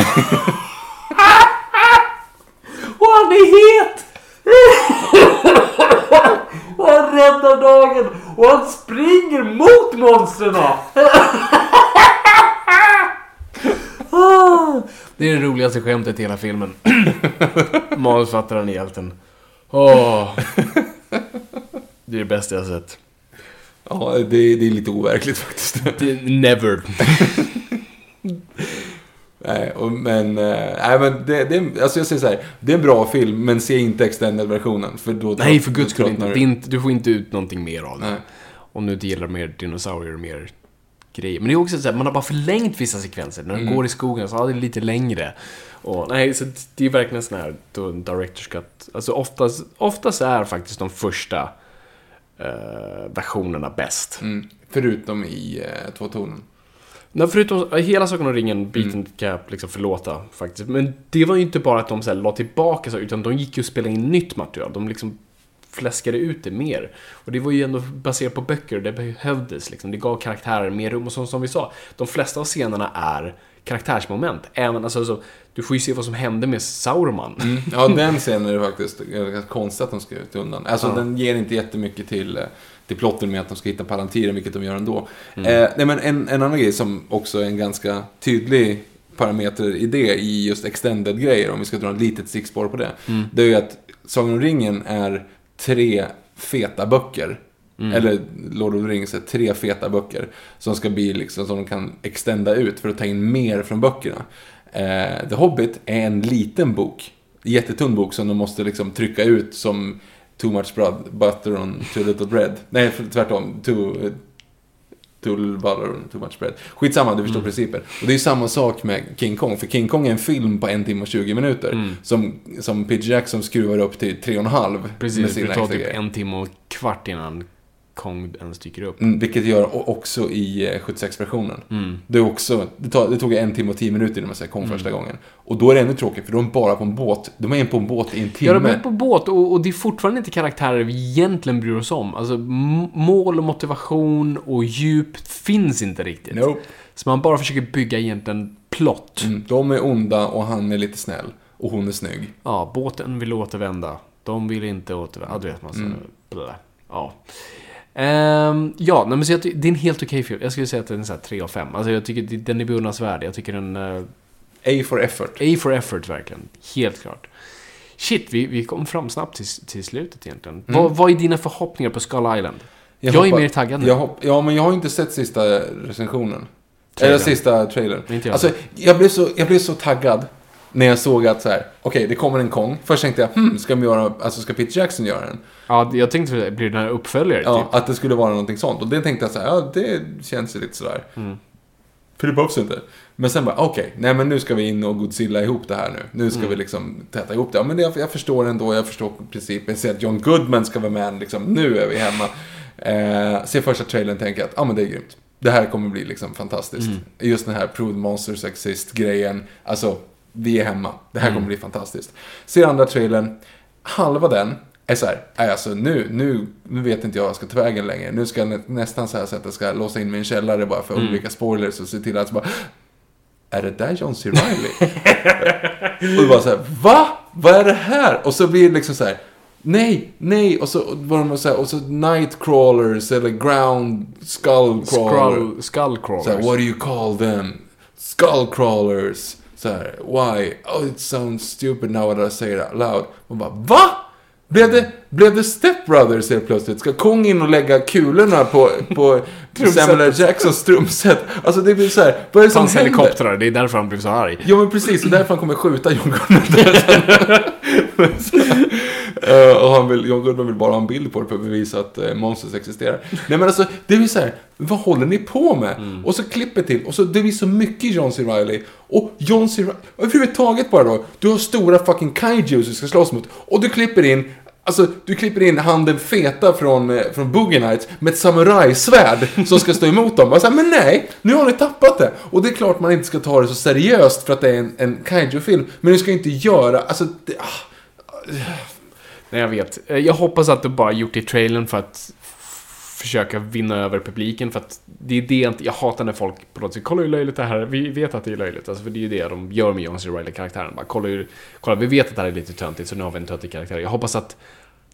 S2: och han är het! *laughs* och han räddar dagen och han springer mot monstren. Det är det roligaste skämtet i hela filmen. Manusförfattaren är hjälten. Åh. Det är det bästa jag har sett.
S1: Ja, det, det är lite overkligt faktiskt. *laughs*
S2: Är never. *laughs*
S1: Nej, och, men, eh, nej, men det, det, alltså jag säger så här, det är en bra film, men se inte extended-versionen. För då,
S2: Nej, för guds skull inte. är inte. Du får inte ut någonting mer av det.
S1: Nej.
S2: Om du inte gillar mer dinosaurier och mer grejer. Men det är också så här, man har bara förlängt vissa sekvenser. När de
S1: Mm.
S2: går i skogen så har det lite längre. Och, nej, så det är verkligen sån här då director's cut. Alltså oftast, oftast är faktiskt de första versionerna bäst.
S1: Mm. Förutom i eh, två tonen.
S2: Nej, förutom eh, hela Sagan om ringen, biten
S1: Mm.
S2: kan jag liksom förlåta faktiskt. Men det var ju inte bara att de så här, la tillbaka så, utan de gick ju och spelade in nytt material. De liksom fläskade ut det mer. Och det var ju ändå baserat på böcker och det behövdes liksom. Det gav karaktärer mer rum och som, som vi sa, de flesta av scenerna är karaktärsmoment. Även, alltså, så, du får ju se vad som hände med Sauron.
S1: Mm. Ja, den scenen är det faktiskt konstigt att de ska ut undan. Alltså
S2: Ja.
S1: den ger inte jättemycket till, eh, till plotten med att de ska hitta Palantiren, vilket de gör ändå.
S2: Mm.
S1: Eh, nej, men en, en annan grej som också är en ganska tydlig parameter i det, i just extended-grejer, om vi ska dra ett litet stickspår på det.
S2: Mm.
S1: Det är ju att Sagan om ringen är tre feta böcker. Eller Lord of the Rings är tre feta böcker. Som ska bli liksom, som de kan extenda ut för att ta in mer från böckerna. Eh, The Hobbit är en liten bok. Jättetunn bok som de måste liksom trycka ut som Too much butter on too little bread. Nej, tvärtom. Too, too little butter on too much bread. Skitsamma, du förstår principen. Och det är samma sak med King Kong. För King Kong är en film på en timme och 20 minuter. Som, som Peter Jackson skruvar upp till tre och en halv. med
S2: Precis,
S1: sina
S2: det tar typ en timme och kvart innan Kong ens dyker upp.
S1: Mm, vilket gör också i eh, 76-versionen.
S2: Mm.
S1: Det, också, det, tar, det tog en timme och tio minuter innan man säger kom första gången. Och då är det ännu tråkigt, för de är bara på en båt. De är på en båt i en timme.
S2: Ja, de är på båt och, och det är fortfarande inte karaktärer vi egentligen bryr oss om. Alltså, mål och motivation och djup finns inte riktigt.
S1: Nope.
S2: Så man bara försöker bygga egentligen plott.
S1: Mm, de är onda och han är lite snäll. Och hon är snygg.
S2: Ja, båten vill återvända. De vill inte återvända. Ja, du vet man så. blä. Ja. Ehm, ja, nej, men så jag det är en helt okej film. Jag skulle säga att den är så här 3 av 5. Alltså jag tycker den är beundransvärd. Jag tycker den... Uh,
S1: A for effort.
S2: A for effort verkligen. Helt klart. Shit, vi, vi kom fram snabbt till, till slutet egentligen. Vad, vad är dina förhoppningar på Skull Island? Jag, är
S1: hoppa-
S2: mer taggad nu.
S1: Jag ja, men jag har inte sett sista recensionen.
S2: Trailern.
S1: Eller sista trailern.
S2: Inte jag.
S1: Alltså, jag blev, så, jag blev så taggad när jag såg att så här, okej, det kommer en Kong. Först tänkte jag, hmm, ska, de göra, alltså, ska Peter Jackson göra den?
S2: Ja, jag tänkte, blir det här uppföljare
S1: Ja,
S2: typ?
S1: att det skulle vara någonting sånt. Och det tänkte jag så här, ja, det känns ju lite sådär.
S2: Mm.
S1: För det behövs inte. Men sen bara, okej, nej men nu ska vi in och Godzilla ihop det här nu. Nu ska
S2: Mm.
S1: vi liksom täta ihop det. Ja, men det, jag förstår ändå, jag förstår principen. Jag ser att John Goodman ska vara med, liksom, nu är vi hemma. Eh, ser första trailern och tänker att, ja men det är grymt. Det här kommer bli liksom fantastiskt.
S2: Mm.
S1: Just den här Proved Monsters Exist-grejen. Alltså, vi är hemma. Det här
S2: Mm.
S1: kommer bli fantastiskt. Ser andra trailern, halva den är så här, "Nej, alltså nu, nu, nu vet inte jag vad jag ska ta vägen längre. Nu ska jag nä- nästan så här så att jag ska låsa in en källare bara för att undvika spoilers och se till att bara, är det där John C. Reilly? *laughs* och det var så här, va? Vad är det här? Och så blir det liksom så här, nej, nej, och så var de så här, och så Nightcrawlers eller Ground Skullcrawler.
S2: Skrull, skullcrawlers.
S1: Så här, what do you call them? Skullcrawlers. Så här, why? Oh, it sounds stupid now that I say it out loud. Man bara, VA? Blev det, blev det Step Brothers helt plötsligt? Ska Kong in och lägga kulorna på, på *laughs* Samuel L. Jacksons trumset? Alltså det blir så här, vad är det som
S2: Hans
S1: händer?
S2: helikoptrar, det är därför han blev så arg.
S1: Ja men precis, och därför han kommer skjuta John Goodman. *laughs* *laughs* *laughs* Eh, och han vill, John Goodman vill bara ha en bild på det för att bevisa att uh, monsters existerar. Nej men alltså, det blir så här, vad håller ni på med?
S2: Mm.
S1: Och så klipper till, och så det blir så mycket John C. Reilly. Och John C. Reilly, överhuvudtaget bara då, du har stora fucking kaijus du ska slåss mot. Och du klipper in Alltså, du klipper in han den feta från, eh, från Boogie Nights med ett samurajsvärd som ska stå emot dem. Alltså, men nej, nu har ni tappat det. Och det är klart man inte ska ta det så seriöst för att det är en, en kaiju-film. Men du ska inte göra, alltså, det, ah,
S2: Nej, jag vet. Eh, Jag hoppas att de bara gjort det i trailern för att försöka vinna över publiken. För att det är det jag inte... Jag hatar när folk på något sätt kolla hur löjligt det här är. Vi vet att det är löjligt. Alltså, för det är ju det de gör med John C. Reilly-karaktären. Kolla, hur, kolla, vi vet att det här är lite töntigt, så nu har vi en töntig karaktär. Jag hoppas att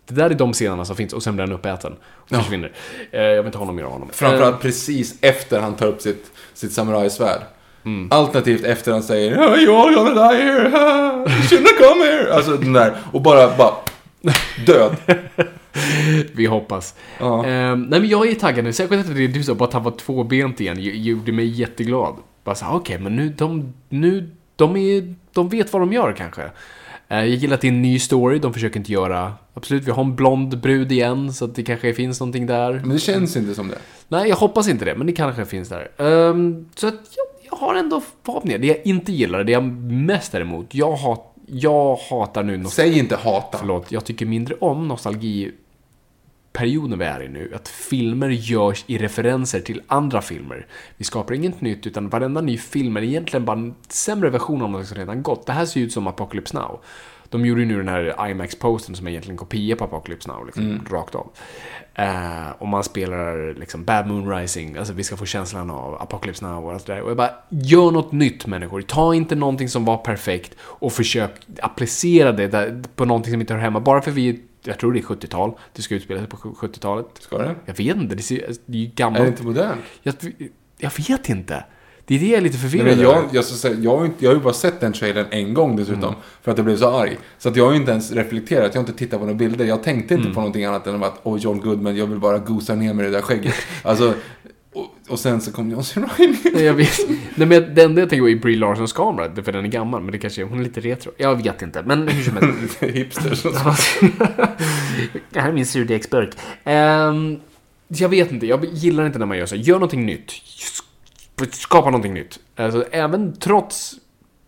S2: det där är de scenerna som finns och sen blir han uppäten. Och försvinner. Eh, Jag vill inte ha någon mer av honom.
S1: Framförallt precis efter han tar upp sitt, sitt samurajsvärd.
S2: Mm.
S1: Alternativt efter han säger “You're gonna die here, you shouldn't come here”. Alltså den där, och bara, bara död. *laughs*
S2: Vi hoppas.
S1: Ja.
S2: Ehm, nej men jag är taggad nu, särskilt att det du sa, bara att han var tvåbent igen, gjorde mig jätteglad. Bara så här, okej, men nu, de, nu, de är, de vet vad de gör kanske. Eh, jag gillar att det är en ny story, de försöker inte göra, absolut, vi har en blond brud igen, så att det kanske finns någonting där.
S1: Men det känns inte som det.
S2: Nej, jag hoppas inte det, men det kanske finns där. Ehm, så att jag, jag har ändå förhoppningar. Det jag inte gillar, det jag mest är emot, jag, hat, jag hatar nu nostalgi.
S1: Säg inte hata.
S2: Förlåt, jag tycker mindre om nostalgiperioden vi är i nu. Att filmer görs i referenser till andra filmer. Vi skapar inget nytt, utan varenda ny film är egentligen bara en sämre version av något som redan gått. Det här ser ju ut som Apocalypse Now. De gjorde ju nu den här IMAX-posten som är egentligen en kopia på Apocalypse Now, liksom, rakt av. Eh, och man spelar liksom Bad Moon Rising, alltså vi ska få känslan av Apocalypse Now och allt det där. Och jag bara, gör något nytt människor. Ta inte någonting som var perfekt och försök applicera det där, på någonting som inte hör hemma. Bara för vi, jag tror det är 70-tal, det ska utspela sig på 70-talet.
S1: Ska det?
S2: Jag vet inte, det, ser, det är ju
S1: Är
S2: gammalt.
S1: det inte modernt?
S2: Jag, jag vet inte. Det är det jag är lite
S1: Nej,
S2: förvirrad
S1: men jag,
S2: över.
S1: jag, säga, jag, har inte- jag har ju bara sett den trailern en gång dessutom.
S2: Mm.
S1: För att jag blev så arg. Så att jag har ju inte ens reflekterat, jag har inte tittat på några bilder. Jag tänkte
S2: Mm.
S1: inte på någonting annat än att, åh John Goodman, jag vill bara gosa ner med det där skägget. Alltså, och, och sen så kom John C. Reilly.
S2: Nej, jag vet. Nej, men det enda jag tänker på är Brie Larsons kamera, för den är gammal, men det kanske är, hon är lite retro. Jag vet inte, men hur som helst. *laughs*
S1: Hipsters och så. *laughs*
S2: det här är min surdegsburk. Um, jag vet inte, jag gillar inte när man gör så. Gör någonting nytt. Skapa någonting nytt. Alltså, även trots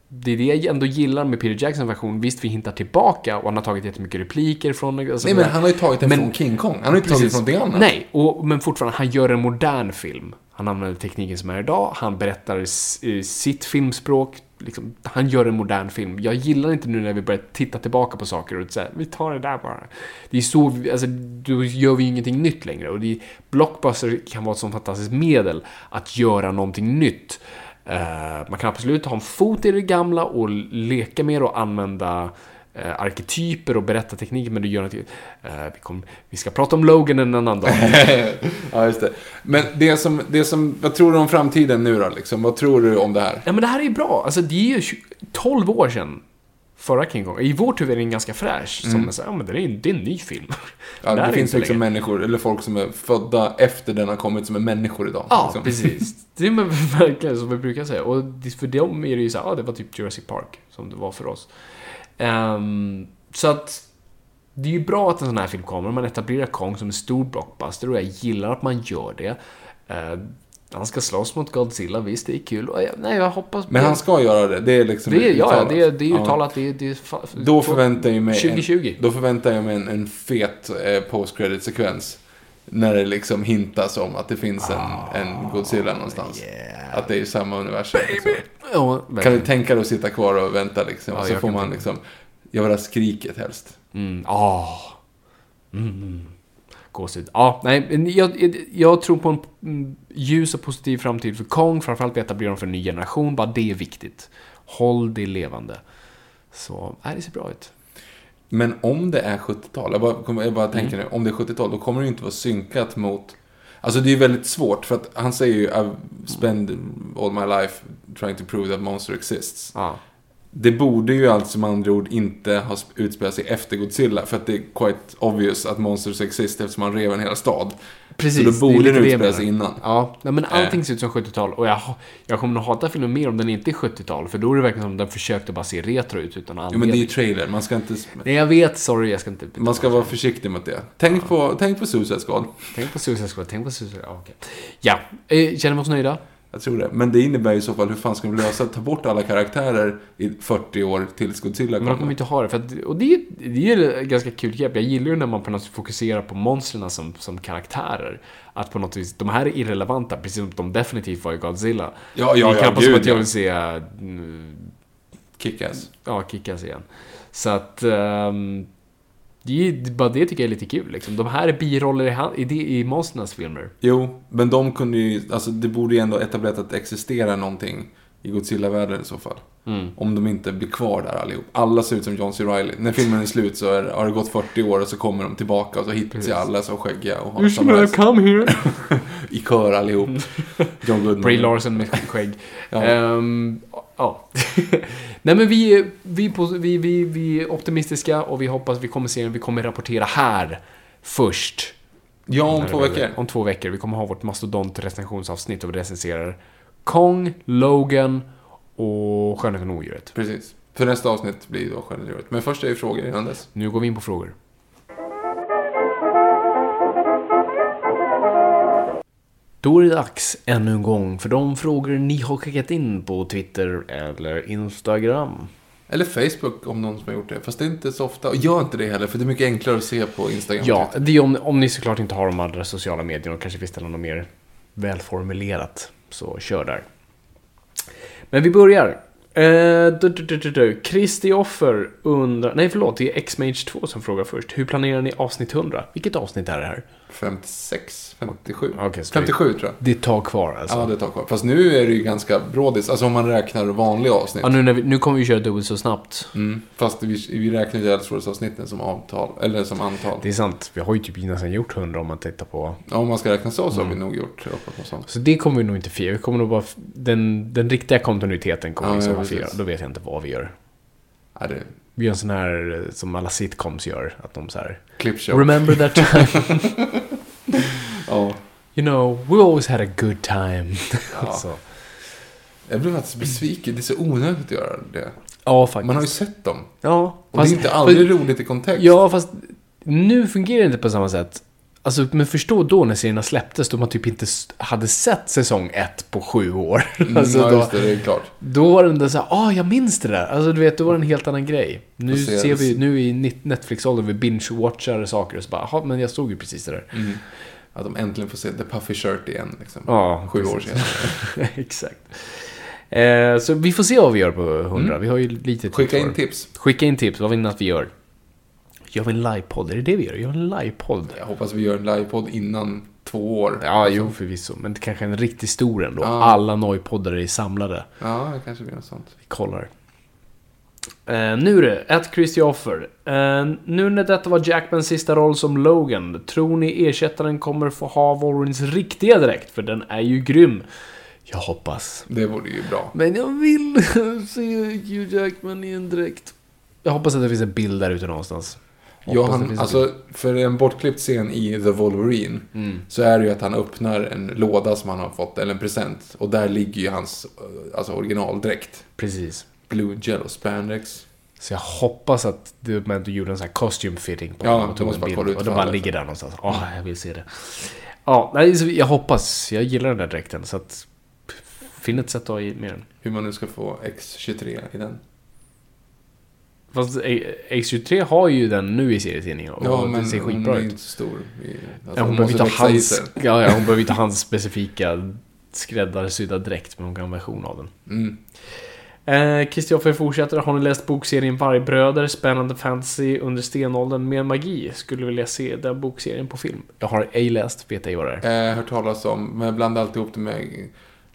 S2: det är det jag ändå gillar med Peter Jacksons version. Visst, vi hintar tillbaka och han har tagit jättemycket repliker från... Alltså,
S1: Nej men han har ju tagit den
S2: Men-
S1: från King Kong. Han har ju inte tagit från någonting annat.
S2: Nej, och, men fortfarande, han gör en modern film. Han använder tekniken som är idag, han berättar eh, sitt filmspråk. Liksom, han gör en modern film. Jag gillar inte nu när vi börjar titta tillbaka på saker och säga vi tar det där bara. Det är så, alltså, då gör vi ju ingenting nytt längre. Och det är, blockbuster kan vara ett sånt fantastiskt medel att göra någonting nytt. Uh, man kan absolut ha en fot i det gamla och leka med och använda eh, arketyper och berättartekniker, men du gör något... Eh, vi, kom, vi ska prata om Logan en annan dag. *laughs*
S1: ja, just det. Men det som, det som, vad tror du om framtiden nu då liksom? Vad tror du om det här?
S2: ja, men det här är ju bra. Alltså, det är ju 20 12 år sedan förra King Kong. I vårt huvud är den ganska fräsch. Som är så, ja, men det är, det är en ny film.
S1: Ja, det,
S2: är
S1: finns liksom
S2: länge.
S1: människor, eller folk som är födda efter den har kommit som är människor idag.
S2: Ja,
S1: liksom.
S2: precis. *laughs* Det är *laughs* verkligen som vi brukar säga. Och det- för dem är det ju så här, ja, det var typ Jurassic Park, som det var för oss. Ehm, så att det är ju bra att en sån här film kommer. Man etablerar Kong som en stor blockbuster och jag gillar att man gör det. Eh, han ska slåss mot Godzilla, visst det är kul. Jag, nej, jag hoppas...
S1: Men han ska göra det. Det är liksom
S2: det är, ja, ja,
S1: uttalat.
S2: det är, det är
S1: Ja.
S2: uttalat. Det är, det är
S1: Då förväntar jag mig
S2: 2020.
S1: En, då förväntar jag mig en, en fet eh, post-credit-sekvens. När det liksom hintas om att det finns en, en Godzilla någonstans. Att det är samma universum. Liksom.
S2: Ja,
S1: Kan du tänka dig att sitta kvar och vänta liksom?
S2: Ja,
S1: och så får man liksom göra skriket helst.
S2: Mm, ah. Mm. Gåshud. Ja, nej, jag, jag tror på en mm, ljus och positiv framtid för Kong, framförallt vi etablerar dem för en ny generation, bara det är viktigt. Håll det levande. Så, nej, det ser bra ut.
S1: Men om det är 70-tal, jag bara, jag bara tänker
S2: Mm.
S1: nu, om det är 70-tal, då kommer det ju inte vara synkat mot... Alltså det är ju väldigt svårt, för att han säger ju I've spent all my life trying to prove that monster exists.
S2: Ja.
S1: Det borde ju alltså med andra ord inte ha sp- utspelat sig efter Godzilla, för att det är quite obvious att monsters exist eftersom han rev en hel stad.
S2: Precis,
S1: Så då borde
S2: jag
S1: utspela sig innan.
S2: Ja, nej, men allting
S1: Eh.
S2: ser ut som 70-tal och jag, jag kommer nog hata filmen mer om den inte är 70-tal, för då är det verkligen som den försökte bara se retro ut utan
S1: Jo
S2: anledning.
S1: men det är ju trailer, man ska inte...
S2: Nej, jag vet, sorry, jag ska inte...
S1: Man ska vara försiktig mot det. Tänk på, tänk på Suicide Squad.
S2: Tänk på Suicide Squad, tänk på Suicide... Ja, okej. Ja, eh, känner vi oss nöjda?
S1: Jag tror det. Men det innebär ju i så fall, hur fan ska vi lösa ta bort alla karaktärer i 40 år tills Godzilla
S2: Men de kommer
S1: kommer?
S2: inte ha det. För att, och det är, det är ganska kul grepp. Jag gillar ju när man på något sätt fokuserar på monstren som, som karaktärer. Att på något vis, de här är irrelevanta, precis som de definitivt var i Godzilla.
S1: Ja, ja,
S2: det är
S1: ja,
S2: knappast som att jag
S1: ja.
S2: vill se, mm,
S1: Kickass.
S2: ja, Kickass igen. Så att, ehm, det är, bara det tycker jag är lite kul liksom. De här är biroller i, han- i, de- i monsternas filmer.
S1: Jo, men de kunde ju, alltså det borde ju ändå etablerat att det existerar någonting i Godzilla-världen i så fall.
S2: Mm.
S1: Om de inte blir kvar där allihop. Alla ser ut som John C. Reilly. När filmen är slut så är, har det gått 40 år och så kommer de tillbaka och så hittar sig alla så skäggiga och har samma
S2: come here. *laughs*
S1: i kör allihop. John Goodman.
S2: Brie Larson med skägg.
S1: Ja.
S2: Ehm, ja. *laughs* Nej men vi, vi, vi, vi, vi är optimistiska och vi hoppas vi kommer se den. Vi kommer rapportera här först.
S1: Ja, om två veckor.
S2: Om två veckor. Vi kommer ha vårt mastodont recensionsavsnitt och vi recenserar Kong, Logan och Skönheten och odjuret.
S1: Precis. För nästa avsnitt blir då generellt. Men först är det frågor innan dess.
S2: Nu går vi in på frågor. Då är det dags ännu en gång för de frågor ni har skickat in på Twitter eller Instagram.
S1: Eller Facebook om någon som har gjort det. Fast det är inte så ofta. Och gör inte det heller, för det är mycket enklare att se på Instagram.
S2: Ja, det är om, om ni såklart inte har de andra sociala medierna och kanske vill ställa något mer välformulerat. Så kör där. Men vi börjar. Eh. Kristi undrar... Nej, förlåt. Det är Xmage 2 som frågar först. Hur planerar ni avsnitt 100? Vilket avsnitt är det här?
S1: 56, 57.
S2: Okej, så
S1: 57 tror jag.
S2: Det är ett tag kvar alltså.
S1: Ja, det tar kvar. Fast nu är det ju ganska brådis. Alltså om man räknar vanliga avsnitt.
S2: Ja, nu, när vi, nu kommer vi köra dubbelt så snabbt.
S1: Mm. Fast vi, vi räknar ju Elseworlds-avsnitten som avtal, eller som antal.
S2: Det är sant. Vi har ju typ nästan gjort 100 om man tittar på...
S1: Ja, om man ska räkna så så har vi
S2: Mm.
S1: nog gjort uppåt sånt.
S2: Så det kommer vi nog inte fira. Vi kommer nog bara... Den, den riktiga kontinuiteten kommer
S1: Ja, ja,
S2: liksom fira.
S1: precis.
S2: Då vet jag inte vad vi gör.
S1: Ja, det är
S2: Vi gör en sån här eh, som alla sitcoms gör. Att de så här...
S1: clipshow.
S2: Remember that time? *laughs*
S1: Ja.
S2: You know, we always had a good time.
S1: Ja. *laughs*
S2: så.
S1: Jag blev faktiskt besviken. Det är så onödigt att göra det.
S2: Ja, faktiskt.
S1: Man har ju sett dem.
S2: Ja,
S1: Och det är inte aldrig
S2: fast-
S1: roligt i kontext.
S2: Ja, fast nu fungerar det inte på samma sätt. Alltså, men förstå då när serierna släpptes, då man typ inte hade sett säsong ett på sju år. *laughs*
S1: Mm,
S2: alltså,
S1: ja,
S2: då,
S1: just det. Det är klart.
S2: då var den där såhär, ah, jag minns det där. Alltså, du vet, då var det en helt annan grej. Nu
S1: ser-
S2: ser vi, nu i Net- Netflix-åldern, vi binge-watchar saker och så bara, jaha, men jag såg ju precis det där.
S1: Mm. Att de äntligen får se The Puffy Shirt igen. Liksom.
S2: Ja,
S1: Sju år
S2: precis.
S1: senare. *laughs*
S2: Exakt. Eh, så vi får se vad vi gör på 100. Vi har ju lite tid
S1: Mm. Skicka in tips.
S2: Skicka in tips, vad vill ni att vi gör? Gör vi en livepodd? Är det det vi gör? Gör vi en livepodd?
S1: Jag hoppas vi gör en livepodd innan två år.
S2: Ja,
S1: Alltså.
S2: jo förvisso. Men det kanske är en riktigt stor ändå.
S1: Ja.
S2: Alla nojpoddar är samlade.
S1: Ja, det kanske blir något sånt.
S2: Vi kollar. Eh, nu är det, ett Christopher. Eh, nu när detta var Jackmans sista roll som Logan, tror ni ersättaren kommer få ha Wolverines riktiga dräkt? För den är ju grym. Jag hoppas.
S1: Det vore ju bra.
S2: Men jag vill *laughs* se Hugh Jackman i en dräkt. Jag hoppas att det finns en bild där ute någonstans.
S1: Ja, han, alltså, för en bortklippt scen i The Wolverine
S2: Mm.
S1: så är det ju att han öppnar en låda som han har fått, eller en present. Och där ligger ju hans eh, alltså, originaldräkt.
S2: Precis.
S1: Blue Jello Spandex.
S2: Så jag hoppas att du men du gjorde en sån här costume fitting på
S1: Ja,
S2: honom och tog en bild. Och det bara ligger där någonstans. Åh, jag vill se det. Ja, nej, jag hoppas. Jag gillar den där dräkten. Så att... Finn ett sätt att ha i med den.
S1: Hur man nu ska få X23 i den.
S2: Fast eh, X23 har ju den nu i serietidningen. Och
S1: Ja,
S2: det
S1: men
S2: ser
S1: hon
S2: skitbra
S1: är
S2: ut.
S1: inte så stor. I, alltså,
S2: Ja, hon
S1: hon
S2: behöver inte hans, ja, ja, hon behöver inte ha *laughs* hans specifika skräddarsydda dräkt, men hon kan ha en version av den.
S1: Mm.
S2: Eh, Kristoffer fortsätter. Har ni läst bokserien Vargbröder? Spännande fantasy under stenåldern med magi. Skulle vilja se den bokserien på film. Jag har ej läst, vet ej vad det är.
S1: Eh, hört talas om, men blandar alltid ihop det med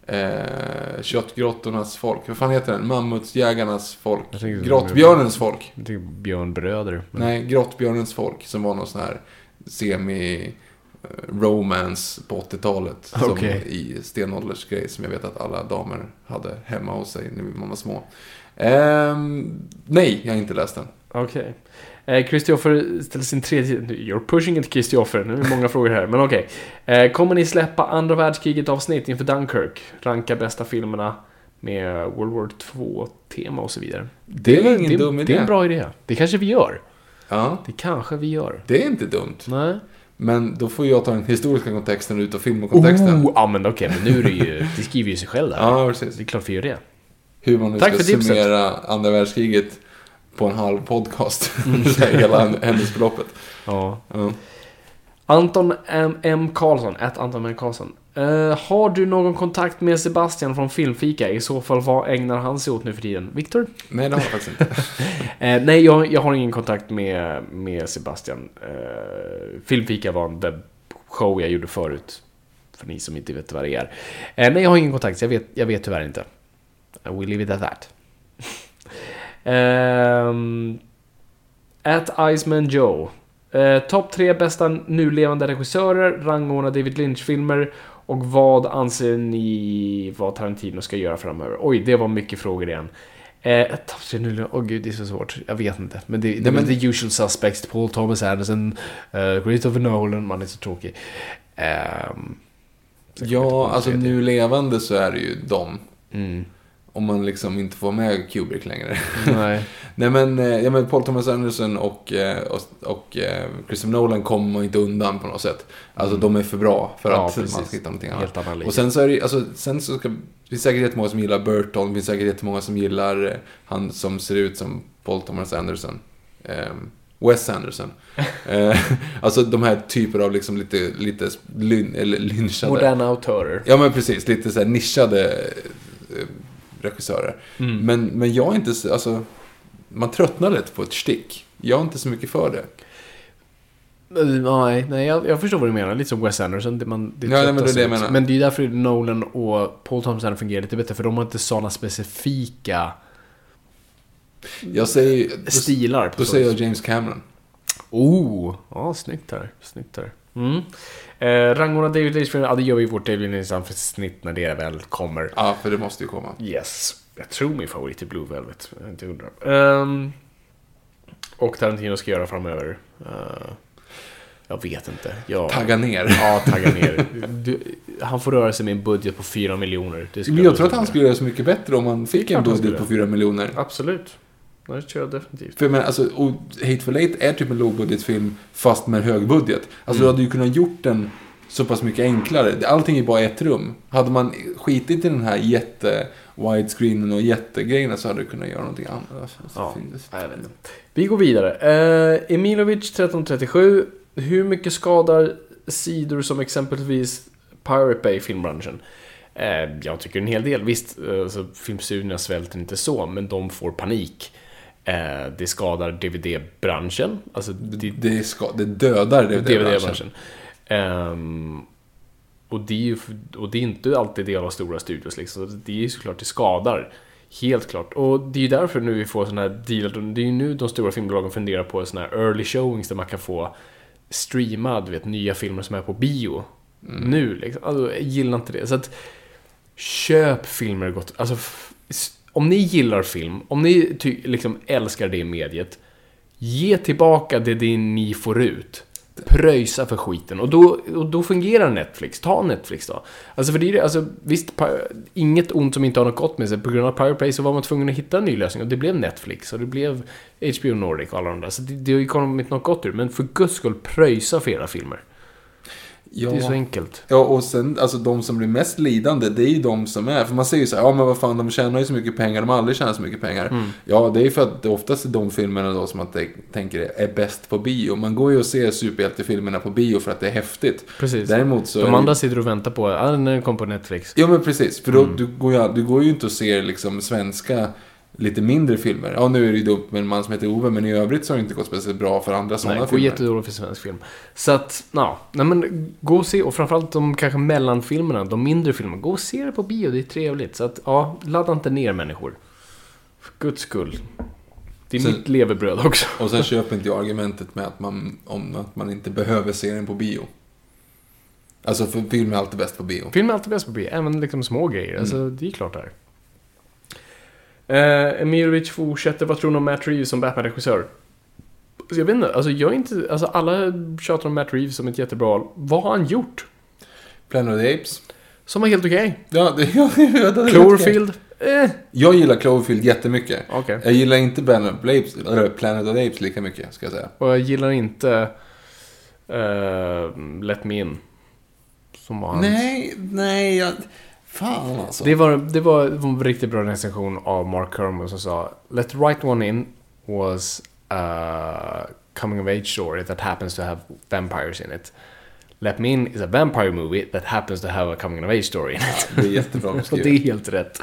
S1: eh, Köttgrottornas folk. Vad fan heter den? Mammutsjägarnas folk. Grottbjörnens folk.
S2: Jag tycker Björnbröder. Men...
S1: Nej, Grottbjörnens folk. Som var någon sån här semi eh, romance på 80-talet. Som
S2: Okej.
S1: i stenåldersgrej som jag vet att alla damer hade hemma hos sig när man var små. Ehm, nej, jag har inte läst den.
S2: Okej. Eh, Kristoffer ställer sin tredje... You're pushing it Kristoffer. Nu är det många frågor här, men okej. Eh, kommer ni släppa andra världskriget avsnitt inför Dunkirk? Ranka bästa filmerna med World War 2-tema och så vidare.
S1: Det är ingen
S2: det,
S1: dum
S2: Det är
S1: idé.
S2: en bra idé. Det kanske vi gör.
S1: Ja,
S2: Det kanske vi gör.
S1: det är inte dumt.
S2: Nej.
S1: Men då får jag ta den historiska kontexten ut och filmkontexten.
S2: Oh, ja men okej, men nu är det ju... Det skriver ju sig själv där.
S1: Ja, precis.
S2: Det är klart vi gör det.
S1: Hur man nu
S2: Tack
S1: ska
S2: tipset.
S1: summera andra världskriget på en halv podcast. *laughs* Här, Hela händelseförloppet.
S2: Ja.
S1: Ja.
S2: Anton M. M. Karlsson, ett Anton M. Karlsson. Eh, har du någon kontakt med Sebastian från Filmfika? I så fall, vad ägnar han sig åt nu för tiden? Viktor?
S1: Nej, det har jag faktiskt inte. *laughs*
S2: Eh, nej, jag, jag har ingen kontakt med, med Sebastian. Eh, Filmfika var en webbshow jag gjorde förut. För ni som inte vet vad det är. Nej, jag har ingen kontakt, så jag vet, jag vet tyvärr inte. I will leave it at that. Ehm, at Iceman Joe. Eh, Topp tre bästa nu levande regissörer, rangordna David Lynch-filmer och vad anser ni vad Tarantino ska göra framöver? Oj, det var mycket frågor igen. Eh, topp tre nu Åh gud, det är så svårt. Jag vet inte. Men det, det
S1: Nej, men-
S2: the usual suspects. Paul Thomas Anderson, uh, Christopher Nolan. Man är så tråkig. På
S1: Ja, alltså nu levande så är det ju dem.
S2: Mm.
S1: Om man liksom inte får med Kubrick längre.
S2: Nej. *laughs*
S1: Nej men, eh, ja, men Paul Thomas Anderson och, eh, och, och eh, Christopher Nolan kommer inte undan på något sätt. Alltså de är för bra för
S2: Mm. Ja,
S1: att
S2: precis.
S1: man ska hitta någonting annat. Och sen så är det alltså, sen så ska, det finns säkert jättemånga som gillar Burton, det finns säkert jättemånga som gillar han som ser ut som Paul Thomas Anderson. Ehm, Wes Anderson. *laughs* eh, alltså de här typer av liksom lite, lite lyn, eller lynchade.
S2: Moderna autörer.
S1: Ja men precis, lite så här nischade eh, regissörer.
S2: Mm.
S1: Men, men jag är inte så, alltså, man tröttnar lätt på ett stick. Jag är inte så mycket för det.
S2: Eh, Nej, nej jag, jag förstår vad du menar. Lite som Wes Anderson. Det, man, det
S1: Ja, nej, men det är det jag menar.
S2: Men det är därför Nolan och Paul Thompson fungerar lite bättre. För de har inte sådana specifika
S1: Jag säger... Då,
S2: stilar. På
S1: då
S2: så
S1: säger jag James Cameron.
S2: Oh, ja, snyggt här. Snyggt här. Mm. Eh, rangordna David Lynch-filmer, ja det gör vi i vårt David Lynch-snitt när det väl kommer.
S1: Ja, för det måste ju komma.
S2: Yes. Jag tror min favorit är Blue Velvet. Jag inte undrar. Ehm, och Tarantino ska göra framöver. Eh, jag vet inte. Jag,
S1: Tagga ner.
S2: Ja, tagga ner. Du, han får röra sig med en budget på 4 miljoner.
S1: Men jag tror att han skulle göra så mycket bättre om han fick en budget på 4 miljoner.
S2: Absolut. Det tror jag definitivt.
S1: För men, alltså, och Hateful Eight är typ en lågbudgetfilm fast med hög budget. Alltså
S2: Mm.
S1: du hade ju kunnat gjort den så pass mycket enklare. Allting är bara ett rum. Hade man skitit i den här jätte widescreenen och jättegrejerna så hade du kunnat göra någonting annat. Alltså,
S2: Ja, jag vet inte. Vi går vidare. Eh, Emilovic 1337. Hur mycket skadar sidor som exempelvis Pirate Bay filmbranschen? Eh, jag tycker en hel del. Visst, eh, alltså, filmstudierna svälter inte så, men de får panik. Eh, det skadar DVD-branschen. Alltså, det,
S1: Det, ska, det dödar DVD-branschen.
S2: Ehm, och, det är ju, och det är inte alltid del av stora studios liksom. Det är ju såklart, det skadar. Helt klart. Och det är ju därför nu vi får sådana här dealar. Det är ju nu de stora filmbolagen funderar på sådana här early showings där man kan få streama, du vet, nya filmer som är på bio. Nu liksom. Alltså, jag gillar inte det. Så att köp filmer gott. Alltså, om ni gillar film, om ni ty- liksom älskar det mediet, ge tillbaka det, det ni får ut. Pröjsa för skiten. Och då, och då fungerar Netflix. Ta Netflix då. Alltså för det är det, alltså visst, pa- inget ont som inte har något gott med sig. På grund av Pirate så var man tvungen att hitta en ny lösning. Och det blev Netflix och det blev HBO Nordic och alla de där. Så det, det har ju kommit något gott ur. Men för guds skull, pröjsa för era filmer.
S1: Ja.
S2: Det är så enkelt.
S1: Ja, och sen, alltså de som blir mest lidande, det är ju de som är. För man säger ju så här, ja men vad fan, de tjänar ju så mycket pengar, de har aldrig tjänat så mycket pengar.
S2: Mm.
S1: Ja, det är ju för att det oftast är de filmerna då som man tänker är bäst på bio. Man går ju och ser superhjältefilmerna på bio för att det är häftigt.
S2: Precis.
S1: Däremot så...
S2: De andra sitter och väntar på, ah, när den kom på Netflix.
S1: Ja men precis, för då,
S2: Mm.
S1: du, går ju, du går ju inte och ser liksom svenska lite mindre filmer. Ja nu är det ju dumt med en man som heter Ove, men i övrigt så har det inte gått speciellt bra för andra
S2: Nej,
S1: sådana
S2: det går
S1: filmer.
S2: jättedåligt för svensk film. Så att, ja, nej men gå och se, och framförallt de kanske mellanfilmerna, de mindre filmerna, gå och se det på bio, det är trevligt. Så att, ja, ladda inte ner människor. För guds skull. Det är
S1: Sen-
S2: mitt levebröd också.
S1: Och sen *laughs* köper inte jag argumentet med att man, om att man inte behöver se den på bio. Alltså för film är alltid bäst på bio.
S2: Film är alltid bäst på bio, även liksom små grejer.
S1: Mm.
S2: Alltså, det är klart det är. Eh, Emirovic fortsätter, vad tror ni om Matt Reeves som Batman-regissör? Alltså, jag vet inte, alltså jag är inte, alltså alla tjatar om Matt Reeves som ett jättebra. Vad har han gjort?
S1: Planet of the Apes.
S2: Som var helt okej.
S1: Ja, det, ja, *laughs* ja, det är
S2: Cloverfield? Eh,
S1: Jag gillar Cloverfield jättemycket.
S2: okej.
S1: Jag gillar inte Planet of the Apes, eller Planet of the Apes lika mycket, ska jag säga.
S2: Och jag gillar inte eh, Let Me In. Som var hans.
S1: Nej, nej, jag... Fan alltså.
S2: Det var, det var en riktigt bra recension av Mark Kermode som sa Let the right one in was a coming of age story that happens to have vampires in it. Let Me In is a vampire movie that happens to have a coming of age story in it.
S1: Det är jättebra *laughs*
S2: Och det
S1: beskrivet.
S2: är helt rätt.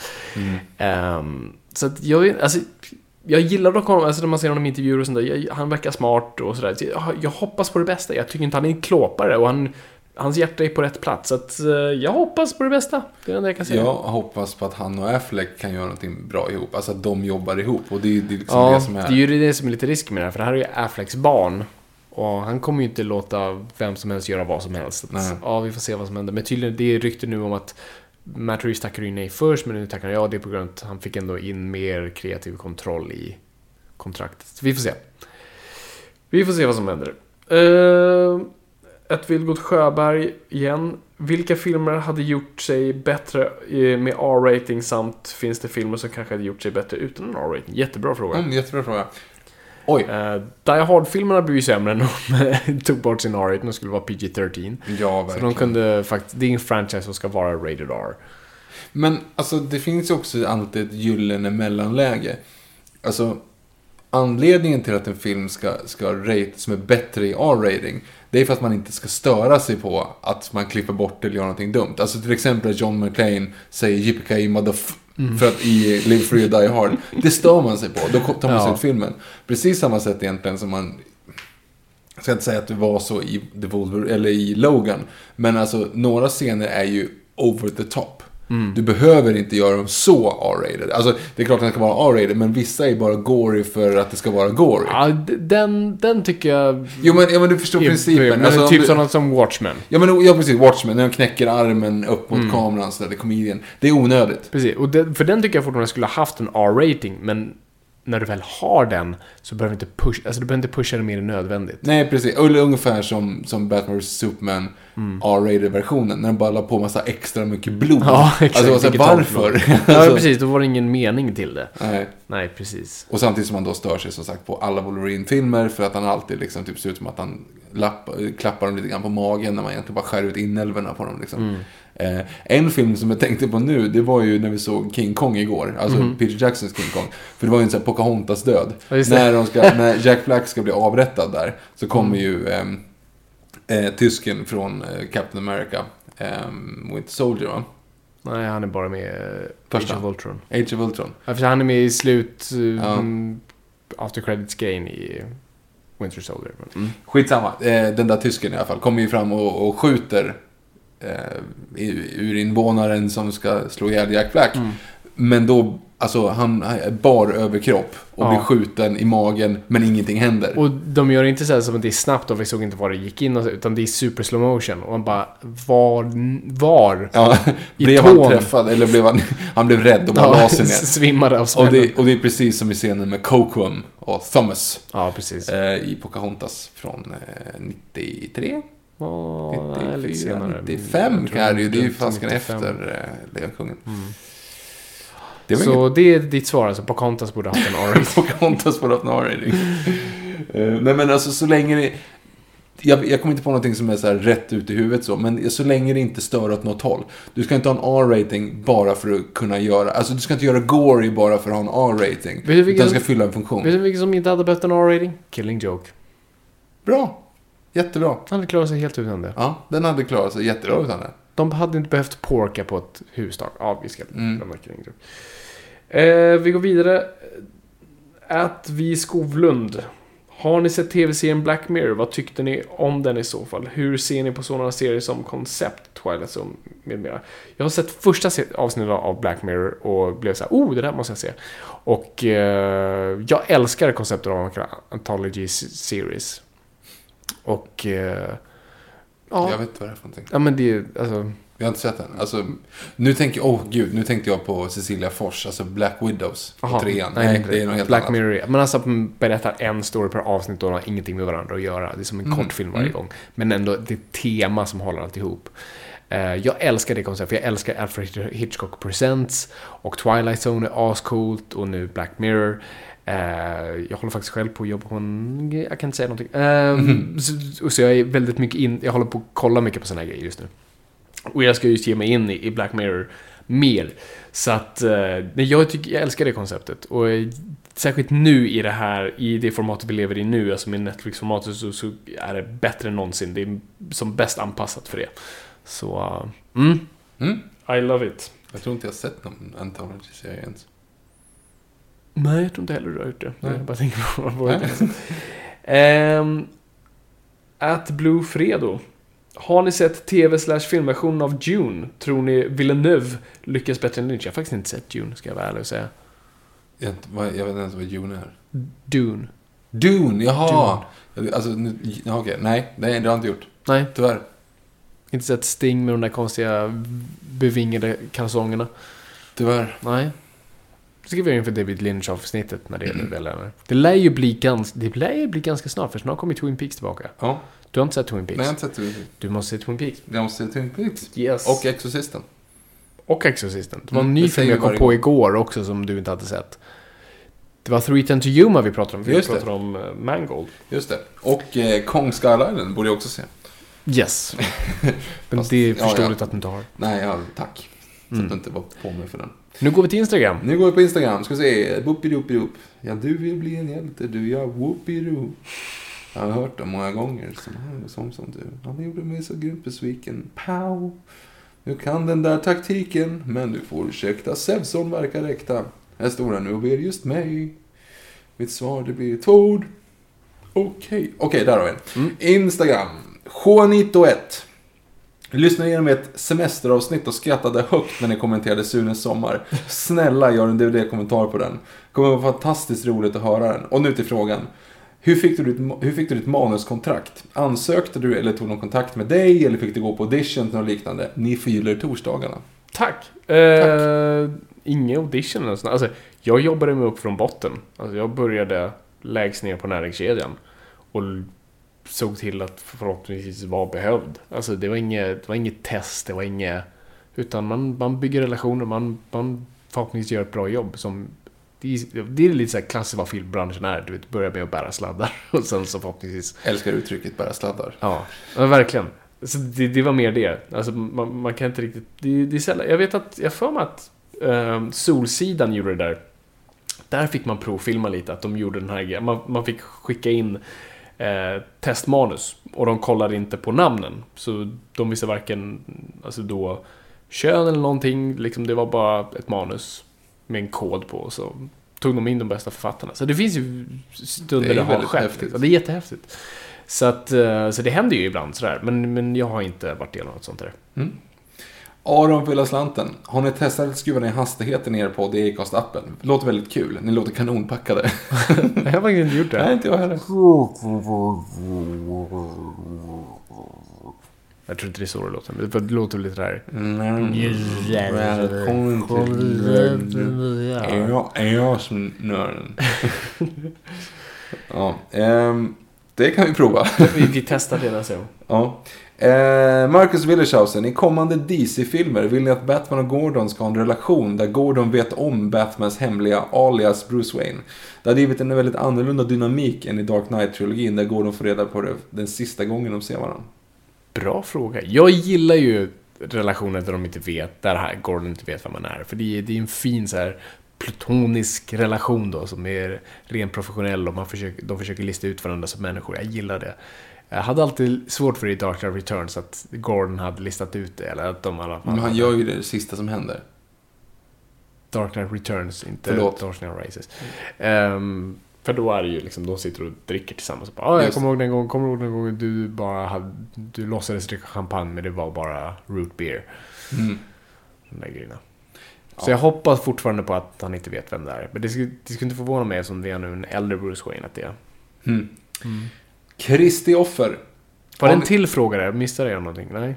S2: Ehm, så att jag, alltså, jag gillar dock honom, alltså när man ser honom i intervjuer och sånt där. Jag, han verkar smart och sådär. Så Jag, jag hoppas på det bästa. Jag tycker inte han är en klåpare och han, hans hjärta är på rätt plats. Så att eh, jag hoppas på det bästa. Det är det jag kan säga.
S1: Jag hoppas på att han och Affleck kan göra någonting bra ihop. Alltså att de jobbar ihop. Och det är det är liksom
S2: Ja,
S1: det som är...
S2: det är ju det som är lite risk med det här, för det här är ju Afflecks barn. Och han kommer ju inte låta vem som helst göra vad som helst. Att, ja, vi får se vad som händer. Men tydligen, det är rykte nu om att Matt Reeves tackade ju nej först, men nu tackar han ja. Det är på grund av att han fick ändå in mer kreativ kontroll i kontraktet. Så vi får se. Vi får se vad som händer. Uh, ett Vilgot Sjöberg igen. Vilka filmer hade gjort sig bättre eh, med R-rating samt finns det filmer som kanske hade gjort sig bättre utan en R-rating? Jättebra fråga.
S1: Mm, jättebra fråga. Oj.
S2: Uh, Die Hard-filmerna blir ju sämre när de *laughs* tog bort sin R-rating och skulle vara PG-13.
S1: Ja,
S2: Så
S1: verkligen.
S2: de kunde faktiskt, det är en franchise som ska vara rated R.
S1: Men alltså det finns ju också alltid ett gyllene mellanläge. Alltså anledningen till att en film ska, ska rate som är bättre i R-rating. Det är för att man inte ska störa sig på att man klipper bort eller gör någonting dumt. Alltså till exempel att John McClane säger Yippee motherf... För att i Live Free or Die Hard. Det stör man sig på. Då tar man sig
S2: Ja.
S1: ut filmen. Precis samma sätt egentligen som man... Jag ska inte säga att det var så i, The Wolver, eller i Logan. Men alltså, några scener är ju over the top.
S2: Mm.
S1: Du behöver inte göra dem så R-rated. Alltså, det är klart att den ska vara R-rated, men vissa är bara gory för att det ska vara gory.
S2: Ja, den, den tycker jag...
S1: Jo, men, ja, men du förstår principen. Alltså,
S2: typ
S1: du,
S2: sådana som Watchmen.
S1: Ja, men ja, precis. Watchmen, när de knäcker armen upp mot
S2: Mm.
S1: kameran, så där, det är comedian. Det är onödigt.
S2: Precis, och det, för den tycker jag fortfarande skulle ha haft en R-rating, men när du väl har den så behöver du inte pusha, alltså du behöver inte pusha det mer än nödvändigt.
S1: Nej, precis. Eller ungefär som, som Batman vs. Superman R-rated-versionen. När de bara la på massa extra mycket blod.
S2: Mm. Ja, exakt.
S1: Alltså, *laughs* alltså
S2: Digitalt
S1: varför?
S2: Ja,
S1: Alltså,
S2: precis. Då var det ingen mening till det.
S1: Nej.
S2: Nej, precis.
S1: Och samtidigt som man då stör sig som sagt på alla Wolverine-filmer för att han alltid liksom typ ser ut som att han lapp, klappar dem lite grann på magen när man egentligen bara skär ut inälvorna på dem. Liksom.
S2: Mm.
S1: Eh, en film som jag tänkte på nu, det var ju när vi såg King Kong igår. Alltså
S2: Mhm.
S1: Peter Jacksons King Kong. För det var ju en sån här Pocahontas död. När, de ska, när Jack Black ska bli avrättad där så kommer
S2: Mm.
S1: ju ehm, eh, tysken från eh, Captain America. Um, Winter Soldier va?
S2: Nej, han är bara med i
S1: Första.
S2: Age of Ultron.
S1: Age of Ultron.
S2: Ja, för han är med i slut...
S1: Ja.
S2: Um, After Credits Gain i Winter Soldier. Mm.
S1: Skitsamma. Eh, den där tysken i alla fall kommer ju fram och, och skjuter eh, urinvånaren som ska slå ihjäl Jack Black.
S2: Mm.
S1: Men då, alltså han bar överkropp och
S2: Ja.
S1: blir skjuten i magen men ingenting händer.
S2: Och de gör inte så här som att det är snabbt och vi såg inte var det gick in och så, utan det är super slow motion. Och man bara, var, var?
S1: ja,
S2: i
S1: blev han
S2: tån.
S1: träffad eller blev han, *laughs* han blev rädd och bara la sig ner. *laughs*
S2: svimmade av
S1: Och
S2: smällen.
S1: det, och det är precis som i scenen med Coquum och Thomas
S2: Ja, precis.
S1: eh, i Pocahontas från eh, 93?
S2: Lite
S1: 94,
S2: senare.
S1: 95
S2: Jag tror
S1: kan det ju. Det är ju fasken
S2: 95.
S1: efter eh, Lejonkungen. Det var
S2: Så det är ditt svar alltså, Pocahontas borde haft en *laughs* R-rating.
S1: Pocahontas på haft en R-rating. Eh, Nej men alltså så länge det... Jag, jag kommer inte på någonting som är så här rätt ut i huvudet så, men så länge det inte stör åt något håll. Du ska inte ha en R-rating bara för att kunna göra... Alltså du ska inte göra gory bara för att ha en R-rating.
S2: Du
S1: Utan det ska fylla en funktion.
S2: Vet du vilken som inte hade behövt en R-rating? Killing Joke.
S1: Bra. Jättebra.
S2: Han hade klarat sig helt utan det.
S1: Ja, den hade klarat sig jättebra utan det.
S2: De hade inte behövt porka på ett hustak. Ja, vi ska
S1: Mm.
S2: lämna Joke. Eh, vi går vidare. Att vi Skovlund. Har ni sett tv-serien Black Mirror? Vad tyckte ni om den i så fall? Hur ser ni på sådana serier som Concept, Twilight Zone med mera? Jag har sett första avsnittet av Black Mirror och blev så här, oh, det där måste jag se. Och eh, jag älskar konceptet av en anthology series. Och... Eh, ja,
S1: Jag vet inte vad det är för någonting.
S2: ja, men det är alltså...
S1: Jag har inte sett den. Alltså, nu tänker åh gud, nu tänkte jag på Cecilia Fors, alltså Black Widows, på
S2: Aha,
S1: trean.
S2: nej,
S1: det är något helt
S2: Black
S1: annat.
S2: Mirror Men alltså berättar en story per avsnitt och de har ingenting med varandra att göra. Det är som en
S1: Mm.
S2: kortfilm varje
S1: Mm.
S2: gång. Men ändå det är tema som håller alltihop. Eh, jag älskar det konceptet, för jag älskar Alfred Hitchcock Presents och Twilight Zone är ascoolt och nu Black Mirror. Eh, jag håller faktiskt själv på att jobba på en... Jag kan inte säga någonting. Eh,
S1: Mhm.
S2: så, så jag är väldigt mycket in... Jag håller på att kolla mycket på sådana här grejer just nu. Och jag ska just ge mig in i, i Black Mirror mer. Så att, eh, jag, tycker, jag älskar det konceptet. Och eh, särskilt nu i det här, i det formatet vi lever i nu, alltså med Netflix-formatet, så, så är det bättre än någonsin. Det är som bäst anpassat för det. Så, eh, mm.
S1: Mm.
S2: I love it.
S1: Jag tror inte jag har sett någon anthology-serie ens.
S2: Nej, jag tror inte heller du har gjort det.
S1: Nej.
S2: Jag bara tänker på vad Ehm, At Blue Fredo. Har ni sett tv slash filmversionen av Dune? Tror ni Villeneuve lyckas bättre än Lynch? Jag har faktiskt inte sett Dune, ska jag vara ärlig och säga.
S1: Jag, vet inte vad- jag vet inte ens vad Dune är.
S2: Dune.
S1: Dune, jaha! Alltså, nu, okej, nej, nej, det har jag inte gjort.
S2: Nej,
S1: Tyvärr.
S2: inte sett Sting med de där konstiga bevingade kalsongerna.
S1: Tyvärr.
S2: Nej. Det ska vi göra inför David Lynch-avsnittet när det gäller väl Det lär ju bli ganska, det lär ju bli ganska snart, för snart kommer Twin Peaks tillbaka.
S1: Ja,
S2: Du har inte sett Twin Peaks?
S1: nej, jag har inte sett Twin Peaks.
S2: Du måste se Twin Peaks.
S1: Jag måste se Twin Peaks.
S2: Yes.
S1: Och Exorcisten.
S2: Och Exorcisten. Det var en
S1: Mm,
S2: ny
S1: det
S2: film jag kom på igår också som du inte hade sett. Det var Three Ten to Yuma vi pratade om. Vi
S1: Just det.
S2: pratade om uh, Mangold.
S1: Just det. Och eh, Kong Skull Island borde jag också se.
S2: Yes. *laughs* Men
S1: Fast-
S2: det är
S1: ja,
S2: förståeligt
S1: ja.
S2: att du inte har.
S1: Nej, ja, tack. Så
S2: Mm.
S1: att du inte var på mig för den.
S2: Nu går vi till Instagram.
S1: Nu går vi på Instagram. Ska se. Whoopidoopidoop. Ja, du vill bli en hjälte du. Ja, whoopidoo. Jag har hört det många gånger. Som som, som du. Han gjorde mig så grymt besviken. Pow. Nu kan den där taktiken. Men du får ursäkta. Sevson verkar äkta. Här står han nu och ber just mig. Mitt svar det blir två ord. Okej, okej, där har vi den. Instagram. Juanito1. Lyssnade igenom ett semesteravsnitt och skrattade högt när ni kommenterade Sunes sommar. Snälla gör en DVD-kommentar på den. kommer vara fantastiskt roligt att höra den. Och nu till frågan. Hur fick, du ditt, hur fick du ditt manuskontrakt? Ansökte du eller tog någon kontakt med dig eller fick du gå på audition eller liknande? Ni fyller torsdagarna.
S2: Tack. Eh, ingen audition eller sånt. Alltså, jag jobbade mig upp från botten. Alltså, jag började lägst ner på näringskedjan. Och såg till att förhoppningsvis vara behövd. Alltså det var inget, det var inget test, det var inget... Utan man, man bygger relationer, man, man förhoppningsvis gör ett bra jobb som... Det är, lite så här klassiskt vad filmbranschen är. Du vet, börja med att bära sladdar *laughs* och sen så förhoppningsvis...
S1: Älskar uttrycket bära sladdar.
S2: Ja, ja verkligen. Så det, det var mer det. Alltså man, man kan inte riktigt... Det, det är sällan, jag vet att, jag för mig att um, Solsidan gjorde det där. Där fick man provfilma lite, att de gjorde den här grejen. Man, man fick skicka in eh, testmanus och de kollade inte på namnen. Så de visste varken alltså då, kön eller någonting, liksom det var bara ett manus med en kod på. Så tog de in de bästa författarna. Så det finns ju stunder
S1: Det
S2: har skett. Ja, det är jättehäftigt. Så, att, eh, så det händer ju ibland sådär. Men, men jag har inte varit del av något sånt där.
S1: Aron fylla slanten. Har ni testat att skruva ner hastigheten i er podd i Acast-appen? Låter väldigt kul. Ni låter kanonpackade. *laughs*
S2: Jag har faktiskt inte gjort det.
S1: Nej, inte jag heller.
S2: Jag tror inte det är så det låter. Men det låter lite där.
S1: Välkommen till Ja, Airosnörden. *laughs* Ja, ehm, det kan vi prova.
S2: Vi, vi testar det nästa gång.
S1: Ja. Eh, Marcus Willershausen, i kommande DC-filmer vill ni att Batman och Gordon ska ha en relation där Gordon vet om Batmans hemliga alias Bruce Wayne. Det hade givit en väldigt annorlunda dynamik än i Dark Knight-trilogin där Gordon får reda på det den sista gången de ser varandra.
S2: Bra fråga. Jag gillar ju relationer där de inte vet, där här Gordon inte vet vem man är. För det är, det är en fin så här plutonisk relation då som är rent professionell och man försöker, de försöker lista ut varandra som människor. Jag gillar det. Jag hade alltid svårt för det i Dark Knight Returns att Gordon hade listat ut det. Eller att de alla
S1: Men han
S2: hade-
S1: gör ju det sista som händer.
S2: Dark Knight Returns, inte
S1: Förlåt.
S2: Dark Knight Rises. Ehm, för då är det ju liksom, de sitter och dricker tillsammans. Och bara, ah, jag
S1: Just
S2: kommer ihåg den gången, kommer ihåg den gången du bara hade, du låtsades dricka champagne men det var bara root beer.
S1: Mm.
S2: De där grejerna. Så jag hoppas fortfarande på att han inte vet vem det är. Men det skulle, det skulle inte förvåna mig som det är nu en äldre Bruce Wayne att det är.
S1: Mm. Kristi offer.
S2: Var det en till fråga där? Missade jag någonting? Nej?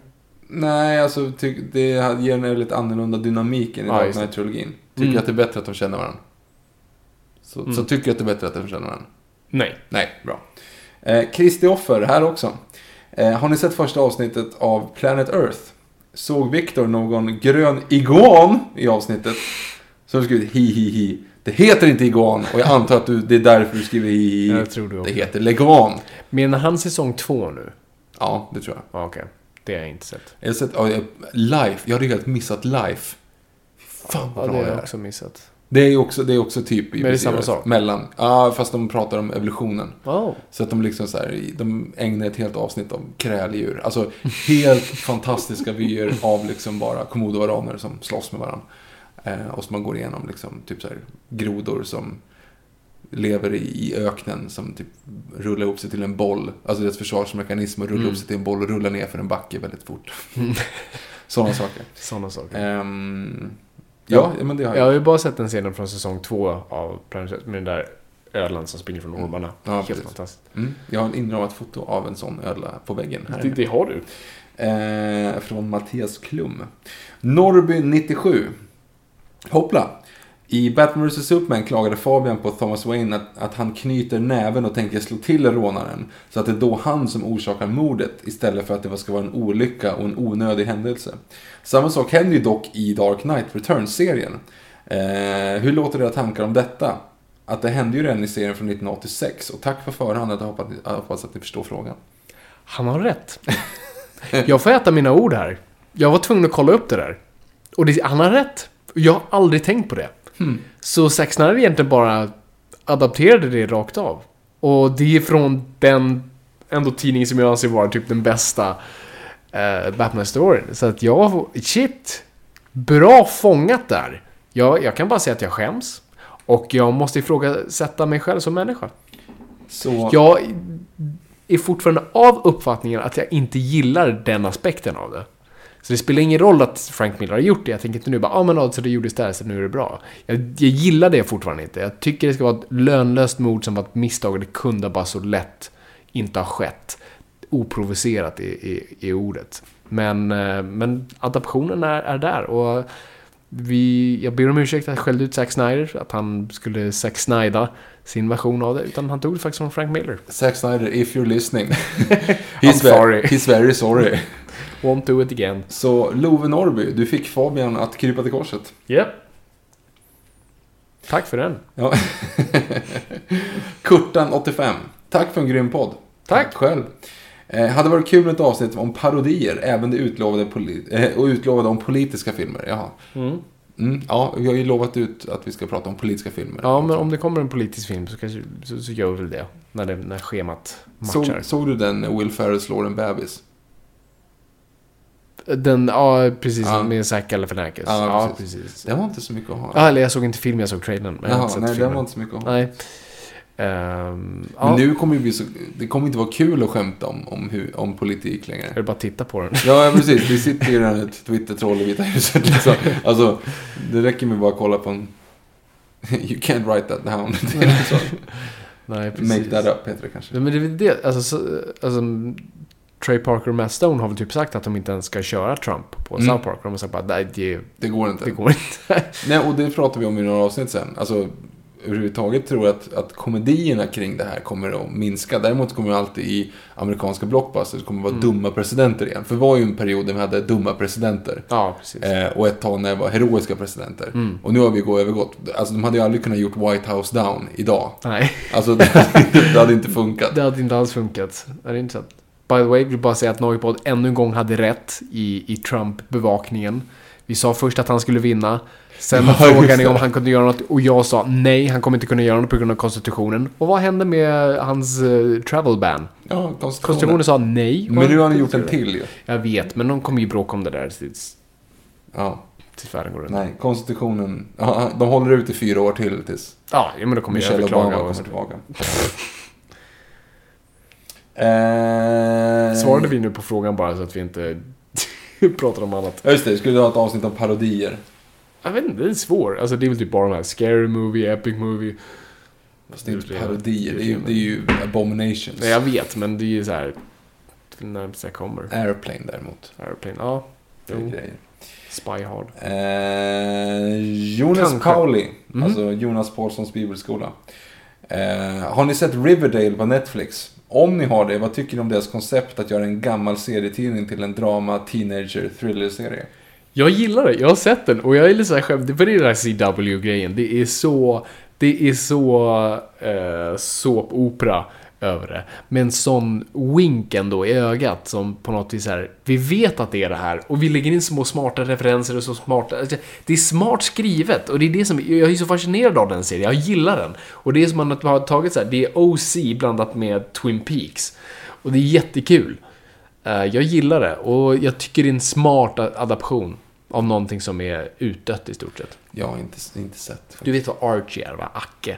S1: Nej, alltså det ger en väldigt annorlunda dynamik än i
S2: Ja,
S1: Dark. Knight-trilogin. Tycker
S2: Mm.
S1: att det är bättre att de känner varandra. Så, så tycker jag att det är bättre att de känner varandra.
S2: Nej.
S1: Nej, bra. Eh, Kristi offer här också. Eh, har ni sett första avsnittet av Planet Earth? Såg Viktor någon grön iguan i avsnittet? Så har du skrivit hi hi hi. Det heter inte iguan och jag antar att du, det är därför du skriver hi.
S2: Jag tror det
S1: Det heter leguan.
S2: Menar han säsong två nu?
S1: Ja, det tror jag.
S2: Ja, okej. Det har jag inte sett.
S1: Jag har sett, ja, jag- Life. Jag hade helt missat Life. Fan
S2: Ja,
S1: vad
S2: det
S1: bra
S2: har
S1: det
S2: jag
S1: är.
S2: också missat.
S1: Det är ju också, det är också typ i
S2: Men det är samma sak?
S1: Mellan. Ja, fast de pratar om evolutionen.
S2: Oh.
S1: Så att de liksom så här, de ägnar ett helt avsnitt om kräldjur. Alltså helt *laughs* fantastiska vyer av liksom bara komodovaraner som slåss med varandra. Eh, och så man går igenom liksom typ så här grodor som lever i, i öknen som typ rullar ihop sig till en boll. Alltså deras försvarsmekanism och rullar
S2: Mm.
S1: ihop sig till en boll och rullar ner för en backe väldigt fort. *laughs* Sådana saker.
S2: Sådana saker.
S1: Ehm, ja, men det har
S2: Jag
S1: jag.
S2: har ju bara sett den scenen från säsong två av Planet med den där ödlan som springer från ormarna.
S1: Ja,
S2: Helt
S1: precis.
S2: fantastiskt.
S1: Mm, jag har en inramat foto av en sån ödla på väggen här.
S2: Det, det har du.
S1: Eh, från Mattias Klum. Norrby 97. Hoppla. I Batman vs Superman klagade Fabian på Thomas Wayne att, att han knyter näven och tänker slå till rånaren. Så att det är då han som orsakar mordet istället för att det ska vara en olycka och en onödig händelse. Samma sak händer ju dock i Dark Knight Returns-serien. Eh, hur låter era tankar om detta? Att det hände ju redan i serien från 1986 och tack för förhand att jag hoppas, jag hoppas att ni förstår frågan.
S2: Han har rätt. *laughs* Jag får äta mina ord här. Jag var tvungen att kolla upp det där. Och det, han har rätt. Jag har aldrig tänkt på det. Så Zack Snyder egentligen bara adapterade det rakt av. Och det är från den ändå tidning som jag anser vara typ den bästa eh, Batman-storyn. Så att jag, shit! Bra fångat där. Jag, jag kan bara säga att jag skäms. Och jag måste ifrågasätta mig själv som människa.
S1: Så,
S2: Jag är fortfarande av uppfattningen att jag inte gillar den aspekten av det. Så det spelar ingen roll att Frank Miller har gjort det. Jag tänker inte nu bara, ja ah, men alltså det gjordes där så nu är det bra. Jag, jag gillar det fortfarande inte. Jag tycker det ska vara ett lönlöst mord som var ett misstag och det kunde bara så lätt inte ha skett. Oprovocerat i, i, i ordet. Men, eh, men adaptionen är, är där och vi, jag ber om ursäkt att jag skällde ut Zack Snyder, att han skulle Zack Snyda sin version av det, utan han tog det faktiskt från Frank Miller.
S1: Zack Snyder, if you're listening. *laughs*
S2: I'm
S1: he's,
S2: sorry.
S1: very, he's very sorry. *laughs*
S2: Won't do it again.
S1: Så Love Norby, du fick Fabian att krypa till korset.
S2: Yep. Tack för den.
S1: Ja. *laughs* Kurtan 85. Tack för en grym podd.
S2: Tack.
S1: själv. Eh, hade varit kul med ett avsnitt om parodier, även det utlovade, eh, och utlovade om politiska filmer. Jaha. Mm, ja, vi har ju lovat ut att vi ska prata om politiska filmer.
S2: Ja, men om det kommer en politisk film så, kanske, så, så gör vi väl det. När, det, när schemat matchar.
S1: såg, såg du den Will Ferrell slår en bebis?
S2: Den, ja precis,
S1: Ja.
S2: med Zack Galifianakis.
S1: Ja,
S2: Ja,
S1: precis.
S2: precis.
S1: Den var inte så mycket att ha.
S2: Ja, eller jag såg inte filmen, jag såg trailern. Men
S1: Jaha, nej, den
S2: filmen.
S1: var inte så mycket att ha.
S2: Nej. Ja,
S1: Men nu kommer det bli så, det kommer inte vara kul att skämta om, om, hur, om politik längre.
S2: Jag vill bara titta på den.
S1: Ja, precis. Vi sitter ju redan ett Twitter-troll i Vita huset. *laughs* Liksom. Alltså, det räcker med bara att kolla på en... You can't write that down. *laughs* Det är.
S2: Nej, precis.
S1: Make that up, heter det kanske.
S2: Ja, men det är det. Alltså, så, alltså, Trey Parker och Matt Stone har väl typ sagt att de inte ens ska köra Trump på
S1: Mm.
S2: South Park. De har sagt bara, nej, det,
S1: Det går inte.
S2: det går inte. *laughs*
S1: Nej, och det pratar vi om i några avsnitt sen. Alltså, överhuvudtaget tror jag att, att komedierna kring det här kommer att minska. Däremot kommer det alltid i amerikanska blockbusters kommer vara dumma presidenter igen. För det var ju en period där vi hade dumma presidenter.
S2: ja, precis.
S1: Eh, och ett tag när det var heroiska presidenter. Och nu har vi gå övergått. Alltså de hade ju aldrig kunnat gjort White House Down idag.
S2: Nej,
S1: Alltså det hade, inte- det hade inte *laughs* funkat.
S2: det hade inte alls funkat. Det är inte så. By the way, vill bara säga att Noipod ännu en gång hade rätt i, i Trump-bevakningen. Vi sa först att han skulle vinna. Sen
S1: Ja,
S2: frågade ni om han kunde göra något och jag sa nej, han kommer inte kunna göra något på grund av konstitutionen. Och vad hände med hans eh, travel ban?
S1: Ja, konstitutionen.
S2: Konstitutionen sa nej.
S1: Men nu har ni gjort en till ju.
S2: Jag vet, men de kommer ju bråka om det där tills,
S1: Ja,
S2: tills världen går runt.
S1: nej, konstitutionen. Ja, de håller ut i fyra år till tills
S2: Ja, men då kommer jag
S1: Michelle
S2: överklaga.
S1: Obama kommer tillbaka. *laughs* eh,
S2: Svarade vi nu på frågan bara så att vi inte *laughs* pratar om annat?
S1: Ja, just det. Skulle ha ett avsnitt om parodier.
S2: Jag vet inte, det är svårt. Alltså det är väl typ bara de här Scary Movie, Epic Movie.
S1: Fast det är inte parodier. Det är ju, det är ju abominations.
S2: Nej, jag vet, men det är ju så här... Närmast jag kommer.
S1: Airplane däremot.
S2: Airplane, ja.
S1: Det är grejer.
S2: Spy Hard.
S1: Eh, Jonas
S2: Kanske.
S1: Pauli,
S2: Mhm.
S1: alltså Jonas Paulssons bibelskola. Eh, har ni sett Riverdale på Netflix? Om ni har det, vad tycker ni om deras koncept att göra en gammal serietidning till en drama, teenager, thriller-serie?
S2: Jag gillar det, jag har sett den och jag är lite såhär skämt, för det är den här CW-grejen. Det är så, det är så eh, såpopera över det. Med en sån wink ändå i ögat som på något vis är, vi vet att det är det här och vi lägger in små smarta referenser och så smarta, alltså, det är smart skrivet och det är det som, jag är så fascinerad av den serien, jag gillar den. Och det är som att man har tagit så här, det är OC blandat med Twin Peaks. Och det är jättekul. Eh, Jag gillar det och jag tycker det är en smart adaption av någonting som är utdött i stort sett.
S1: Jag har inte, inte sett.
S2: Du vet vad Archie är va? Acke.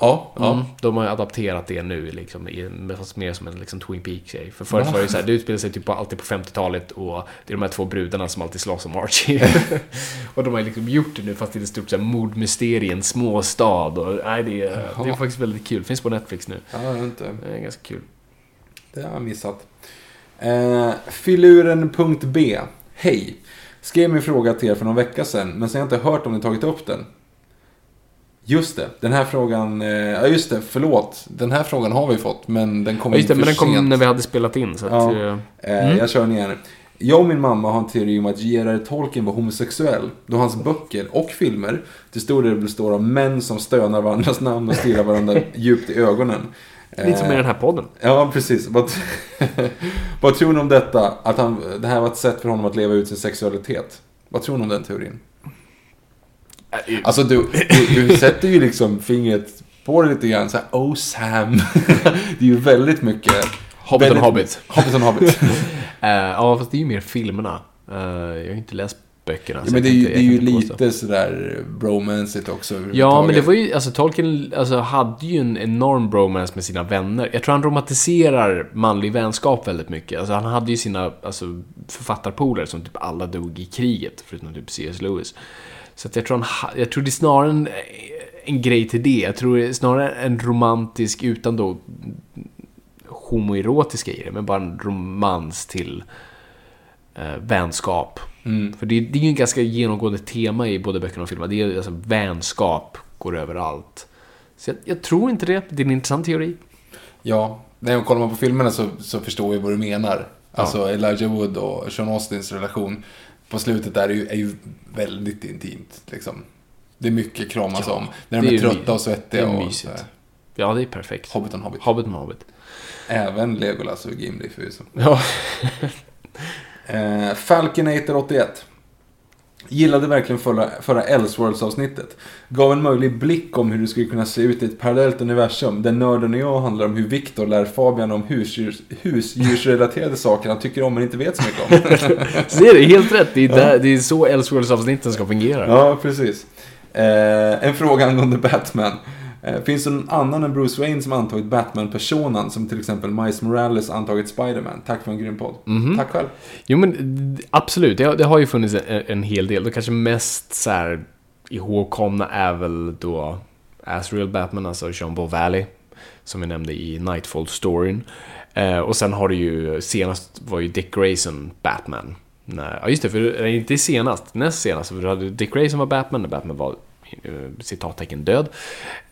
S1: Ja, ja.
S2: Mm, de har ju adapterat det nu liksom, i, mer som en liksom, Twin Peaks-grej. För förut var det så här, det utspelar sig typ alltid på 50-talet och det är de här två brudarna som alltid slåss om Archie. *laughs* och de har ju liksom gjort det nu fast det är ett stort så här, mordmysterie i en småstad. Och, nej, det, är, det är faktiskt väldigt kul. Finns på Netflix nu.
S1: ja jag vet inte.
S2: Det är ganska kul.
S1: Det har jag missat. Eh, filuren.b. Hej. Skrev min fråga till er för någon vecka sedan, men sen har jag inte hört om ni tagit upp den. Just det, den här frågan, eh, ja just det, förlåt. Den här frågan har vi fått, men den kom
S2: Ja, just det, men den kom
S1: sent.
S2: när vi hade spelat in. Så att,
S1: Ja.
S2: eh,
S1: Eh, Jag kör den igen. Jag och min mamma har en teori om att J.R.R. Tolkien var homosexuell, då hans böcker och filmer till stor del består av män som stönar varandras namn och stirrar varandra *laughs* djupt i ögonen.
S2: Lite som i den här podden.
S1: Ja, precis. Vad, *laughs* vad tror ni om detta? Att han, det här var ett sätt för honom att leva ut sin sexualitet. Vad tror ni om den teorin? Alltså, du, du, du sätter ju liksom fingret på det lite grann. Så här, oh Sam. *laughs* det är ju väldigt mycket...
S2: Hobbit on
S1: väldigt-
S2: Hobbit.
S1: Hobbit on Hobbit. *laughs*
S2: Eh, ja, fast det är ju mer filmerna. Eh, jag har ju inte läst böckerna.
S1: Ja,
S2: så
S1: men det är ju, det är
S2: inte-
S1: ju lite sådär bromansigt också
S2: Ja, men det var ju, alltså Tolkien alltså, hade ju en enorm bromance med sina vänner. Jag tror han romantiserar manlig vänskap väldigt mycket. Alltså han hade ju sina alltså, författarpolare som typ alla dog i kriget, förutom typ C.S. Lewis. Så jag tror han, ha- jag tror det är snarare en, en grej till det. Jag tror det är snarare en romantisk, utan då homoerotiska i det, men bara en romans till eh, vänskap. För det, det är ju en ganska genomgående tema i både böckerna och filmerna. Det är alltså vänskap går överallt. Så jag, jag tror inte det. Det är en intressant teori.
S1: Ja, när jag kollar man på filmerna så, så förstår jag vad du menar. Alltså Elijah Wood och Sean Austins relation på slutet där är ju, är ju väldigt intimt. Liksom. Det är mycket kramas
S2: Ja,
S1: om. När de är
S2: är
S1: trötta och svettiga.
S2: det är
S1: och
S2: mysigt.
S1: här.
S2: Ja, det är perfekt.
S1: Hobbit on Hobbit.
S2: Hobbit med Hobbit.
S1: Även Legolas och Gimli förvisso.
S2: Ja.
S1: Eh, Falconator 81. Gillade verkligen förra, förra Elseworlds-avsnittet. Gav en möjlig blick om hur det skulle kunna se ut i ett parallellt universum. Där nörden och jag handlar om hur Viktor lär Fabian om husdjurs, husdjursrelaterade *laughs* saker han tycker om men inte vet så mycket om. *laughs*
S2: Är det, helt rätt. Det är, där, det är så Elseworlds-avsnitten ska fungera.
S1: ja, precis. Eh, en fråga angående Batman. Eh, finns det någon annan än Bruce Wayne som antagit Batman-personan? Som till exempel Miles Morales antagit Spider-Man? Tack för en grym podd. Tack själv.
S2: Jo men absolut, det, det har ju funnits en, en hel del. Det kanske mest så här ihågkomna är väl då Azrael Batman, alltså Jean Paul Valley. Som vi nämnde i Nightfall-storyn. Eh, och sen har du ju, senast var ju Dick Grayson Batman. Nej, ja just det, för nej, inte senast, näst senast. För du hade Dick Grayson var Batman, när Batman var citattecken död.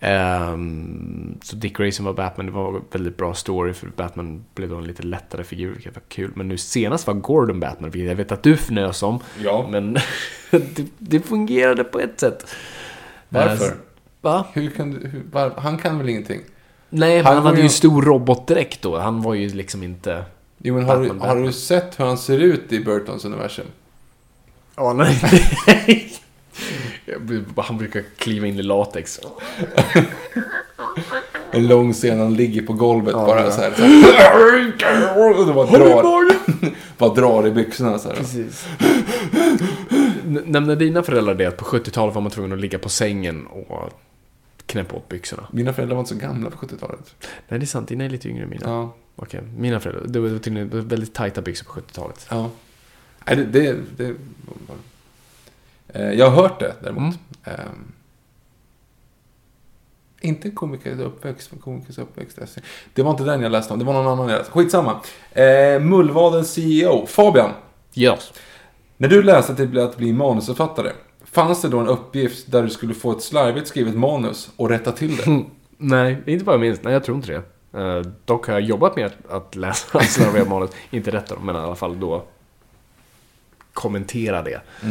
S2: Ehm, så Dick Grayson var Batman, det var en väldigt bra story för Batman blev då en lite lättare figur, vilket var kul. Men nu senast var Gordon Batman, vilket jag vet att du fnös om.
S1: Ja.
S2: Men *laughs* det, det fungerade på ett sätt.
S1: Varför?
S2: Eh, Va?
S1: Hur kan du, hur, var, han kan väl ingenting?
S2: Nej,
S1: Han
S2: han,
S1: var
S2: hade ju en stor robotdräkt då. Han var ju liksom inte...
S1: Jo, men har, du,
S2: Batman,
S1: har du sett hur han ser ut i Burtons universum?
S2: Ja, nej. *laughs* *laughs* Han brukar kliva in i latex.
S1: En lång scen, han ligger på golvet
S2: Ja,
S1: bara
S2: ja.
S1: så här. Så här och bara drar, *laughs* bara drar i byxorna så här.
S2: Precis. N- Nämner dina föräldrar det att på 70-talet var man tvungen att ligga på sängen och knäppa åt byxorna?
S1: Mina föräldrar var inte så gamla på 70-talet.
S2: Nej, det är sant. Dina är lite yngre än mina.
S1: Ja.
S2: Okej, mina föräldrar. Det var tydligen väldigt tajta byxor på 70-talet.
S1: ja. Nej, det, det, det Jag har hört det däremot.
S2: Mm.
S1: Ehm, inte komikers uppväxt, men komikers uppväxt. Det var inte den jag läste om, det var någon annan jag läste. Skitsamma. Eh, Mullvadens CEO, Fabian.
S2: Yes.
S1: När du läste att det blev att bli manusförfattare, fanns det då en uppgift där du skulle få ett slarvigt skrivet manus och rätta till det? *laughs*
S2: Nej, inte vad jag minns. Nej, jag tror inte det. Eh, dock har jag jobbat med att, att läsa *laughs* slarviga manus. Inte rätta dem, men i alla fall då kommentera det. Eh,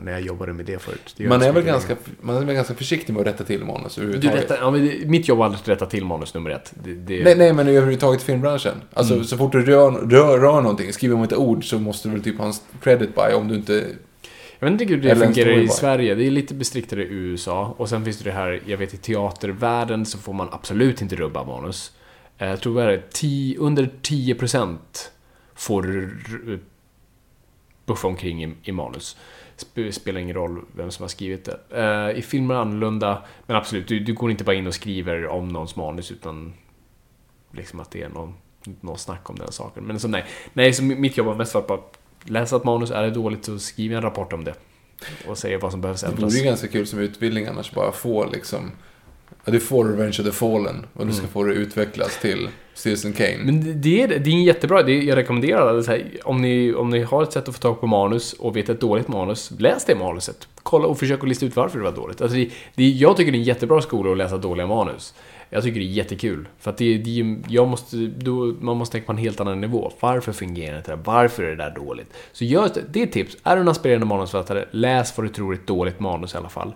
S2: när jag jobbade med det förut. Det
S1: Man är, väl ganska, man är väl ganska försiktig med att rätta till manus
S2: Du rättar, ja, men det, mitt jobb var att rätta till manus nummer ett. Det, det,
S1: Nej, nej, men överhuvudtaget i filmbranschen. Alltså,
S2: Mm.
S1: så fort du rör, rör, rör någonting, skriver om ett ord, så måste du väl typ ha en credit by om du inte...
S2: Jag vet inte hur det fungerar i. Sverige. Det är lite bestriktare i USA. Och sen finns det det här, jag vet i teatervärlden så får man absolut inte rubba manus. Eh, Jag tror det är 10, under 10% får buffa omkring i, i manus. Sp- spelar ingen roll vem som har skrivit det. Eh, I filmer är det annorlunda, men absolut, du, du går inte bara in och skriver om någons manus utan liksom att det är någon, någon snack om den saken. Men så nej, nej så mitt jobb har mest varit bara att läsa ett manus, är det dåligt så skriver jag en rapport om det. Och säger vad som behövs
S1: Det
S2: ändras.
S1: vore ju ganska kul som utbildning annars, bara få liksom... Ja, du får Revenge of the Fallen och du ska få det utvecklas till Citizen Kane.
S2: Mm. Men det- är, det är en jättebra, det är, jag rekommenderar det. Här, om, ni, om ni har ett sätt att få tag på manus och vet ett dåligt manus, läs det manuset. Kolla och försök att lista ut varför det var dåligt. Alltså det, det, jag tycker det är en jättebra skola att läsa dåliga manus. Jag tycker det är jättekul. För att det, det, jag måste, då, man måste tänka på en helt annan nivå. Varför fungerar inte det där? Varför är det där dåligt? Så gör det, det är ett tips. Är du en aspirerande manusförfattare, läs vad du tror är ett dåligt manus i alla fall.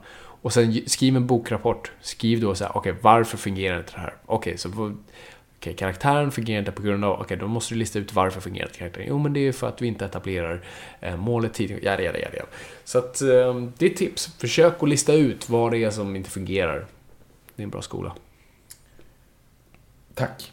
S2: Och sen skriv en bokrapport. Skriv då så här, okej, varför fungerar inte det här? Okej, så okej, okay, karaktären fungerar inte på grund av... Okej, då måste du lista ut varför fungerar inte karaktären. Jo, men det är för att vi inte etablerar eh, målet tidigt. Ja, ja, ja, ja. Så att eh, det är ett tips. Försök att lista ut vad det är som inte fungerar. Det är en bra skola.
S1: Tack.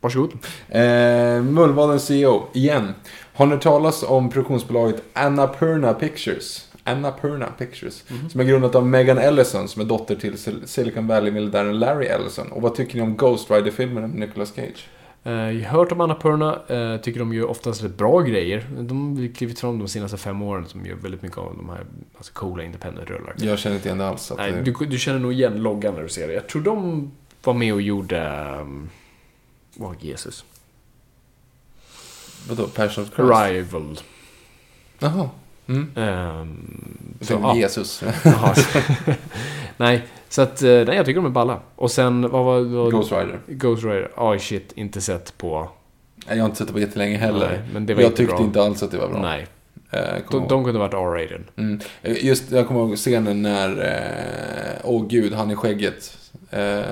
S2: Varsågod.
S1: Eh, Mullvadens CEO, igen. Har ni hört talas om produktionsbolaget Annapurna Pictures? Annapurna Pictures. Som är grundat av Megan Ellison som är dotter till Sil- Silicon Valley-miljardären Larry Ellison. Och vad tycker ni om Ghost Rider-filmen med Nicolas Cage?
S2: Eh, Jag har hört om Annapurna, eh, tycker de gör oftast rätt bra grejer. De har klivit fram de senaste fem åren som gör väldigt mycket av de här alltså coola independent-rullar.
S1: Jag känner inte igen det alls.
S2: Nej,
S1: det-
S2: du, du känner nog igen loggan när du ser det. Jag tror de var med och gjorde... Um, Åh, Jesus.
S1: Vadå, Passion of Christ?
S2: Arrival.
S1: Jaha. Mm.
S2: Um, så, ja.
S1: Jesus. *laughs* *laughs*
S2: Nej, så att... eh, Nej, jag tycker de är balla. Och sen, vad var... Vad,
S1: Ghost Rider.
S2: Ghost Rider. Oj, shit. Inte sett på...
S1: Nej, Jag har inte sett det på jättelänge heller.
S2: Nej, men det var
S1: jag
S2: inte
S1: tyckte
S2: bra.
S1: inte alls att det var bra.
S2: Nej.
S1: Eh,
S2: De, de kunde varit R-rated.
S1: Mm. Just, jag kommer ihåg scenen när, eh, åh gud, han i skägget. Eh,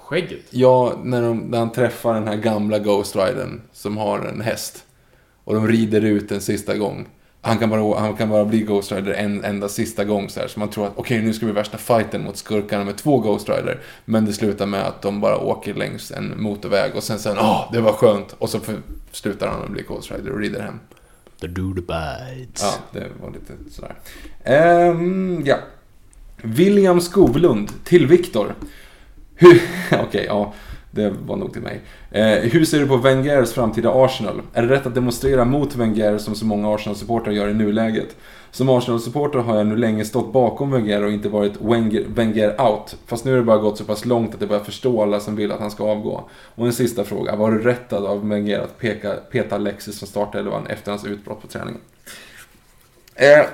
S2: Skägget?
S1: ja, när, de, när han träffar den här gamla Ghost Ridern som har en häst. Och de rider ut en sista gång. Han kan bara, han kan bara bli Ghost Rider en enda sista gång så här. Så man tror att okej, nu ska vi värsta fighten mot skurkarna med två Ghost Rider. Men det slutar med att de bara åker längs en motorväg och sen sen, åh, det var skönt. Och så för, slutar han att bli Ghost Rider och rider hem.
S2: The dude bites.
S1: Ja, det var lite sådär. Ehm, ja. William Skovlund till Viktor. *laughs* Okej, ja. Det var nog till mig. Eh, hur ser du på Wengers framtida Arsenal? Är det rätt att demonstrera mot Wenger som så många Arsenal-supportrar gör i nuläget? Som Arsenal-supporter har jag nu länge stått bakom Wenger och inte varit Wenger, Wenger out. Fast nu har det bara gått så pass långt att jag börjar förstå alla som vill att han ska avgå. Och en sista fråga. Var du rättad av Wenger att peka, peta Alexis som startelvan efter hans utbrott på träningen? Eh,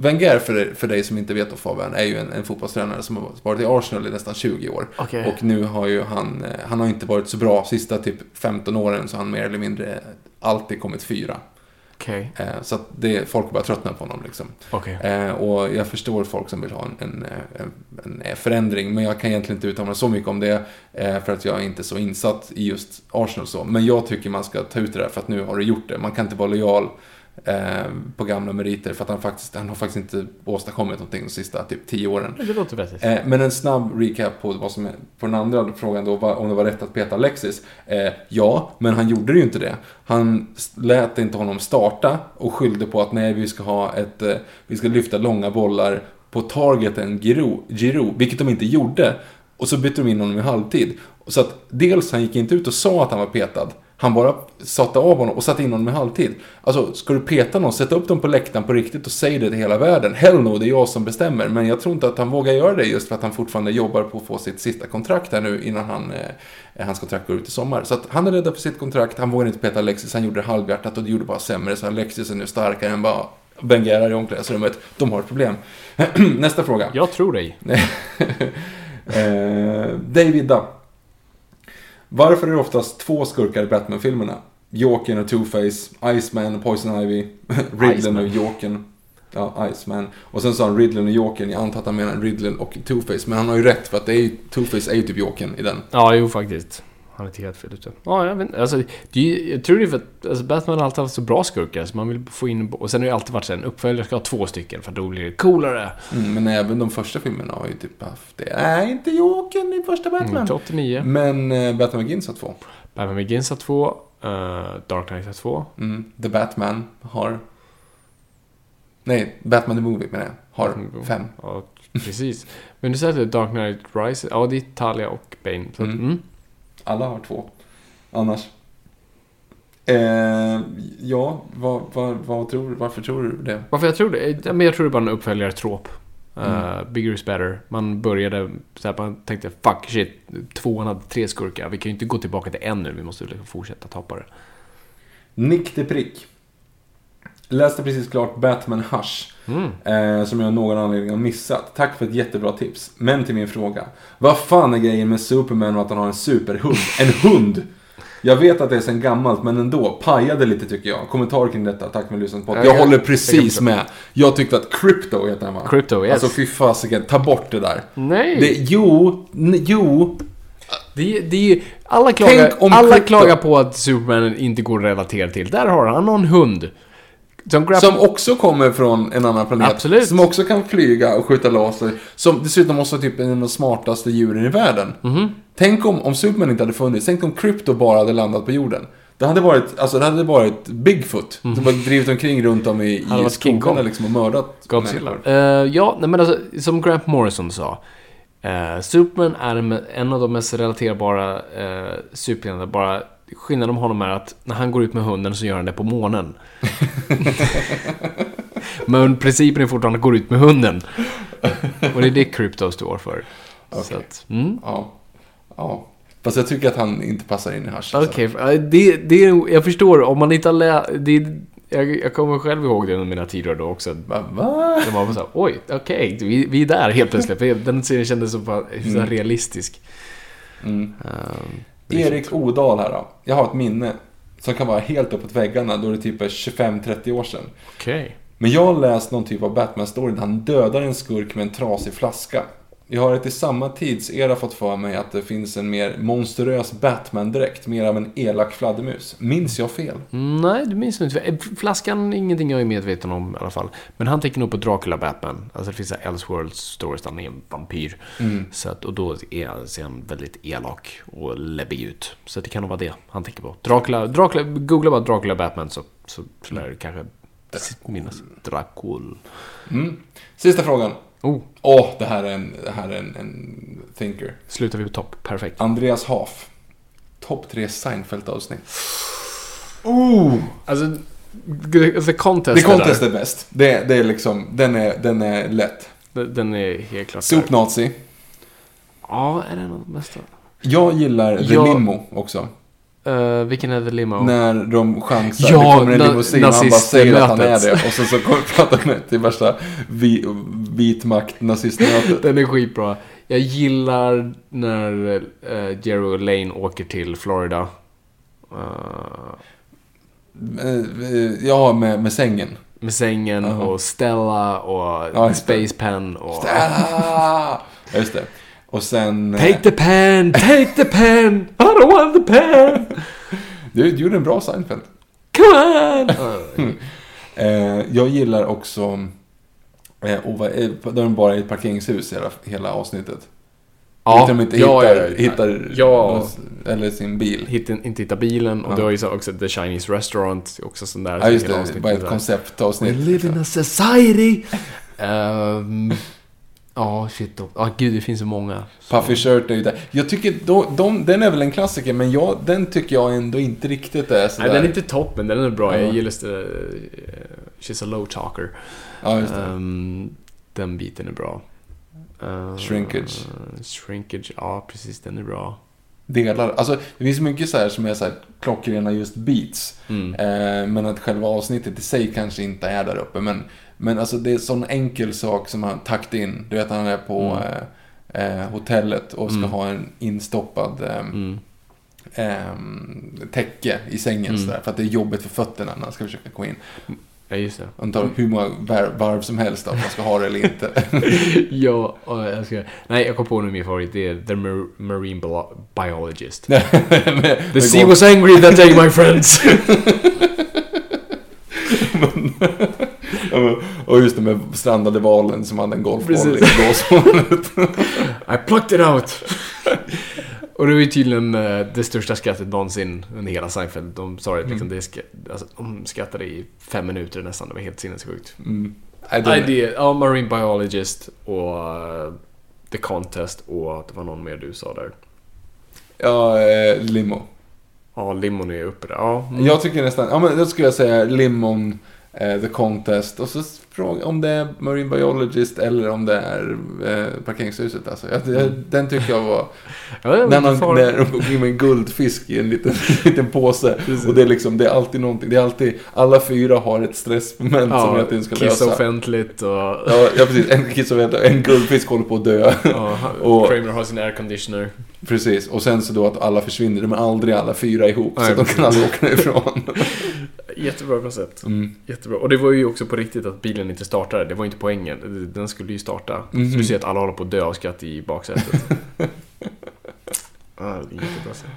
S1: Wenger, för, för dig som inte vet då Fabian, är ju en, en fotbollstränare som har varit i Arsenal i nästan 20 år.
S2: Okej.
S1: Och nu har ju han, eh, han har inte varit så bra sista typ 15 åren så han mer eller mindre alltid kommit fyra.
S2: Okej.
S1: Eh, så att det, folk börjar tröttna på honom liksom.
S2: Okej.
S1: Eh, och jag förstår folk som vill ha en, en, en, förändring, men jag kan egentligen inte uttala mig så mycket om det, för att jag är inte så insatt i just Arsenal så. Men jag tycker man ska ta ut det där, för att nu har du gjort det. Man kan inte vara lojal på gamla meriter, för att han, faktiskt, han har faktiskt inte åstadkommit någonting de sista typ 10 åren.
S2: Det låter vettigt.
S1: Eh, men en snabb recap på vad som är, på den andra frågan då, om det var rätt att peta Alexis. Eh, ja, men han gjorde ju inte det. Han lät inte honom starta och skyllde på att nej, vi ska ha ett, eh, vi ska lyfta långa bollar på targeten Giroud, Giroud, vilket de inte gjorde. Och så bytte de in honom i halvtid. Så att dels han gick inte ut och sa att han var petad. Han bara satte av honom och satte in honom i halvtid. Alltså, ska du peta någon, sätta upp dem på läktaren på riktigt och säg det till hela världen. Hell no, det är jag som bestämmer. Men jag tror inte att han vågar göra det just för att han fortfarande jobbar på att få sitt sista kontrakt här nu innan han, eh, hans kontrakt går ut i sommar. Så att han är rädd för sitt kontrakt, han vågar inte peta Alexis, han gjorde det halvhjärtat och det gjorde bara sämre. Så Alexis är nu starkare än bara Bengerar i omklädningsrummet. De har ett problem. *clears throat* Nästa fråga.
S2: Jag tror dig. *laughs*
S1: Eh, David da. Varför är det oftast två skurkar i Batman-filmerna? Jokern och Two-Face, Iceman och Poison Ivy, *laughs* Riddler
S2: Iceman.
S1: och Jokern. Ja, Iceman. Och sen sa han Riddler och Jokern. Jag antar att han menar Riddler och Two-Face. Men han har ju rätt för att det är Two-Face är ju typ Jokern i den.
S2: Ja, jo faktiskt. Han är inte helt fel ute. Ja, jag vet. Alltså, det jag tror det är för att alltså, Batman har alltid haft så bra skurkar, så man vill få in... Och sen har det ju alltid varit så en uppföljare ska ha två stycken, för då blir det coolare.
S1: Mm, men även de första filmerna har ju typ haft det. Nej, inte Jokern i första
S2: Mm,
S1: Batman.
S2: till 89.
S1: Men eh, Batman Begins har två.
S2: Batman Begins har två. eh, Dark Knight har två.
S1: Mm, The Batman har... Nej, Batman the Movie menar jag. Har fem.
S2: Ja, precis. Men du säger att det är Dark Knight Rises. Ja, det är Talia och Bane. Så, att,
S1: Mm. Alla har två. Annars. Eh, ja, vad, vad, vad tror, varför tror du det?
S2: Varför jag tror det? Men jag tror det är bara en uppföljare-trop.
S1: Mm.
S2: Uh, bigger is better. Man började så här, man tänkte fuck shit, tvåan hade tre skurkar. Vi kan ju inte gå tillbaka till en nu, vi måste liksom fortsätta tappa det.
S1: Nick de Prick. Läste precis klart Batman Hush.
S2: Mm.
S1: Eh, som jag av någon anledning har missat. Tack för ett jättebra tips. Men till min fråga. Vad fan är grejen med Superman och att han har en superhund? En hund! Jag vet att det är sen gammalt, men ändå. Pajade lite tycker jag. Kommentar kring detta. Tack för att lyssnat på.
S2: Ja,
S1: Jag
S2: jag-
S1: håller
S2: jag
S1: precis
S2: förstå.
S1: med. Jag tyckte att Crypto heter han va?
S2: Crypto, yes.
S1: Alltså fy fasiken, ta bort det där.
S2: Nej!
S1: Det, jo, jo.
S2: Det, det alla klagar, alla
S1: Krypto-
S2: klagar på att Superman inte går att relatera till. Där har han, en hund. Som Grap-
S1: Som också kommer från en annan planet.
S2: Absolut.
S1: Som också kan flyga och skjuta laser. Som dessutom måste vara typ en av de smartaste djuren i världen.
S2: Mhm.
S1: Tänk om, om Superman inte hade funnits. Tänk om Krypto bara hade landat på jorden. Det hade varit, alltså det hade varit Bigfoot. Som bara drivit omkring runt om i.
S2: Hade
S1: i skogarna liksom och mördat
S2: Godzilla. Eh, ja, nej, men alltså, som Grant Morrison sa. Uh, Superman är en- en av de mest relaterbara uh, superhjältarna. Bara skillnaden med honom är att när han går ut med hunden så gör han det på månen. *laughs* men principen är fortfarande att gå ut med hunden. Och det är det Crypto står för. Så att, mm.
S1: Ja. ja. Fast jag tycker att han inte passar in i alltså.
S2: Okej, eh, det, det, jag förstår. Om man inte har läst... Jag, jag kommer själv ihåg det under mina tider då också.
S1: Va? Va?
S2: Det var bara så här, oj, okej, vi, vi är där helt plötsligt. Den serien kändes så, så här realistisk.
S1: Mm.
S2: Ehm,
S1: Erik Odal här då. Jag har ett minne som kan vara helt uppåt väggarna då det typ är 25-30 år sedan.
S2: Okej.
S1: Men jag har läst någon typ av Batman-story där han dödar en skurk med en trasig flaska. Jag har ett i samma tidsera fått för mig att det finns en mer monstruös Batman-dräkt, mer av en elak fladdermus. Minns jag fel?
S2: Nej, du minns inte. Eh, Flaskan, ingenting jag är medveten om i alla fall. Men han tänker nog på Dracula Batman. Alltså det finns Elseworld stories där han är en vampyr. Så att, och då är, ser han väldigt elak och läbbig ut. Så det kan nog vara det han tänker på. Dracula, Dracula googla bara Dracula Batman så, så, så lär du kanske minnas. Dracul.
S1: Mm. Sista frågan.
S2: Oh,
S1: Åh, det här är en, det här är en, en thinker.
S2: slutar vi på topp. Perfekt.
S1: Andreas Haf. Topp tre Seinfeld-avsnitt.
S2: Alltså, the, contest.
S1: The Contest
S2: där,
S1: är bäst. Det, det är liksom, den är, den är lätt.
S2: Den är helt klart
S1: Soup Nazi.
S2: Ja, är det en av de bästa?
S1: Jag gillar The
S2: Ja.
S1: Limo också.
S2: Uh, vilken är The Limo?
S1: När de chansar,
S2: Ja,
S1: det kommer en limousin och han bara säger att han är det. Och sen så kommer *laughs* pratar med till värsta vi, vit makt nazistmötet.
S2: Den är skitbra. Jag gillar när uh, Jerry och Lane åker till Florida. Eh,
S1: Ja, med, med sängen.
S2: med sängen
S1: Ja.
S2: och Stella och
S1: Ja.
S2: Space Pen och...
S1: Ah! *laughs* Ja, Just det. Och sen... eh,
S2: Take the pen, take the pen, I don't want the pen,
S1: Du, du gjorde en bra Seinfeld.
S2: come on! *laughs*
S1: Eh, jag gillar också... Eh, eh, där de bara är i ett parkeringshus hela, hela avsnittet.
S2: Ja,
S1: de inte
S2: ja,
S1: hittar,
S2: ja,
S1: hittar
S2: Ja.
S1: eller sin bil.
S2: Hitta, inte hitta bilen och
S1: Ja.
S2: du har ju så också The Chinese Restaurant, också sån där.
S1: Ja, just det. Bara ett konceptavsnitt.
S2: We live in a society. Ehm, *laughs* Ja, shit. Ja, gud, det finns så många.
S1: Puffy Shirt är ju där. Jag tycker, de, de, den är väl en klassiker, men jag, den tycker jag ändå inte riktigt är sådär.
S2: Nej, den är inte toppen, den är bra.
S1: Ja.
S2: Jag gillar det. She's a low talker.
S1: Ja, just det.
S2: Ehm, den biten är bra. Ehm,
S1: Shrinkage.
S2: Shrinkage, ja precis, den är bra.
S1: Delar. Alltså, det finns mycket så här som är så här klockrena just beats.
S2: Mm.
S1: Eh, men att själva avsnittet i sig kanske inte är där uppe. Men, men alltså det är en sån enkel sak som han takt in. Du vet, han är på eh, eh, hotellet och ska
S2: Mm.
S1: ha en instoppad eh,
S2: Mm.
S1: eh, täcke i sängen
S2: Mm.
S1: sådär, För att det är jobbigt för fötterna när han ska försöka gå in.
S2: Ja, just det.
S1: Han tar hur många var- varv som helst att man ska ha det eller inte. *laughs*
S2: ja, jag ska... Nej, jag kom på nu min favorit. Det är The Mar- Marine Bio- Biologist. *laughs* The sea was angry that day, my friends. *laughs*
S1: Men- Och just det med strandade valen som hade en golfboll i blåshålet.
S2: I plucked it out. Och det var ju tydligen eh, det största skrattet någonsin under hela Seinfeld. De sa det liksom, det ska, alltså, de skrattade i fem minuter nästan. Det var helt sinnessjukt.
S1: Mm. Nej,
S2: det ja, Marine Biologist och eh, The Contest och det var någon mer du sa där.
S1: Ja, eh, limo.
S2: Ja, Limon är uppe där. Ja, mm.
S1: Jag tycker nästan, ja men då skulle jag säga Limon, The Contest och så fråga om det är Marine Biologist eller om det är eh, parkeringshuset alltså. Jag, jag, den tycker jag var, *laughs*
S2: ja,
S1: när,
S2: inte
S1: man, när går in med en guldfisk i en liten, *laughs* liten påse.
S2: Precis.
S1: Och det är liksom, det är alltid någonting, det är alltid, alla fyra har ett stressmoment som jag
S2: Ja,
S1: den ska
S2: kissa
S1: lösa.
S2: offentligt och...
S1: Ja, ja, precis. En kiss och vänta, en guldfisk håller på att dö.
S2: Ja, *laughs*
S1: Och-
S2: Kramer har sin airconditioner.
S1: Precis, och sen så då att alla försvinner, de är aldrig alla fyra ihop.
S2: Nej,
S1: så de kan aldrig åka ifrån.
S2: Jättebra koncept.
S1: Mm.
S2: Jättebra. Och det var ju också på riktigt att bilen inte startade. Det var inte poängen. Den skulle ju starta.
S1: Mhm.
S2: Så du ser att alla håller på att dö av skratt i baksätet. *laughs* Ah, jättebra scen.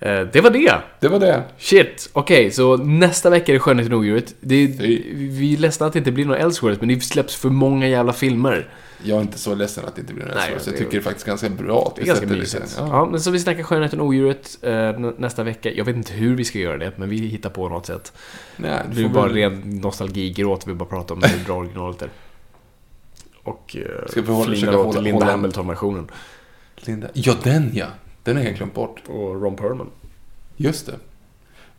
S2: Eh, Det var det.
S1: Det var det.
S2: Shit, okej, så nästa vecka är det Skönheten och odjuret. Det, vi är ledsna att det inte blir några Elseworlds, men det släpps för många jävla filmer.
S1: Jag är inte så ledsen att det inte blir en
S2: Nej,
S1: så jag tycker det är faktiskt ganska bra att
S2: Det är
S1: vi
S2: ganska
S1: sätter
S2: mysigt. Ja.
S1: Ja.
S2: men så vi snackar Skönheten och odjuret eh, nä- nästa vecka. Jag vet inte hur vi ska göra det, men vi hittar på något sätt.
S1: Nej,
S2: Det blir
S1: får
S2: bara
S1: väl-
S2: ren nostalgi-gråt vi bara pratar om hur bra originalet är. Och eh,
S1: Ska vi hålla-
S2: flinar åt
S1: hålla-
S2: Linda Hamilton-versionen.
S1: Linda. Ja, den ja. Den har jag helt glömt bort.
S2: Och Ron Perlman.
S1: Just det.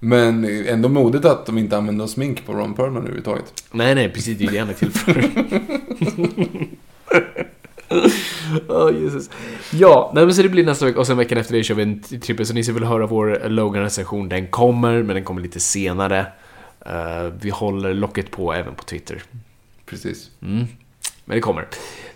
S1: Men ändå modigt att de inte använder smink på Ron Perlman överhuvudtaget.
S2: Nej, nej, precis. Det är det han är till för. *laughs* *laughs* Åh, Jesus. Ja, nej, men så det blir nästa vecka och sen veckan efter det kör vi en trippel. Så ni som vill höra vår Logan-recension, den kommer, men den kommer lite senare. Eh, vi håller locket på även på Twitter.
S1: Precis.
S2: Men det kommer.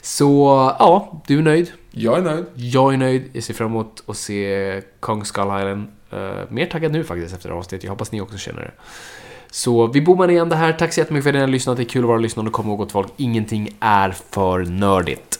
S2: Så, ja, du är nöjd.
S1: Jag är nöjd.
S2: Jag är nöjd. Jag ser fram emot att se Kong Skull Island. Eh, mer taggad nu faktiskt efter avsnittet. Jag hoppas ni också känner det. Så vi bommar igen det här. Tack så jättemycket för att ni har lyssnat. Det är kul att vara lyssnande och kom ihåg gott folk. Ingenting är för nördigt.